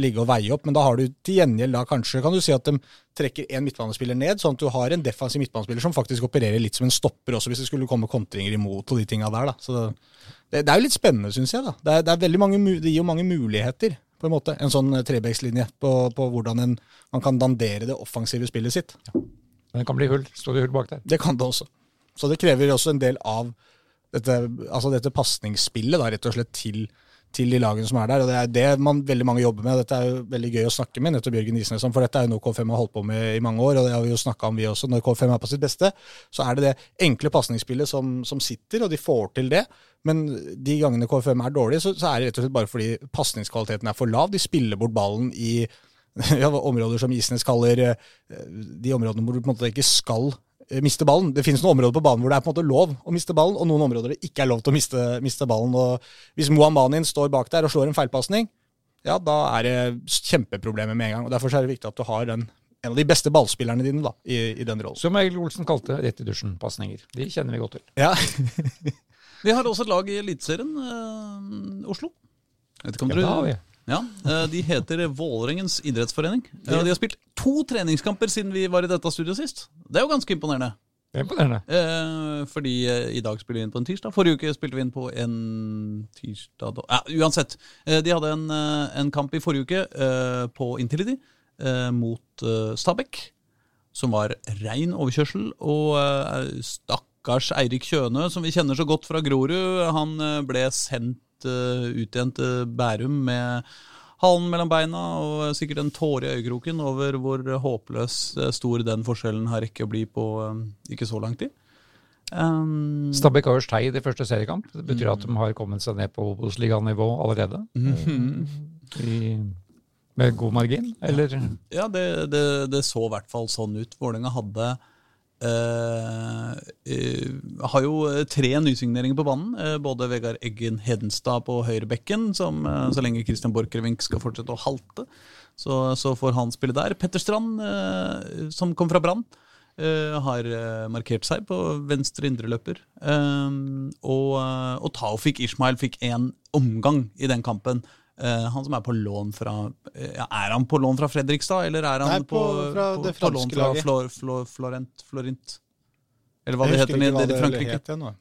ligge og veie opp. Men da har du til gjengjeld da kanskje kan du si at de trekker en midtbanespiller ned, sånn at du har en defensiv midtbanespiller som faktisk opererer litt som en stopper også, hvis det skulle komme kontringer imot og de tinga der. da. Så det, det er jo litt spennende, syns jeg. da. Det, er, det, er mange, det gir jo mange muligheter, på en måte. En sånn trebekslinje på, på hvordan en, man kan dandere det offensive spillet sitt. Men det kan bli hull. Står det hull bak der? Det kan det også. Så det krever også en del av dette, altså dette pasningsspillet, rett og slett, til, til de lagene som er der. Og det er det man veldig mange jobber med. Dette er jo veldig gøy å snakke med nettopp Jørgen Isnes om, for dette er jo noe K5 har holdt på med i mange år, og det har vi jo snakka om vi også. Når K5 er på sitt beste, så er det det enkle pasningsspillet som, som sitter, og de får til det. Men de gangene K5 er dårlig, så, så er det rett og slett bare fordi pasningskvaliteten er for lav. De spiller bort ballen i ja, områder som Isnes kaller eh, de områdene hvor du på en måte ikke skal eh, miste ballen. Det finnes noen områder på banen hvor det er på en måte lov å miste ballen, og noen områder det ikke er lov til å miste, miste ballen. Og hvis Mohammanin står bak der og slår en feilpasning, ja, da er det kjempeproblemer med en gang. og Derfor er det viktig at du har den en av de beste ballspillerne dine da, i, i den rollen. Som Egil Olsen kalte rett i dusjen-pasninger. De kjenner vi godt til. Ja. Vi har også et lag i Eliteserien, eh, Oslo. Vet ikke om Ja, dere det har vi. Ja, eh, De heter Vålerengens idrettsforening. Eh, De har spilt to treningskamper siden vi var i dette studioet sist. Det er jo ganske imponerende. Det er imponerende. Eh, fordi i dag spiller vi inn på en tirsdag. Forrige uke spilte vi inn på en tirsdag. Ja, Uansett. De hadde en, en kamp i forrige uke eh, på Intility eh, mot Stabæk. Som var rein overkjørsel. Og stakkars Eirik Kjøne, som vi kjenner så godt fra Grorud, han ble sendt eh, ut igjen til Bærum med halen mellom beina og sikkert en tåre i øyekroken over hvor håpløs eh, stor den forskjellen har rekke å bli på eh, ikke så lang tid. Um, Stabæk har jo Skeid i første seriekamp. Det betyr at de har kommet seg ned på Obos-liganivå allerede. I, med god margin, eller? Ja, det, det, det så i hvert fall sånn ut. Vålerenga hadde eh, uh, har jo tre nysigneringer på banen. Uh, både Vegard Eggen Hedenstad på høyrebekken, som eh, så lenge Christian Borchgrevink skal fortsette å halte, så, så får han spille der. Petter Strand, eh, som kom fra Brann, eh, har eh, markert seg på venstre indreløper. Eh, og, eh, og Taufik Ishmael fikk én omgang i den kampen. Eh, han som er på lån fra eh, ja, Er han på lån fra Fredrikstad, eller er han Nei, på- fra det på lån fra. Flor, Flor, Florent, Florint? Eller hva det heter nede i det Frankrike. het igjen nå.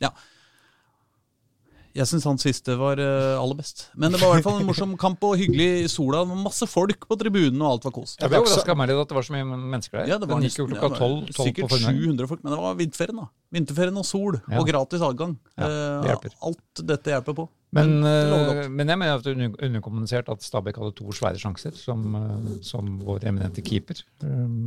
Jeg syns han siste var eh, aller best. Men det var i hvert fall en morsom kamp og hyggelig i sola. Det var Masse folk på tribunen, og alt var kos. Jeg ble overraska meg litt at det var så mye mennesker der. Ja, det var Den gikk jo klokka ja, det tolv på Sikkert 700 folk, men det var vinterferien, da. Vinterferien og sol, Ja. og gratis adgang. Ja, det Eh, hjelper. alt dette hjelper på. Men, det lover eh, men jeg mener at det er underkommunisert at Stabæk hadde to svære sjanser, som, som vår eminente keeper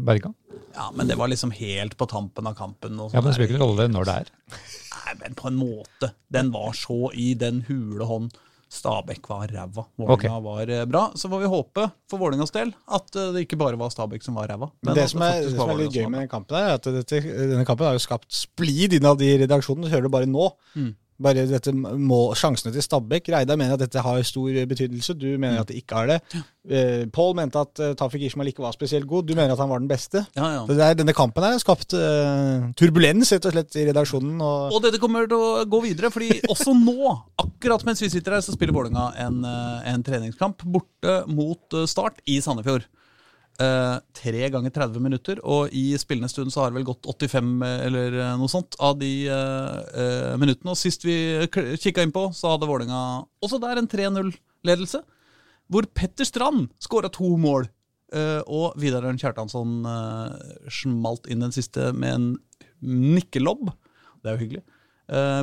berga. Ja, men det var liksom helt på tampen av kampen. Og Ja, men det sånn spiller ikke noen rolle når det er. Men på en måte. Den var så i den hule hånd. Stabæk var ræva. Vålinga okay. var eh, bra. Så får vi håpe, for Vålerengas del, at eh, det ikke bare var Stabæk som var ræva. Men det som er, det det som er litt gøy med den kampen, er at dette, denne kampen har jo skapt splid innad i redaksjonen. Du hører det bare nå. Mm. Bare dette må, Sjansene til Stabæk. Reidar mener at dette har stor betydelse. Du mener at det ikke har det. Eh, Pål mente at uh, Tafik Ishmael ikke var spesielt god. Du mener at han var den beste. Ja, ja. Så det er, denne kampen her har skapt uh, turbulens rett og slett i redaksjonen. Og, Og dette kommer til å gå videre, fordi også nå, akkurat mens vi sitter her, så spiller Vålerenga en, eh, en treningskamp borte mot eh, Start i Sandefjord. Eh, tre ganger 30 minutter, og i spillende stund så har det vel gått 85 eh, eller eh, noe sånt av de eh, minuttene. Og sist vi kikka innpå, så hadde Vålerenga også der en 3-0-ledelse. Hvor Petter Strand skåra to mål. eh, og Vidar Ørn Kjartansson eh, smalt inn den siste med en nikkelobb. Det er jo hyggelig.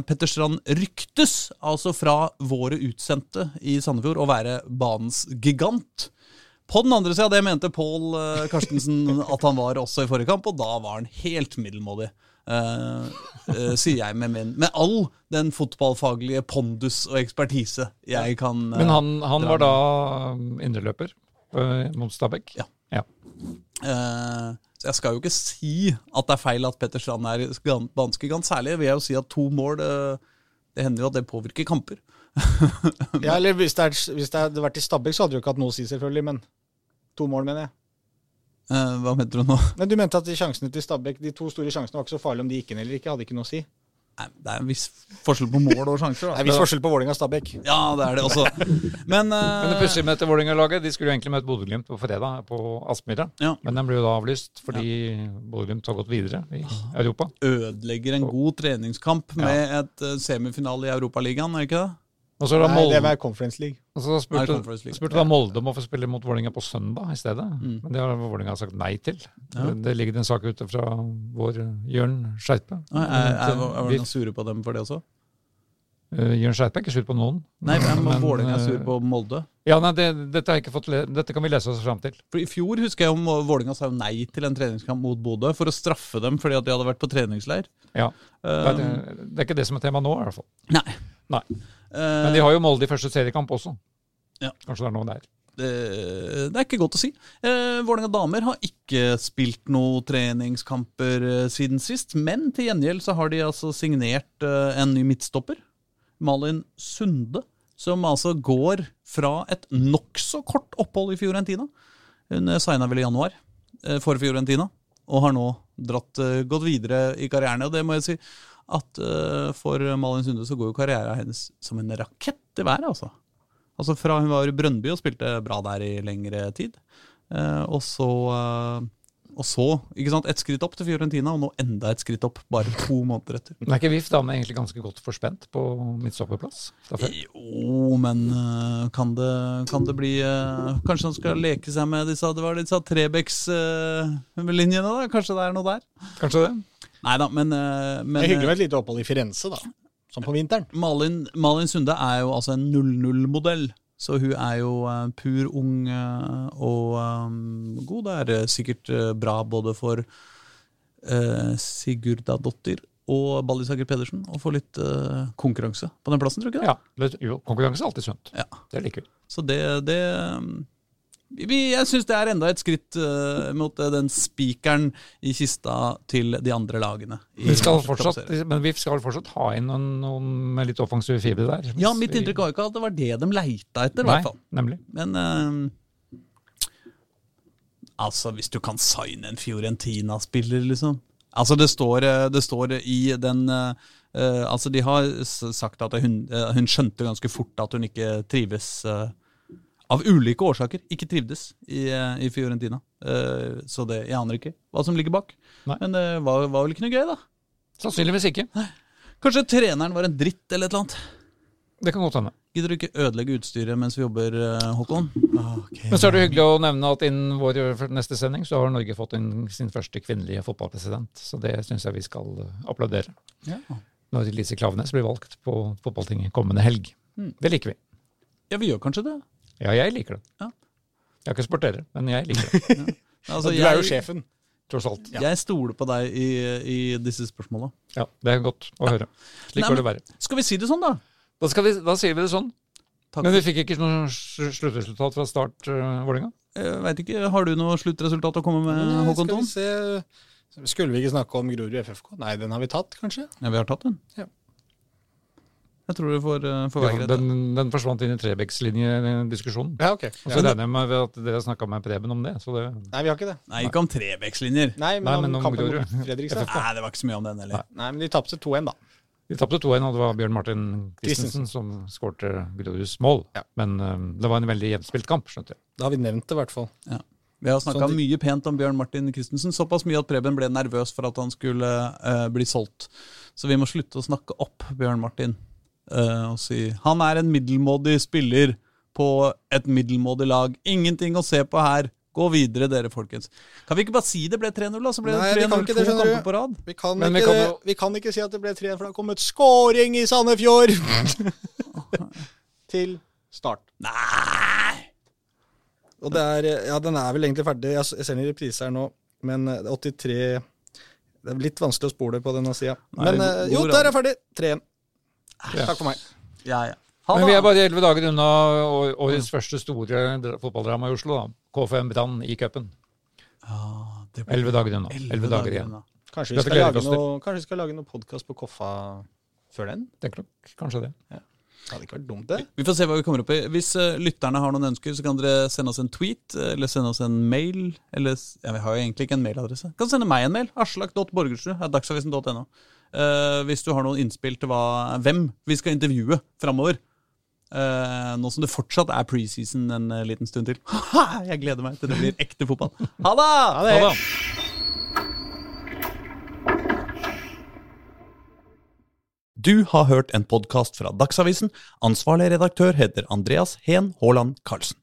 Petter Strand ryktes altså fra våre utsendte i Sandefjord å være banens gigant. På den andre sida, det mente Pål eh, Karstensen at han var også i forrige kamp, og da var han helt middelmådig. Uh, uh, sier jeg med, min, med all den fotballfaglige pondus og ekspertise jeg kan uh, Men han, han var da indreløper mot Stabæk? Ja. ja. Eh, så jeg skal jo ikke si at det er feil at Petter Strand er gan- baneskigant. Særlig vil jeg jo si at to mål Det hender jo at det påvirker kamper. ja, eller hvis det, er, hvis det hadde vært i Stabæk, så hadde det jo ikke hatt noe å si, selvfølgelig. Men to mål, mener jeg. Eh, hva mente du nå? Men du mente at de sjansene til Stabæk, de to store sjansene var ikke så farlige om de gikk inn eller ikke. Hadde ikke noe å si. Nei, det er en viss forskjell på mål og sjanser. Det er en viss forskjell på Vålinga og Stabæk. Ja, det er det også. Men, uh... Men det pussige med dette Vålerenga-laget, de skulle jo egentlig møte Bodø-Glimt på fredag på Aspmyra. Ja. Men den ble jo da avlyst fordi Bodø-Glimt har gått videre i Europa. ødelegger en god treningskamp med et eh, semifinale i Europaligaen, er det ikke det? Og så, da Nei, det er Conference League. Og så spurte, spurte da Molde om å få spille mot Vålerenga på søndag i stedet. Mm. Men det har Vålerenga sagt nei til. Ja. Det ligger en sak ute fra vår Jørn Skeipe. Nei, Er, er, er, er noen sure på dem for det også? Uh, Jørn Skeipe er ikke sur på noen. Nei, men, Men, Vålerenga er sur eh, på Molde. Ja, nei, det, dette, dette kan vi lese oss fram til. For I fjor husker jeg om Vålerenga sa nei til en treningskamp mot Bodø for å straffe dem fordi de hadde vært på treningsleir. Ja. Eh, Det, er, det er ikke det som er tema nå, i hvert fall. nei. Nei. Men de har jo Molde i første seriekamp også. Ja. Kanskje det er noe der. det, det er ikke godt å si. Eh, Vålerenga damer har ikke spilt noen treningskamper eh, siden sist. Men til gjengjeld så har de altså signert eh, en ny midtstopper. Malin Sunde. Som altså går fra et nokså kort opphold i Fiorentina. Hun eh, signa vel i januar. eh, for Fiorentina, og har nå dratt, eh, gått videre i karrieren. Og det må jeg si at for Malin Sunde så går jo karrieren hennes som en rakett i været, altså. Altså fra hun var i Brøndby og spilte bra der i lengre tid, eh, og så eh, og så ikke sant, et skritt opp til Fiorentina, og nå enda et skritt opp bare to måneder etter. Men er ikke VIF dame egentlig ganske godt forspent på midtstopperplass? Jo, men øh, kan det, kan det bli øh, Kanskje han skal leke seg med disse, det var disse Trebecks-linjene, da? Kanskje det er noe der? Kanskje det? Nei da, men, men Det er hyggelig med et lite opphold i Firenze, da. Som på vinteren. Malin, Malin Sunde er jo altså en 0-0-modell. Så hun er jo øh, pur ung øh, og øh, god. Det er sikkert bra både for uh, Sigurda og Ballisager Pedersen å få litt konkurranse på den plassen, tror du ikke det? Ja. Jo, konkurranse er alltid sunt. Ja. Det liker vi. Så det, det vi, Jeg syns det er enda et skritt uh, mot uh, den spikeren i kista til de andre lagene. Vi skal fortsatt, men vi skal fortsatt ha inn noen, noen med litt offensive fibre der. Ja, mitt inntrykk var ikke at det var det de leita etter, i hvert fall. nemlig. Men uh, Altså, hvis du kan signe en Fiorentina-spiller, liksom. Altså, det står, det står i den Altså, de har sagt at hun, hun skjønte ganske fort at hun ikke trives uh, Av ulike årsaker ikke trivdes i, uh, i Fiorentina. Uh, så det, jeg aner ikke hva som ligger bak. Nei. Men det var, var vel ikke noe gøy, da. Sannsynligvis ikke. Kanskje treneren var en dritt eller et eller annet. Det kan godt hende. Gidder du ikke ødelegge utstyret mens vi jobber, Håkon? Håkon? Men så er det hyggelig å nevne at innen vår neste sending så har Norge fått en, sin første kvinnelige fotballpresident. Så det syns jeg vi skal eh, applaudere. Ja. Når Lise Klaveness blir valgt på fotballtinget kommende helg. Mm. Det liker vi. ja, vi gjør kanskje det. Ja, jeg liker det. Ja. Jeg er ikke sporterer, men jeg liker det. Altså, du er jo jeg- sjefen. Tross alt. Jeg stoler på deg i, i disse spørsmåla. Ja, Det er godt å høre. Slik bør det være. Skal vi si det sånn, da? Da, skal vi, da sier vi det sånn. Takk Men vi fikk ikke noe sluttresultat fra start, uh, Vålerenga? Vet ikke, Har du noe sluttresultat å komme med, Nei, Håkon se Skulle vi ikke snakke om Grorud FFK? Nei, den har vi tatt, kanskje? Ja, vi har tatt den. Ja. Jeg tror du får, uh, får Ja, være greit. den, den forsvant inn i Trebecks-linjediskusjonen. Ja, ok. Og så Ja. regner jeg med at dere har snakka med Preben om det. Så det Nei, vi har ikke det. Nei, ikke om trevekslinjer. Nei, men, Nei, men om om kampen mot Fredrikstad. Nei, det var ikke så mye om den heller. Nei, men de tapte 2-1, da. De tapte 2-1, og det var Bjørn Martin Christensen som skårte Groruds mål. Ja. Men um, det var en veldig jevnspilt kamp, skjønte jeg. Da har vi nevnt det, i hvert fall. Vi har snakka Sånn de- mye pent om Bjørn Martin Christensen, såpass mye at Preben ble nervøs for at han skulle uh, bli solgt. Så vi må slutte å snakke opp Bjørn Martin eh, og si han er en middelmådig spiller på et middelmådig lag. Ingenting å se på her. Gå videre, dere, folkens. Kan vi ikke bare si det ble 3-0, da? Så ble Nei, det vi kan 3-0 ikke to kamper på rad. Vi kan, ikke, vi kan jo- vi kan ikke si at det ble 3-1, for det har kommet scoring i Sandefjord! Til start. Nei! Og det er, ja, den er vel egentlig ferdig. Jeg ser den i reprise her nå, men eh, 83 Det er litt vanskelig å spole på denne sida. Men eh, jo, der er ferdig. 3-1. Ja. Takk for meg. Ja, ja. Ha Men vi er bare elleve dager unna årets første store dra- fotballdrama i Oslo. da. KFM Brann i cupen. Ah, Elleve dager unna. elleve Elleve dager igjen. Kanskje vi skal lage noe, kanskje vi skal lage noe podkast på Koffa før den? Tenker nok kanskje det. Det hadde ikke vært dumt, det. Vi får se hva vi kommer opp i. Hvis uh, lytterne har noen ønsker, så kan dere sende oss en tweet eh, eller sende oss en mail. Eller, ja, Vi har jo egentlig ikke en mailadresse. Kan sende meg en mail. Aslak.borgersrud. Eh, hvis du har noen innspill til hva, hvem vi skal intervjue framover. Uh, nå som det fortsatt er preseason en eh, liten stund til. Jeg gleder meg til det blir ekte fotball. Ha det! Ha det! Ha det! Du har hørt en podkast fra Dagsavisen. Ansvarlig redaktør heter Andreas Heen Haaland Karlsen.